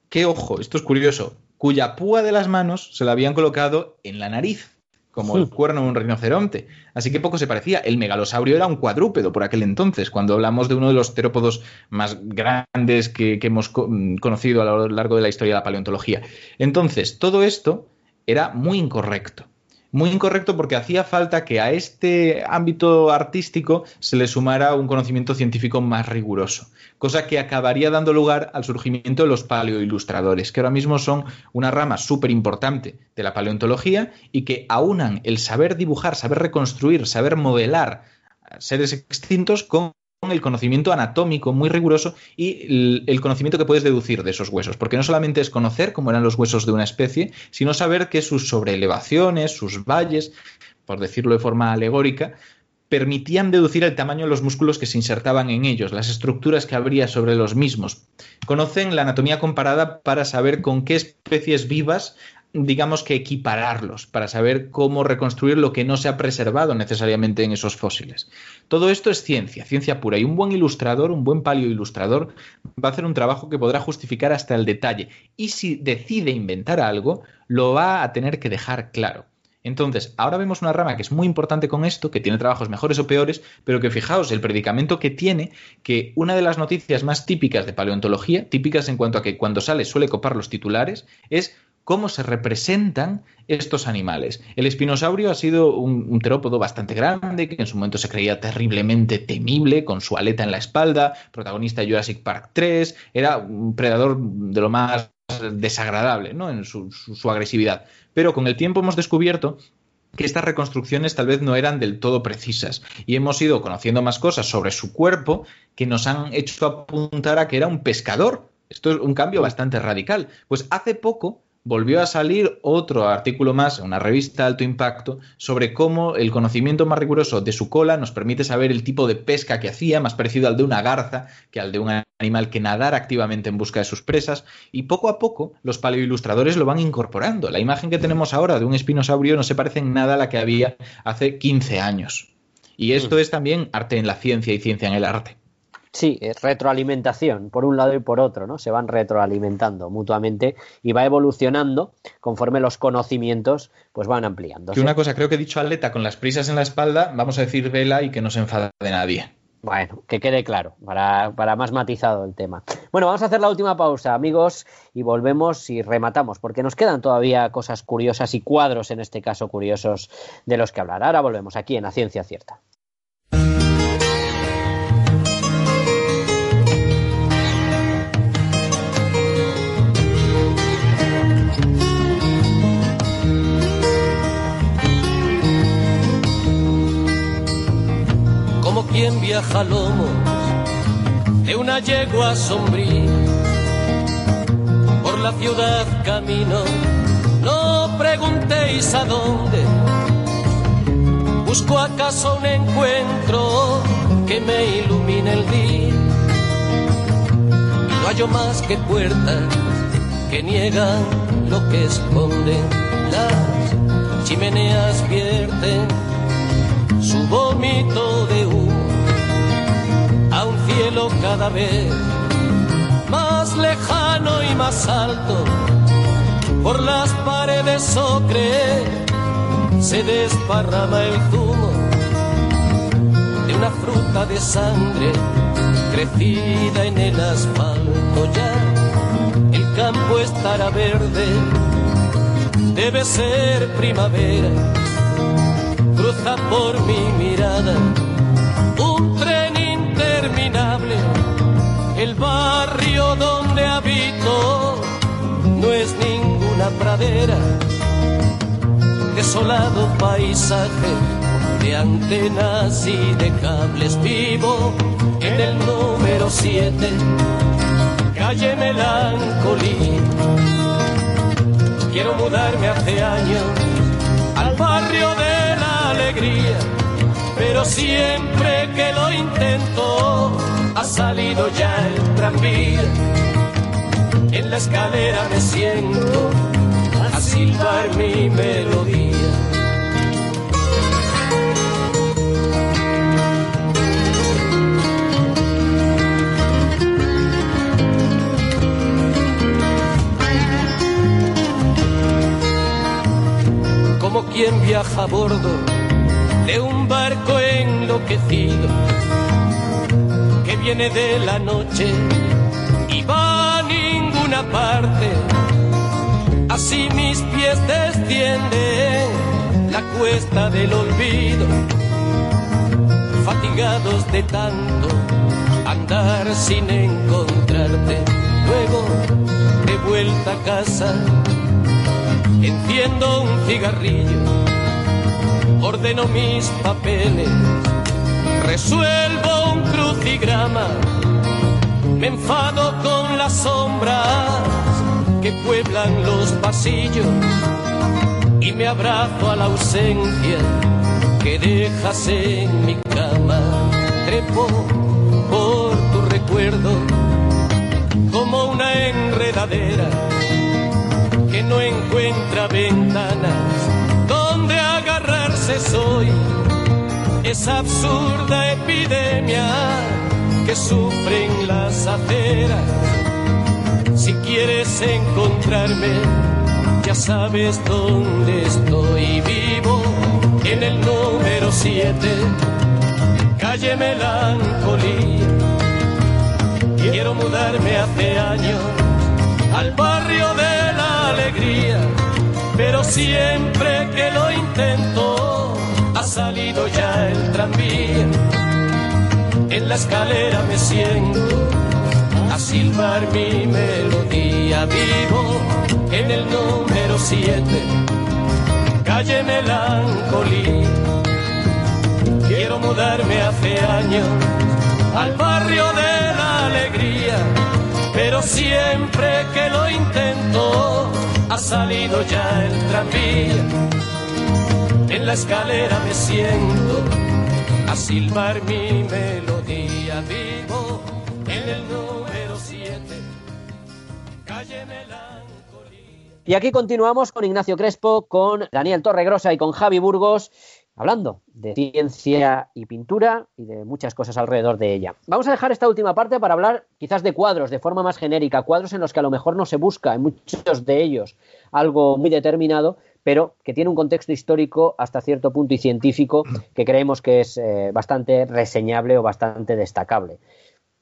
Speaker 3: que ojo, esto es curioso, cuya púa de las manos se la habían colocado en la nariz como el cuerno de un rinoceronte. Así que poco se parecía. El megalosaurio era un cuadrúpedo por aquel entonces, cuando hablamos de uno de los terópodos más grandes que, que hemos conocido a lo largo de la historia de la paleontología. Entonces, todo esto era muy incorrecto muy incorrecto porque hacía falta que a este ámbito artístico se le sumara un conocimiento científico más riguroso, cosa que acabaría dando lugar al surgimiento de los paleoilustradores, que ahora mismo son una rama súper importante de la paleontología y que aunan el saber dibujar, saber reconstruir, saber modelar seres extintos con el conocimiento anatómico muy riguroso y el conocimiento que puedes deducir de esos huesos, porque no solamente es conocer cómo eran los huesos de una especie, sino saber que sus sobreelevaciones, sus valles, por decirlo de forma alegórica, permitían deducir el tamaño de los músculos que se insertaban en ellos, las estructuras que habría sobre los mismos. Conocen la anatomía comparada para saber con qué especies vivas digamos que equipararlos para saber cómo reconstruir lo que no se ha preservado necesariamente en esos fósiles. Todo esto es ciencia, ciencia pura, y un buen ilustrador, un buen paleoilustrador, va a hacer un trabajo que podrá justificar hasta el detalle, y si decide inventar algo, lo va a tener que dejar claro. Entonces, ahora vemos una rama que es muy importante con esto, que tiene trabajos mejores o peores, pero que fijaos el predicamento que tiene, que una de las noticias más típicas de paleontología, típicas en cuanto a que cuando sale suele copar los titulares, es cómo se representan estos animales. El espinosaurio ha sido un, terópodo bastante grande, que en su momento se creía terriblemente temible, con su aleta en la espalda, protagonista de Jurassic Park 3, era un predador de lo más desagradable ¿no? en su, agresividad. Pero con el tiempo hemos descubierto que estas reconstrucciones tal vez no eran del todo precisas y hemos ido conociendo más cosas sobre su cuerpo que nos han hecho apuntar a que era un pescador. Esto es un cambio bastante radical. Pues hace poco volvió a salir otro artículo más una revista de alto impacto sobre cómo el conocimiento más riguroso de su cola nos permite saber el tipo de pesca que hacía, más parecido al de una garza que al de un animal que nadara activamente en busca de sus presas, y poco a poco los paleoilustradores lo van incorporando. La imagen que tenemos ahora de un espinosaurio no se parece en nada a la que había hace 15 años. Y esto mm. es también arte en la ciencia y ciencia en el arte.
Speaker 2: Sí, es retroalimentación, por un lado y por otro, ¿no? Se van retroalimentando mutuamente y va evolucionando conforme los conocimientos pues van ampliando.
Speaker 3: Y una cosa, creo que he dicho atleta con las prisas en la espalda, vamos a decir vela y que no se enfade nadie.
Speaker 2: Bueno, que quede claro, para, para, más matizado el tema. Bueno, vamos a hacer la última pausa, amigos, y volvemos y rematamos, porque nos quedan todavía cosas curiosas y cuadros, en este caso curiosos, de los que hablar. Ahora volvemos aquí en La Ciencia Cierta.
Speaker 6: Quien viaja lomos de una yegua sombría. Por la ciudad camino, no preguntéis a dónde. Busco acaso un encuentro que me ilumine el día. Y no hallo más que puertas que niegan lo que esconden. Las chimeneas vierten su vómito de humo cielo cada vez más lejano y más alto. Por las paredes ocre se desparrama el zumo de una fruta de sangre crecida en el asfalto ya. El campo estará verde, debe ser primavera, cruza por mi mirada un el barrio donde habito no es ninguna pradera, desolado paisaje de antenas y de cables vivo en el número 7, calle Melancolía. Quiero mudarme hace años al barrio de la alegría pero siempre que lo intento ha salido ya el tranvía. En la escalera me siento a silbar mi melodía. Como quien viaja a bordo de un barco que viene de la noche y va a ninguna parte. Así mis pies descienden la cuesta del olvido, fatigados de tanto andar sin encontrarte. Luego, de vuelta a casa, enciendo un cigarrillo ordeno mis papeles, resuelvo un crucigrama, me enfado con las sombras que pueblan los pasillos y me abrazo a la ausencia que dejas en mi cama. Trepo por tu recuerdo como una enredadera que no encuentra ventanas donde agarrarse soy. Esa absurda epidemia que sufren las aceras. Si quieres encontrarme, ya sabes dónde estoy vivo, en el número 7, calle Melancolía. Quiero mudarme hace años al barrio de la alegría, pero siempre que lo intento salido ya el tranvía. En la escalera me siento a silbar mi melodía vivo en el número 7, calle Melancolía. Quiero mudarme hace años al barrio de la alegría pero siempre que lo intento ha salido ya el tranvía. En la escalera me siento a silbar mi melodía. Vivo en el número 7, calle Melancolía.
Speaker 2: Y aquí continuamos con Ignacio Crespo, con Daniel Torregrosa y con Javi Burgos hablando de ciencia y pintura y de muchas cosas alrededor de ella. Vamos a dejar esta última parte para hablar quizás de cuadros de forma más genérica, cuadros en los que a lo mejor no se busca en muchos de ellos algo muy determinado, pero que tiene un contexto histórico hasta cierto punto y científico que creemos que es eh, bastante reseñable o bastante destacable.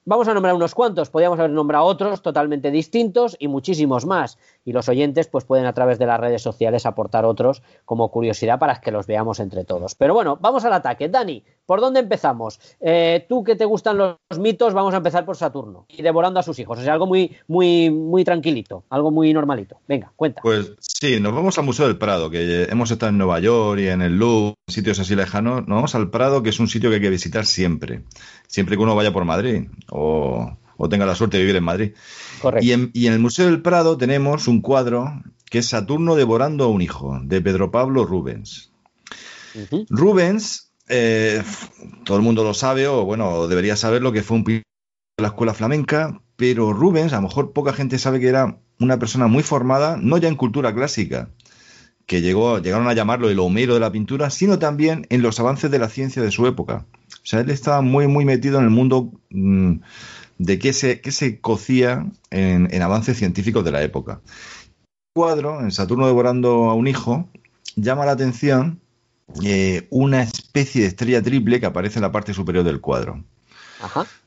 Speaker 2: Vamos a nombrar unos cuantos, podríamos haber nombrado otros totalmente distintos y muchísimos más. Y los oyentes pues pueden a través de las redes sociales aportar otros como curiosidad para que los veamos entre todos. Pero bueno, vamos al ataque. Dani, ¿por dónde empezamos? Eh, tú que te gustan los mitos, vamos a empezar por Saturno y devorando a sus hijos. O sea, algo muy, muy, muy tranquilito, algo muy normalito. Venga, cuenta.
Speaker 4: Pues sí, nos vamos al Museo del Prado, que hemos estado en Nueva York y en el Louvre, sitios así lejanos. Nos vamos al Prado, que es un sitio que hay que visitar siempre, siempre que uno vaya por Madrid o, tenga la suerte de vivir en Madrid. Y en, el Museo del Prado tenemos un cuadro que es Saturno devorando a un hijo, de Pedro Pablo Rubens. Rubens, eh, todo el mundo lo sabe, o bueno, debería saber lo que fue un de la escuela flamenca, pero Rubens, a lo mejor poca gente sabe que era una persona muy formada, no ya en cultura clásica, que llegó, llegaron a llamarlo el Homero de la pintura, sino también en los avances de la ciencia de su época. O sea, él estaba muy, muy metido en el mundo mm, de qué se, se cocía en, avances científicos de la época. El cuadro, en Saturno devorando a un hijo, llama la atención eh, una especie de estrella triple que aparece en la parte superior del cuadro.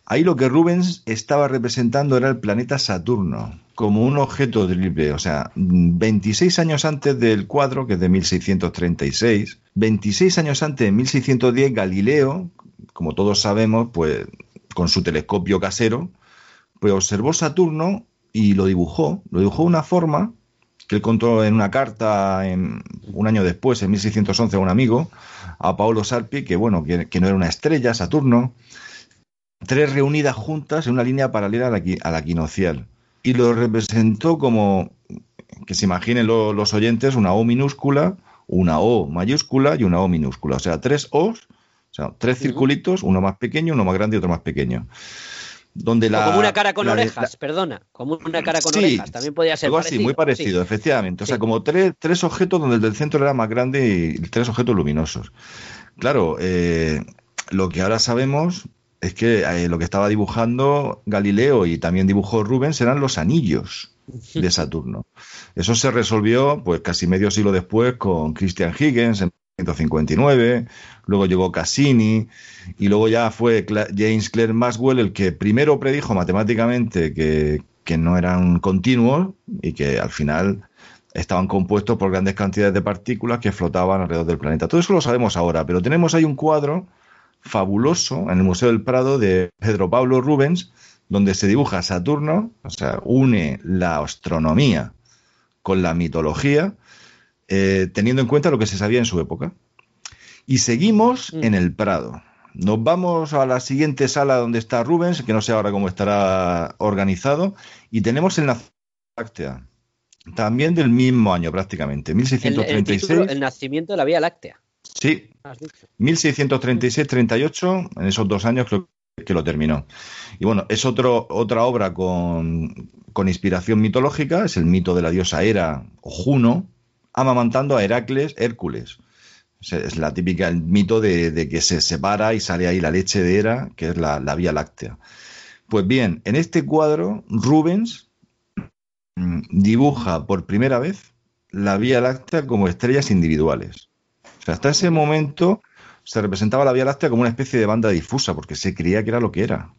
Speaker 4: Ahí lo que Rubens estaba representando era el planeta Saturno, como un objeto triple, o sea, 26 años antes del cuadro, que es de 1636, 26 años antes de 1610, Galileo, como todos sabemos, pues con su telescopio casero, pues observó Saturno y lo dibujó, lo dibujó de una forma que él contó en una carta un año después, en 1611, a un amigo, a Paolo Sarpi, que bueno, que, no era una estrella, Saturno, tres reunidas juntas en una línea paralela a la, a. Y lo representó como, que se imaginen los oyentes, una O minúscula, una O mayúscula y una O minúscula. O sea, tres O's o sea, tres circulitos, uno más pequeño, uno más grande y otro más pequeño.
Speaker 2: Donde la, como una cara con orejas, perdona, como una cara con orejas, también podía ser
Speaker 4: algo así, muy parecido, efectivamente. O sea, como tres, tres objetos donde el del centro era más grande y tres objetos luminosos. Claro, eh, lo que ahora sabemos es que eh, lo que estaba dibujando Galileo y también dibujó Rubens eran los anillos de [LAUGHS] Saturno. Eso se resolvió pues casi medio siglo después con Christian Huygens en 159, luego llegó Cassini y luego ya fue James Clerk Maxwell el que primero predijo matemáticamente que, no eran continuos y que al final estaban compuestos por grandes cantidades de partículas que flotaban alrededor del planeta. Todo eso lo sabemos ahora, pero tenemos ahí un cuadro fabuloso en el Museo del Prado de Pedro Pablo Rubens, donde se dibuja Saturno, o sea, une la astronomía con la mitología, eh, teniendo en cuenta lo que se sabía en su época. Y seguimos mm. en el Prado. Nos vamos a la siguiente sala donde está Rubens, que no sé ahora cómo estará organizado, y tenemos el Láctea, también del mismo año prácticamente, 1636.
Speaker 2: El, nacimiento de la Vía Láctea.
Speaker 4: Sí, 1636-38, en esos dos años creo que lo terminó. Y bueno, es otro, otra obra con, con inspiración mitológica, es el mito de la diosa Hera o Juno, amamantando a Heracles Hércules. Es la típica el mito de, que se separa y sale ahí la leche de Hera, que es la, la Vía Láctea. Pues bien, en este cuadro, Rubens mm, dibuja por primera vez la Vía Láctea como estrellas individuales. Hasta ese momento se representaba la Vía Láctea como una especie de banda difusa, porque se creía que era lo que era.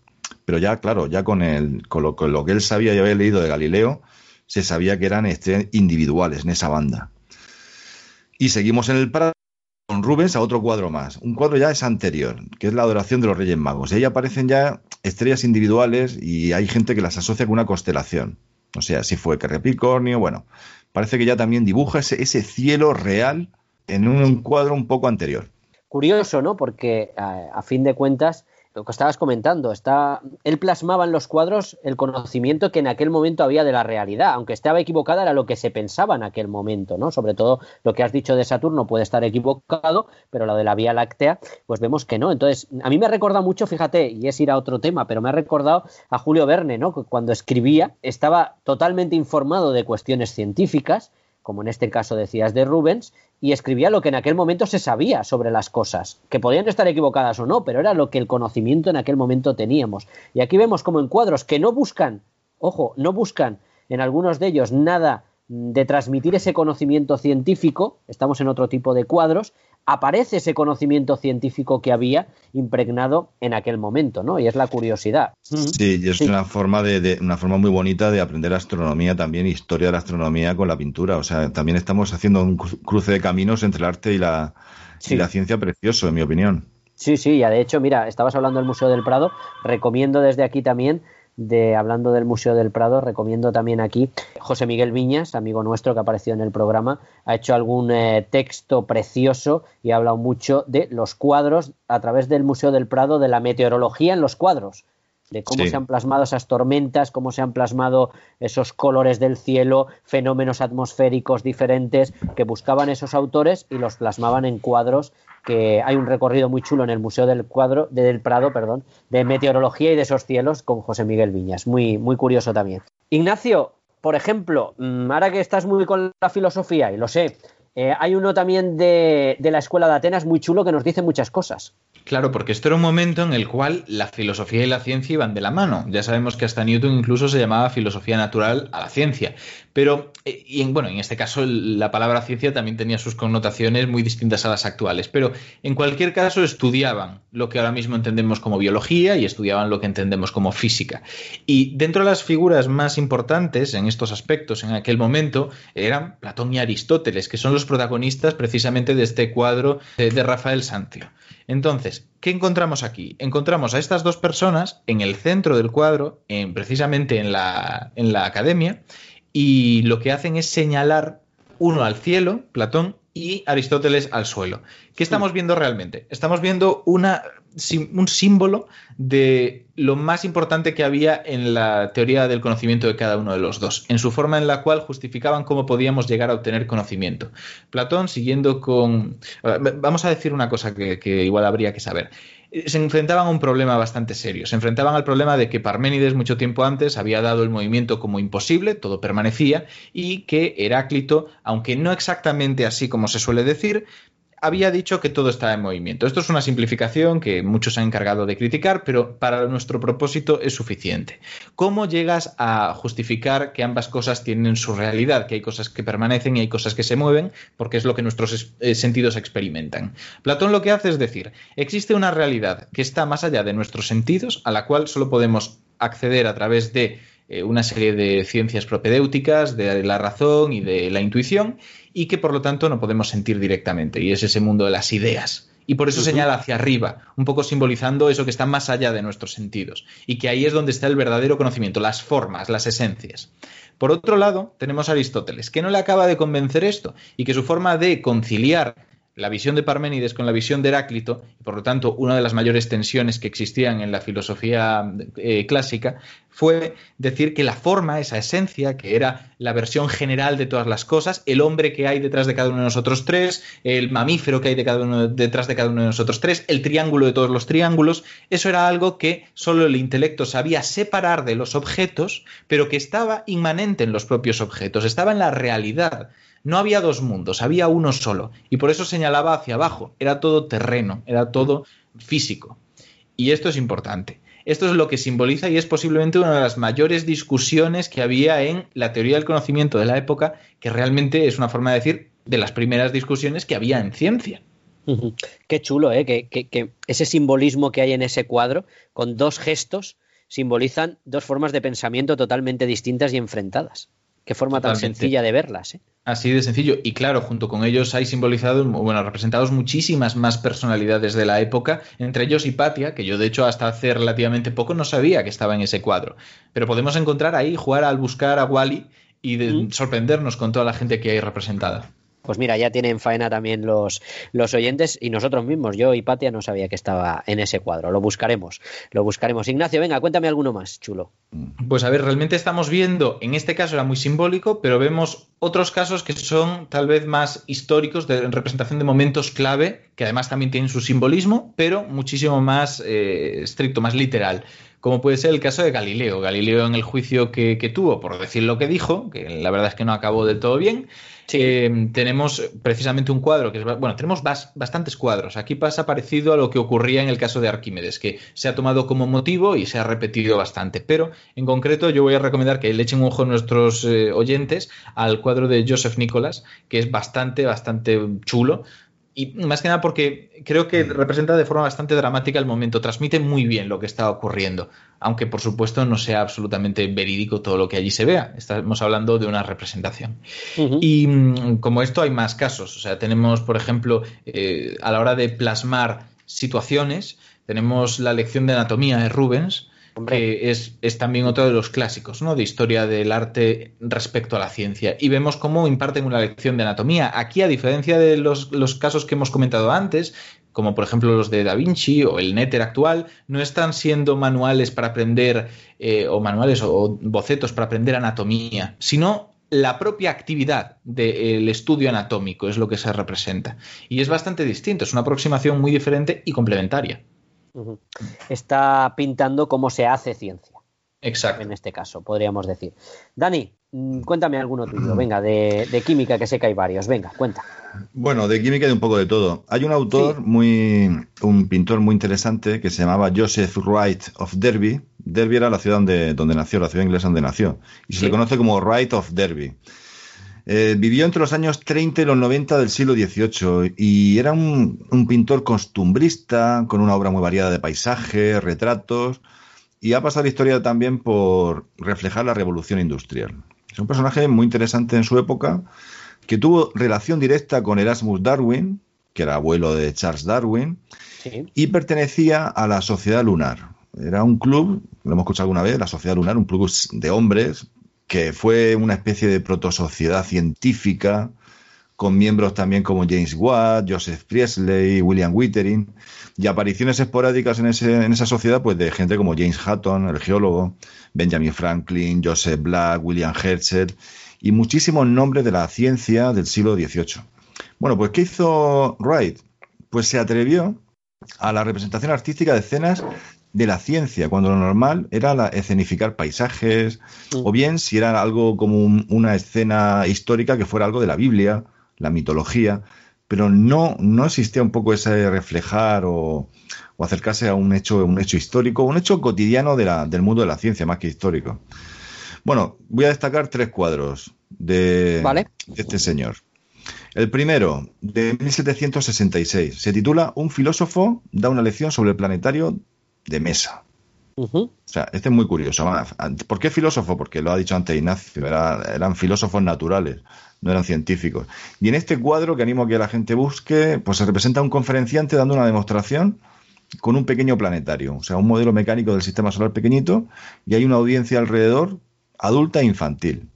Speaker 4: Pero ya, claro, ya con, el, con, lo, que él sabía y había leído de Galileo, se sabía que eran estrellas individuales en esa banda. Y seguimos en el Prado Rubens a otro cuadro más. Un cuadro ya es anterior, que es la adoración de los Reyes Magos. Y ahí aparecen ya estrellas individuales y hay gente que las asocia con una constelación. O sea, si fue Capricornio, bueno, parece que ya también dibuja ese, ese cielo real en un cuadro un poco anterior.
Speaker 2: Curioso, ¿no? Porque a, fin de cuentas, lo que estabas comentando, está, él plasmaba en los cuadros el conocimiento que en aquel momento había de la realidad, aunque estaba equivocada era lo que se pensaba en aquel momento, ¿no? Sobre todo lo que has dicho de Saturno puede estar equivocado, pero lo de la Vía Láctea, pues vemos que no. Entonces, a mí me recordado mucho, fíjate, y es ir a otro tema, pero me ha recordado a Julio Verne, ¿no? Cuando escribía estaba totalmente informado de cuestiones científicas, como en este caso decías de Rubens, y escribía lo que en aquel momento se sabía sobre las cosas, que podían estar equivocadas o no, pero era lo que el conocimiento en aquel momento teníamos. Y aquí vemos como en cuadros que no buscan, ojo, no buscan en algunos de ellos nada de transmitir ese conocimiento científico, estamos en otro tipo de cuadros, aparece ese conocimiento científico que había impregnado en aquel momento, ¿no? Y es la curiosidad.
Speaker 4: Sí, y es una forma de, una forma muy bonita de aprender astronomía también, historia de la astronomía con la pintura. O sea, también estamos haciendo un cruce de caminos entre el arte y la, y la ciencia precioso, en mi opinión.
Speaker 2: Sí, sí, ya de hecho, mira, estabas hablando del Museo del Prado, recomiendo desde aquí también de hablando del Museo del Prado, recomiendo también aquí José Miguel Viñas, amigo nuestro que apareció en el programa, ha hecho algún eh, texto precioso y ha hablado mucho de los cuadros a través del Museo del Prado, de la meteorología en los cuadros de cómo se han plasmado esas tormentas, cómo se han plasmado esos colores del cielo, fenómenos atmosféricos diferentes que buscaban esos autores y los plasmaban en cuadros que hay un recorrido muy chulo en el Museo del Cuadro, del Prado, perdón, de meteorología y de esos cielos con José Miguel Viñas. Muy, muy curioso también. Ignacio, por ejemplo, mm, ahora que estás muy con la filosofía, y lo sé, eh, hay uno también de, de la Escuela de Atenas muy chulo que nos dice muchas cosas.
Speaker 3: Claro, porque esto era un momento en el cual la filosofía y la ciencia iban de la mano. Ya sabemos que hasta Newton incluso se llamaba filosofía natural a la ciencia. Pero, eh, y en, bueno, en este caso la palabra ciencia también tenía sus connotaciones muy distintas a las actuales. Pero en cualquier caso estudiaban lo que ahora mismo entendemos como biología y estudiaban lo que entendemos como física. Y dentro de las figuras más importantes en estos aspectos en aquel momento eran Platón y Aristóteles, que son los protagonistas precisamente de este cuadro de, de Rafael Sanzio. Entonces, ¿qué encontramos aquí? Encontramos a estas dos personas en el centro del cuadro, en, precisamente en la, en la academia, y lo que hacen es señalar uno al cielo, Platón, y Aristóteles al suelo. ¿Qué estamos viendo realmente? Estamos viendo una, un símbolo de lo más importante que había en la teoría del conocimiento de cada uno de los dos, en su forma en la cual justificaban cómo podíamos llegar a obtener conocimiento. Platón, siguiendo con... Vamos a decir una cosa que, igual habría que saber se enfrentaban a un problema bastante serio. Se enfrentaban al problema de que Parménides mucho tiempo antes había dado el movimiento como imposible, todo permanecía, y que Heráclito, aunque no exactamente así como se suele decir, había dicho que todo estaba en movimiento. Esto es una simplificación que muchos han encargado de criticar, pero para nuestro propósito es suficiente. ¿Cómo llegas a justificar que ambas cosas tienen su realidad, que hay cosas que permanecen y hay cosas que se mueven, porque es lo que nuestros eh, sentidos experimentan? Platón lo que hace es decir, existe una realidad que está más allá de nuestros sentidos, a la cual solo podemos acceder a través de eh, una serie de ciencias propedéuticas, de la razón y de la intuición, y que por lo tanto no podemos sentir directamente, y es ese mundo de las ideas. Y por eso señala hacia arriba, un poco simbolizando eso que está más allá de nuestros sentidos, y que ahí es donde está el verdadero conocimiento, las formas, las esencias. Por otro lado, tenemos a Aristóteles, que no le acaba de convencer esto, y que su forma de conciliar la visión de Parménides con la visión de Heráclito, y por lo tanto una de las mayores tensiones que existían en la filosofía eh, clásica, fue decir que la forma, esa esencia, que era la versión general de todas las cosas, el hombre que hay detrás de cada uno de nosotros tres, el mamífero que hay de cada uno, detrás de cada uno de nosotros tres, el triángulo de todos los triángulos, eso era algo que solo el intelecto sabía separar de los objetos, pero que estaba inmanente en los propios objetos, estaba en la realidad No había dos mundos, había uno solo. Y por eso señalaba hacia abajo. Era todo terreno, era todo físico. Y esto es importante. Esto es lo que simboliza y es posiblemente una de las mayores discusiones que había en la teoría del conocimiento de la época, que realmente es una forma de decir de las primeras discusiones que había en ciencia.
Speaker 2: Qué chulo, ¿eh? Que, ese simbolismo que hay en ese cuadro, con dos gestos, simbolizan dos formas de pensamiento totalmente distintas y enfrentadas. Qué forma tan sencilla de verlas, ¿eh?
Speaker 3: Así de sencillo. Y claro, junto con ellos hay simbolizado, bueno, representados muchísimas más personalidades de la época, entre ellos Hipatia, que yo de hecho hasta hace relativamente poco no sabía que estaba en ese cuadro. Pero podemos encontrar ahí, jugar al buscar a Wally y sorprendernos con toda la gente que hay representada.
Speaker 2: Pues mira, ya tienen faena también los, los oyentes y nosotros mismos. Yo y Patia no sabía que estaba en ese cuadro. Lo buscaremos, lo buscaremos. Ignacio, venga, cuéntame alguno más, chulo.
Speaker 3: Pues a ver, realmente estamos viendo, en este caso era muy simbólico, pero vemos otros casos que son tal vez más históricos, de representación de momentos clave, que además también tienen su simbolismo, pero muchísimo más eh, estricto, más literal como puede ser el caso de Galileo. Galileo en el juicio que, que, tuvo por decir lo que dijo, que la verdad es que no acabó del todo bien, eh, tenemos precisamente un cuadro que es, bueno, tenemos bastantes cuadros. Aquí pasa parecido a lo que ocurría en el caso de Arquímedes, que se ha tomado como motivo y se ha repetido bastante. Pero en concreto yo voy a recomendar que le echen un ojo a nuestros eh, oyentes al cuadro de Joseph Nicholas, que es bastante, bastante chulo y más que nada porque creo que representa de forma bastante dramática el momento, transmite muy bien lo que está ocurriendo, aunque por supuesto no sea absolutamente verídico todo lo que allí se vea, estamos hablando de una representación. Y mm, como esto hay más casos, o sea, tenemos por ejemplo eh, a la hora de plasmar situaciones, tenemos la lección de anatomía de Rubens, es, también otro de los clásicos ¿no? de historia del arte respecto a la ciencia. Y vemos cómo imparten una lección de anatomía. Aquí, a diferencia de los, casos que hemos comentado antes, como por ejemplo los de Da Vinci o el Netter actual, no están siendo manuales para aprender, eh, o manuales o bocetos para aprender anatomía, sino la propia actividad del estudio anatómico es lo que se representa. Y es bastante distinto, es una aproximación muy diferente y complementaria.
Speaker 2: Está pintando cómo se hace ciencia.
Speaker 3: Exacto.
Speaker 2: En este caso, podríamos decir. Dani, mm, cuéntame alguno tuyo, [CLEARS THROAT] venga, de, química, que sé que hay varios, venga, cuenta.
Speaker 4: Bueno, de química hay un poco de todo. Hay un autor muy, un pintor muy interesante que se llamaba Joseph Wright of Derby. Derby era la ciudad donde, donde nació, la ciudad inglesa donde nació. Y se le conoce como Wright of Derby. Eh, vivió entre los años 30 y los 90 del siglo XVIII y era un, pintor costumbrista, con una obra muy variada de paisajes, retratos, y ha pasado la historia también por reflejar la revolución industrial. Es un personaje muy interesante en su época, que tuvo relación directa con Erasmus Darwin, que era abuelo de Charles Darwin, y pertenecía a la Sociedad Lunar. Era un club, lo hemos escuchado alguna vez, la Sociedad Lunar, un club de hombres que fue una especie de protosociedad científica con miembros también como James Watt, Joseph Priestley, William Wittering, y apariciones esporádicas en, ese, en esa sociedad pues de gente como James Hutton, el geólogo, Benjamin Franklin, Joseph Black, William Herschel y muchísimos nombres de la ciencia del siglo XVIII. Bueno, pues ¿qué hizo Wright? Pues se atrevió a la representación artística de escenas de la ciencia, cuando lo normal era la, escenificar paisajes, mm. o bien si era algo como una escena histórica que fuera algo de la Biblia, la mitología, pero no, no existía un poco ese reflejar o, acercarse a un hecho, un hecho histórico, un hecho cotidiano de la, del mundo de la ciencia, más que histórico. Bueno, voy a destacar tres cuadros de, de este señor. El primero, de 1766, se titula Un filósofo da una lección sobre el planetario de mesa. O sea, este es muy curioso. ¿Por qué filósofo? Porque lo ha dicho antes Ignacio, eran filósofos naturales, no eran científicos. Y en este cuadro que animo a que la gente busque, pues se representa un conferenciante dando una demostración con un pequeño planetario, o sea, un modelo mecánico del sistema solar pequeñito, y hay una audiencia alrededor, adulta e infantil.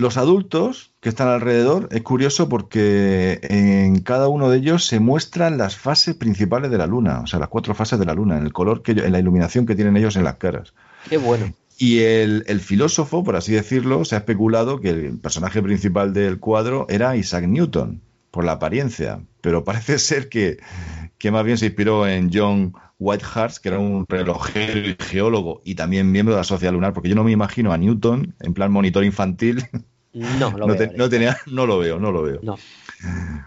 Speaker 4: Los adultos que están alrededor es curioso porque en cada uno de ellos se muestran las fases principales de la luna, o sea, las cuatro fases de la luna, en el color que en la iluminación que tienen ellos en las caras.
Speaker 2: Qué bueno.
Speaker 4: Y el, filósofo, por así decirlo, se ha especulado que el personaje principal del cuadro era Isaac Newton, por la apariencia, pero [LAUGHS] parece ser que, que más bien se inspiró en John Whitehurst, que era un relojero y geólogo y también miembro de la Sociedad Lunar, porque yo no me imagino a Newton en plan monitor infantil [LAUGHS]
Speaker 2: No, lo veo,
Speaker 4: no, tenía, no lo veo, no lo veo.
Speaker 2: No.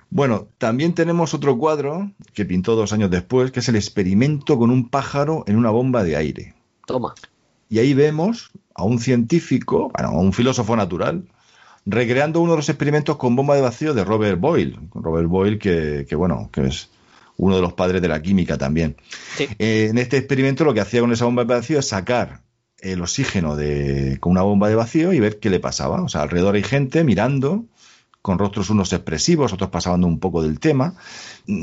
Speaker 4: Bueno, también tenemos otro cuadro que pintó dos años después, que es el experimento con un pájaro en una bomba de aire.
Speaker 2: Toma.
Speaker 4: Y ahí vemos a un científico, bueno, a un filósofo natural, recreando uno de los experimentos con bomba de vacío de Robert Boyle. Robert Boyle, que, bueno, que es uno de los padres de la química también. Eh, en este experimento lo que hacía con esa bomba de vacío es sacar el oxígeno de, con una bomba de vacío y ver qué le pasaba. O sea, alrededor hay gente mirando con rostros unos expresivos, otros pasando un poco del tema.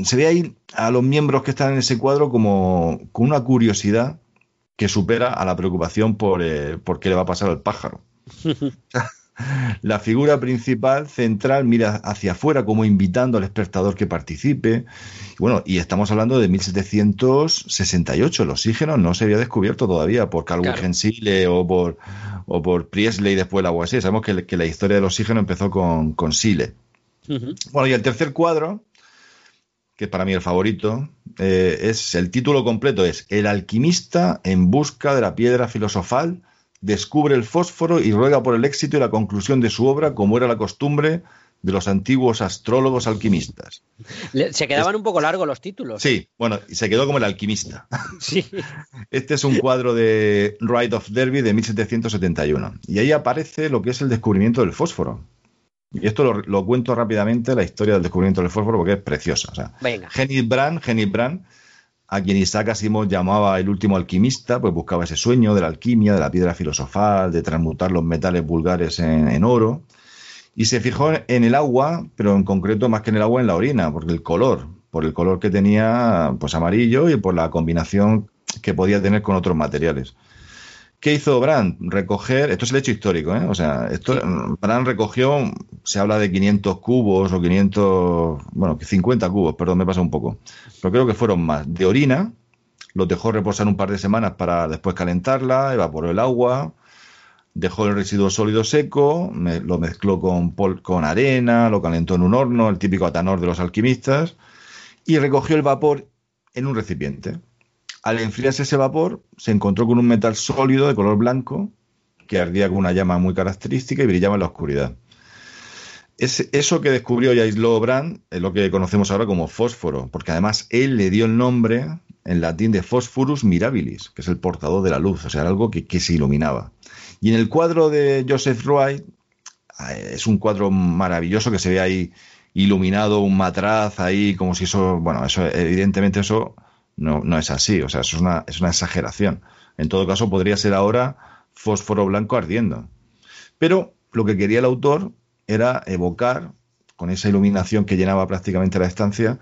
Speaker 4: Se ve ahí a los miembros que están en ese cuadro como con una curiosidad que supera a la preocupación por, eh, por qué le va a pasar al pájaro. [LAUGHS] La figura principal, central, mira hacia afuera como invitando al espectador que participe. bueno, y estamos hablando de 1768. El oxígeno no se había descubierto todavía por Carl claro. o por, o por Priestley después la UASI. Sabemos que, la historia del oxígeno empezó con, con Sile. Bueno, y el tercer cuadro, que es para mí el favorito, eh, es el título completo es El alquimista en busca de la piedra filosofal descubre el fósforo y ruega por el éxito y la conclusión de su obra, como era la costumbre de los antiguos astrólogos alquimistas.
Speaker 2: Se quedaban un poco largos los títulos.
Speaker 4: Sí, bueno, se quedó como el alquimista. [LAUGHS]
Speaker 2: Sí.
Speaker 4: Este es un cuadro de Ride of Derby de 1771. Y ahí aparece lo que es el descubrimiento del fósforo. Y esto lo, cuento rápidamente, la historia del descubrimiento del fósforo, porque es preciosa. O sea,
Speaker 2: Venga.
Speaker 4: Brand, Brand a quien Isaac Asimov llamaba el último alquimista, pues buscaba ese sueño de la alquimia, de la piedra filosofal, de transmutar los metales vulgares en, oro. Y se fijó en el agua, pero en concreto más que en el agua, en la orina, porque el color, por el color que tenía, pues amarillo y por la combinación que podía tener con otros materiales. ¿Qué hizo Brand? Recoger, esto es el hecho histórico, ¿eh? O sea, esto, Brand recogió, se habla de 500 cubos o 500, bueno, 50 cubos, perdón, me pasa un poco, pero creo que fueron más, de orina, los dejó reposar un par de semanas para después calentarla, evaporó el agua, dejó el residuo sólido seco, lo mezcló con, con arena, lo calentó en un horno, el típico atanor de los alquimistas, y recogió el vapor en un recipiente. Al enfriarse ese vapor, se encontró con un metal sólido de color blanco que ardía con una llama muy característica y brillaba en la oscuridad. Es, eso que descubrió y aisló Brand es lo que conocemos ahora como fósforo, porque además él le dio el nombre en latín de Phosphorus mirabilis, que es el portador de la luz, o sea, algo que, que se iluminaba. Y en el cuadro de Joseph Wright, eh, es un cuadro maravilloso que se ve ahí iluminado, un matraz ahí, como si eso, bueno, eso evidentemente eso no, no es así, o sea, eso es una, es una exageración. En todo caso, podría ser ahora fósforo blanco ardiendo. Pero lo que quería el autor era evocar, con esa iluminación que llenaba prácticamente la estancia,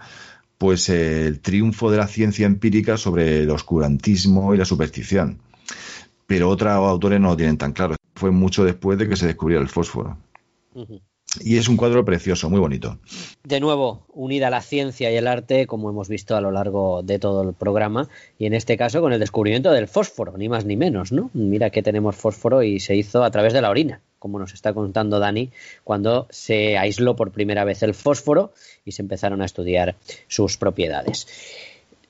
Speaker 4: pues el triunfo de la ciencia empírica sobre el oscurantismo y la superstición. Pero otros autores no lo tienen tan claro. Fue mucho después de que se descubriera el fósforo. Y es un cuadro precioso, muy bonito.
Speaker 2: De nuevo, unida la ciencia y el arte, como hemos visto a lo largo de todo el programa, y en este caso con el descubrimiento del fósforo, ni más ni menos, ¿no? Mira que tenemos fósforo y se hizo a través de la orina, como nos está contando Dani, cuando se aisló por primera vez el fósforo y se empezaron a estudiar sus propiedades.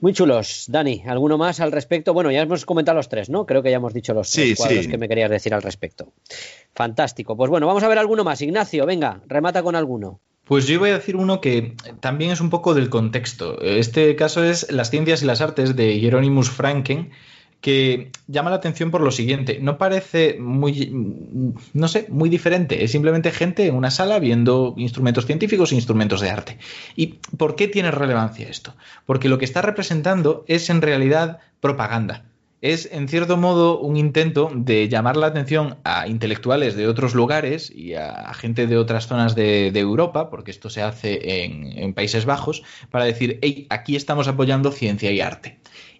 Speaker 2: Muy chulos. Dani, ¿alguno más al respecto? Bueno, ya hemos comentado los tres, ¿no? Creo que ya hemos dicho los tres cuadros que me querías decir al respecto. Fantástico. Pues bueno, vamos a ver alguno más. Ignacio, venga, remata con alguno.
Speaker 3: Pues yo voy a decir uno que también es un poco del contexto. Este caso es Las ciencias y las artes de Hieronymus Franken, que llama la atención por lo siguiente. No parece muy, no sé, muy diferente. Es simplemente gente en una sala viendo instrumentos científicos e instrumentos de arte. ¿Y por qué tiene relevancia esto? Porque lo que está representando es en realidad propaganda. Es, en cierto modo, un intento de llamar la atención a intelectuales de otros lugares y a gente de otras zonas de, Europa, porque esto se hace en, en Países Bajos, para decir, hey, aquí estamos apoyando ciencia y arte.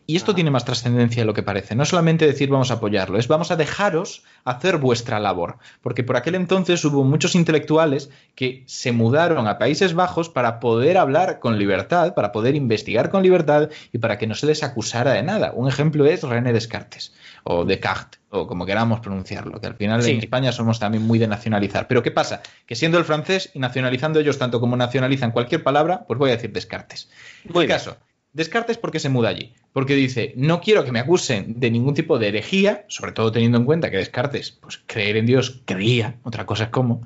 Speaker 3: Y esto tiene más trascendencia de lo que parece. No solamente decir vamos a apoyarlo, es vamos a dejaros hacer vuestra labor. Porque por aquel entonces hubo muchos intelectuales que se mudaron a Países Bajos para poder hablar con libertad, para poder investigar con libertad y para que no se les acusara de nada. Un ejemplo es René Descartes o Descartes o como queramos pronunciarlo, que al final en España somos también muy de nacionalizar. Pero ¿qué pasa? Que siendo el francés y nacionalizando ellos tanto como nacionalizan cualquier palabra, pues voy a decir Descartes. En el caso, Descartes porque se muda allí, porque dice, no quiero que me acusen de ningún tipo de herejía, sobre todo teniendo en cuenta que Descartes, pues creer en Dios creía, otra cosa es cómo,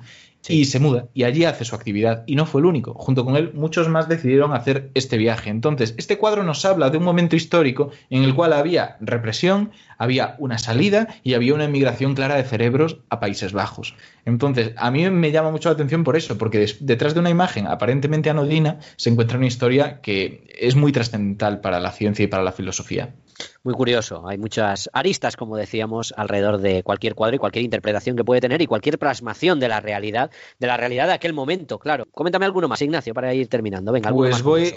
Speaker 3: y se muda y allí hace su actividad y no fue el único. Junto con él muchos más decidieron hacer este viaje. Entonces, este cuadro nos habla de un momento histórico en el cual había represión, había una salida y había una emigración clara de cerebros a Países Bajos. Entonces, a mí me llama mucho la atención por eso, porque detrás de una imagen aparentemente anodina se encuentra una historia que es muy trascendental para la ciencia y para la filosofía.
Speaker 2: Muy curioso, hay muchas aristas, como decíamos, alrededor de cualquier cuadro y cualquier interpretación que puede tener y cualquier plasmación de la realidad, de la realidad de aquel momento, claro. Coméntame alguno más, Ignacio, para ir terminando. Venga,
Speaker 3: pues voy,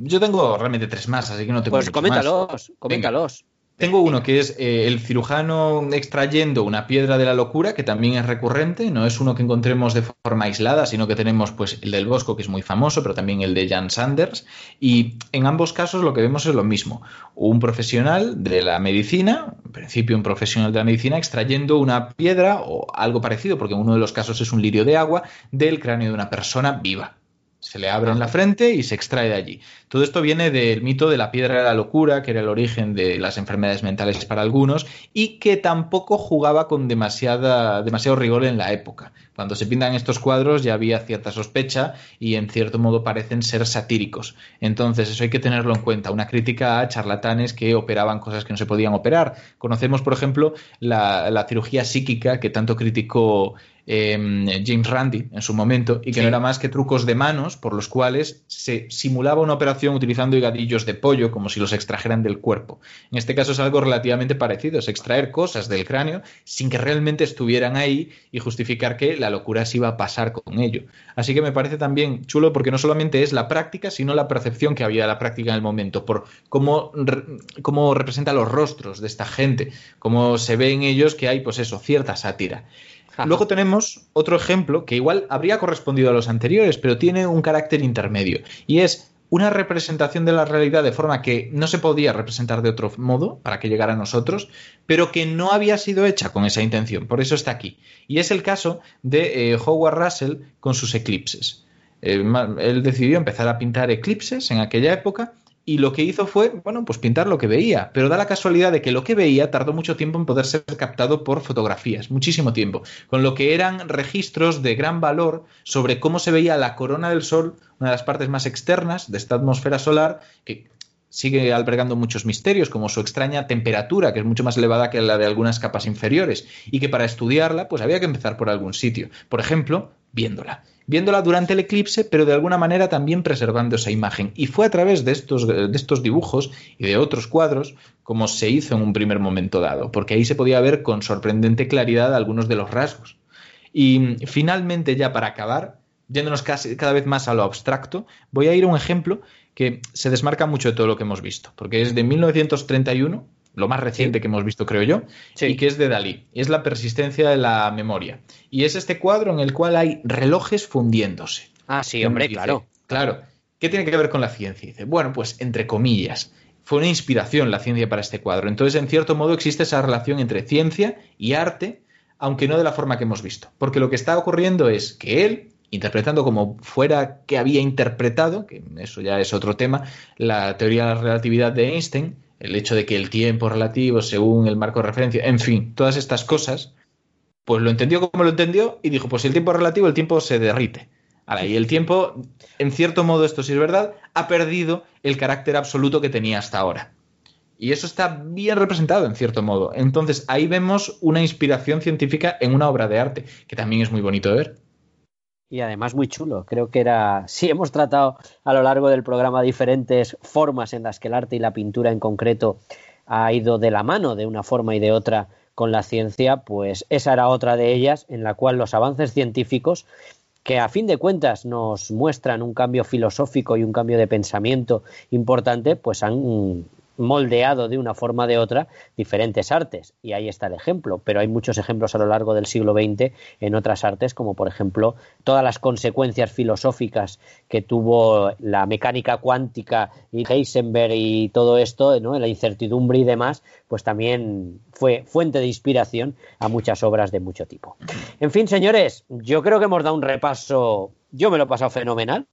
Speaker 3: yo tengo realmente tres más, así que no tengo
Speaker 2: Pues coméntalos, coméntalos.
Speaker 3: Tengo uno que es eh, el cirujano extrayendo una piedra de la locura, que también es recurrente, no es uno que encontremos de forma aislada, sino que tenemos pues el del Bosco, que es muy famoso, pero también el de Jan Sanders, y en ambos casos lo que vemos es lo mismo, un profesional de la medicina, en principio un profesional de la medicina, extrayendo una piedra o algo parecido, porque en uno de los casos es un lirio de agua, del cráneo de una persona viva. Se le abre en la frente y se extrae de allí. Todo esto viene del mito de la piedra de la locura, que era el origen de las enfermedades mentales para algunos, y que tampoco jugaba con demasiada, demasiado rigor en la época. Cuando se pintan estos cuadros ya había cierta sospecha y en cierto modo parecen ser satíricos. Entonces eso hay que tenerlo en cuenta. Una crítica a charlatanes que operaban cosas que no se podían operar. Conocemos, por ejemplo, la, la cirugía psíquica que tanto criticó Em, James Randi en su momento, y que no era más que trucos de manos por los cuales se simulaba una operación utilizando higadillos de pollo como si los extrajeran del cuerpo. En este caso es algo relativamente parecido, es extraer cosas del cráneo sin que realmente estuvieran ahí y justificar que la locura se iba a pasar con ello. Así que me parece también chulo porque no solamente es la práctica, sino la percepción que había de la práctica en el momento, por cómo, cómo representa los rostros de esta gente, cómo se ve en ellos que hay, pues eso, cierta sátira. Luego tenemos otro ejemplo que igual habría correspondido a los anteriores, pero tiene un carácter intermedio. Y es una representación de la realidad de forma que no se podía representar de otro modo para que llegara a nosotros, pero que no había sido hecha con esa intención. Por eso está aquí. Y es el caso de eh, Howard Russell con sus eclipses. Eh, él decidió empezar a pintar eclipses en aquella época y lo que hizo fue, bueno, pues pintar lo que veía, pero da la casualidad de que lo que veía tardó mucho tiempo en poder ser captado por fotografías, muchísimo tiempo, con lo que eran registros de gran valor sobre cómo se veía la corona del Sol, una de las partes más externas de esta atmósfera solar, que sigue albergando muchos misterios, como su extraña temperatura, que es mucho más elevada que la de algunas capas inferiores, y que para estudiarla, pues había que empezar por algún sitio. Por ejemplo, viéndola viéndola durante el eclipse, pero de alguna manera también preservando esa imagen. Y fue a través de estos, de estos dibujos y de otros cuadros como se hizo en un primer momento dado, porque ahí se podía ver con sorprendente claridad algunos de los rasgos. Y finalmente, ya para acabar, yéndonos casi, cada vez más a lo abstracto, voy a ir a un ejemplo que se desmarca mucho de todo lo que hemos visto, porque es de 1931 lo más reciente que hemos visto, creo yo, y que es de Dalí. Es la persistencia de la memoria. Y es este cuadro en el cual hay relojes fundiéndose.
Speaker 2: Ah, sí, hombre, claro.
Speaker 3: Claro. ¿Qué tiene que ver con la ciencia? Dice, bueno, pues entre comillas, fue una inspiración la ciencia para este cuadro. Entonces, en cierto modo, existe esa relación entre ciencia y arte, aunque no de la forma que hemos visto. Porque lo que está ocurriendo es que él, interpretando como fuera que había interpretado, que eso ya es otro tema, la teoría de la relatividad de Einstein, el hecho de que el tiempo relativo según el marco de referencia, en fin, todas estas cosas, pues lo entendió como lo entendió y dijo, pues el tiempo relativo, el tiempo se derrite. Ahora, y el tiempo, en cierto modo, esto sí es verdad, ha perdido el carácter absoluto que tenía hasta ahora. Y eso está bien representado, en cierto modo. Entonces, ahí vemos una inspiración científica en una obra de arte, que también es muy bonito de ver
Speaker 2: y además muy chulo. Creo que era, sí hemos tratado a lo largo del programa diferentes formas en las que el arte y la pintura en concreto ha ido de la mano de una forma y de otra con la ciencia, pues esa era otra de ellas en la cual los avances científicos que a fin de cuentas nos muestran un cambio filosófico y un cambio de pensamiento importante, pues han moldeado de una forma o de otra diferentes artes. Y ahí está el ejemplo. Pero hay muchos ejemplos a lo largo del siglo XX en otras artes, como por ejemplo todas las consecuencias filosóficas que tuvo la mecánica cuántica y Heisenberg y todo esto, ¿no? la incertidumbre y demás, pues también fue fuente de inspiración a muchas obras de mucho tipo. En fin, señores, yo creo que hemos dado un repaso, yo me lo he pasado fenomenal.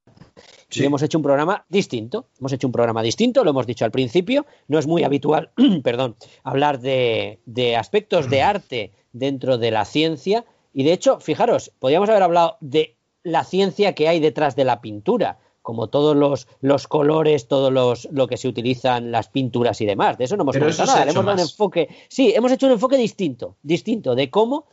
Speaker 2: Y hemos hecho un programa distinto. Hemos hecho un programa distinto, lo hemos dicho al principio. No es muy habitual, [CLEARS THROAT] perdón, hablar de, aspectos de arte dentro de la ciencia Y de hecho, fijaros, podríamos haber hablado de la ciencia que hay detrás de la pintura, como todos los, los colores, todo los, lo que se utilizan, las pinturas y demás. De eso no hemos comentado nada. Hemos un enfoque, sí, hemos hecho un enfoque distinto, distinto de cómo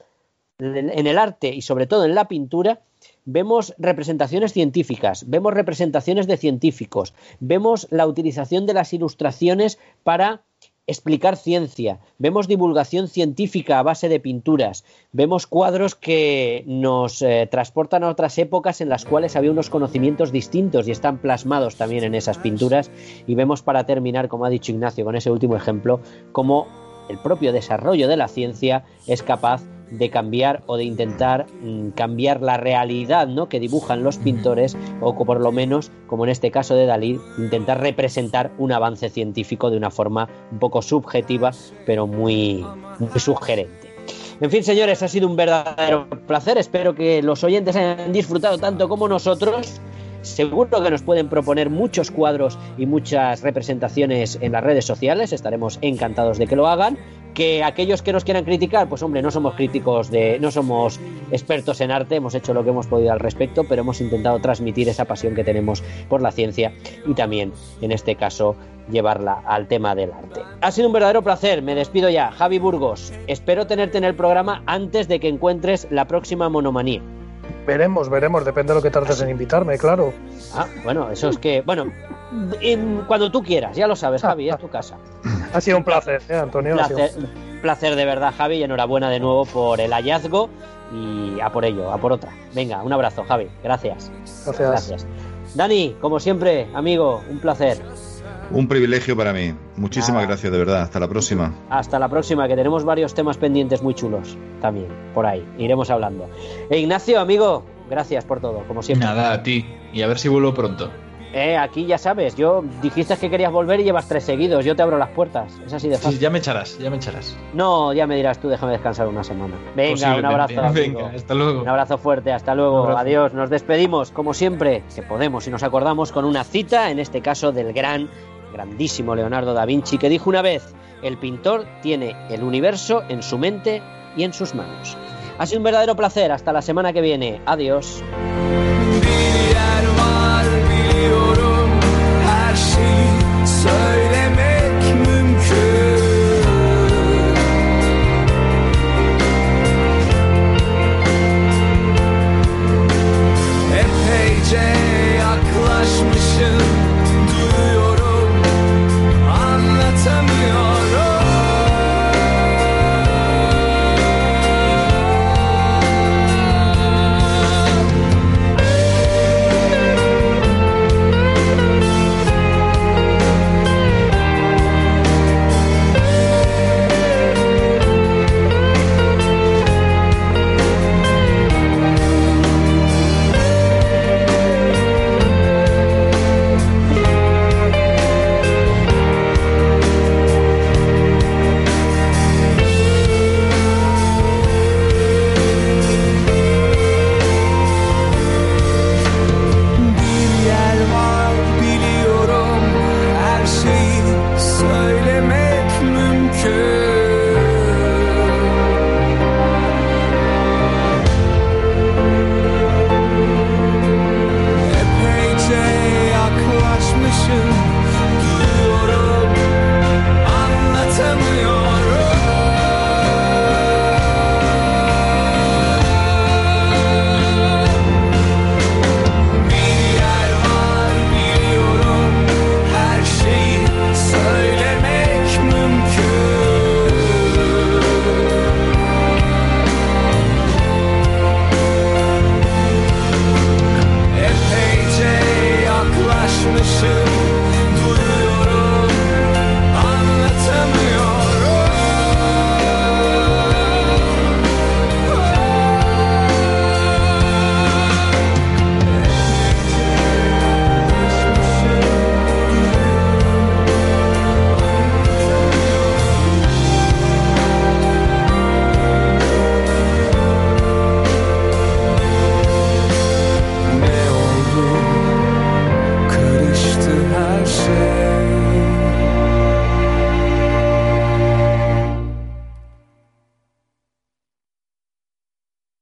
Speaker 2: en el arte y sobre todo en la pintura vemos representaciones científicas, vemos representaciones de científicos, vemos la utilización de las ilustraciones para explicar ciencia, vemos divulgación científica a base de pinturas, vemos cuadros que nos eh, transportan a otras épocas en las cuales había unos conocimientos distintos y están plasmados también en esas pinturas y vemos para terminar, como ha dicho Ignacio con ese último ejemplo, cómo el propio desarrollo de la ciencia es capaz de cambiar o de intentar mm, cambiar la realidad ¿no? que dibujan los pintores o por lo menos, como en este caso de Dalí, intentar representar un avance científico de una forma un poco subjetiva pero muy, muy sugerente. En fin, señores, ha sido un verdadero placer. Espero que los oyentes hayan disfrutado tanto como nosotros. Seguro que nos pueden proponer muchos cuadros y muchas representaciones en las redes sociales. Estaremos encantados de que lo hagan que aquellos que nos quieran criticar, pues hombre, no somos críticos de, no somos expertos en arte, hemos hecho lo que hemos podido al respecto, pero hemos intentado transmitir esa pasión que tenemos por la ciencia y también, en este caso, llevarla al tema del arte. Ha sido un verdadero placer, me despido ya. Javi Burgos, espero tenerte en el programa antes de que encuentres la próxima monomanía.
Speaker 5: Veremos, veremos, depende de lo que tardes en invitarme, claro.
Speaker 2: Ah, bueno, eso es que, bueno, cuando tú quieras, ya lo sabes, Javi, es tu casa.
Speaker 5: Ha sido un placer, ¿eh, Antonio.
Speaker 2: Placer, placer de verdad, Javi, y enhorabuena de nuevo por el hallazgo y a por ello, a por otra. Venga, un abrazo, Javi, gracias.
Speaker 5: Gracias. Gracias.
Speaker 2: Dani, como siempre, amigo, un placer.
Speaker 4: Un privilegio para mí. Muchísimas gracias, de verdad. Hasta la próxima.
Speaker 2: Hasta la próxima, que tenemos varios temas pendientes muy chulos también, por ahí. Iremos hablando. E Ignacio, amigo, gracias por todo, como siempre.
Speaker 3: Nada, a ti. Y a ver si vuelvo pronto.
Speaker 2: Eh, aquí ya sabes, yo dijiste que querías volver y llevas tres seguidos. Yo te abro las puertas. Es así de fácil.
Speaker 3: ya me echarás, ya me echarás.
Speaker 2: No, ya me dirás tú, déjame descansar una semana. Venga, un abrazo.
Speaker 3: Venga, hasta luego.
Speaker 2: Un abrazo fuerte, hasta luego. Adiós. Nos despedimos, como siempre, que podemos y nos acordamos con una cita, en este caso del gran grandísimo Leonardo da Vinci, que dijo una vez, el pintor tiene el universo en su mente y en sus manos. Ha sido un verdadero placer, hasta la semana que viene, adiós.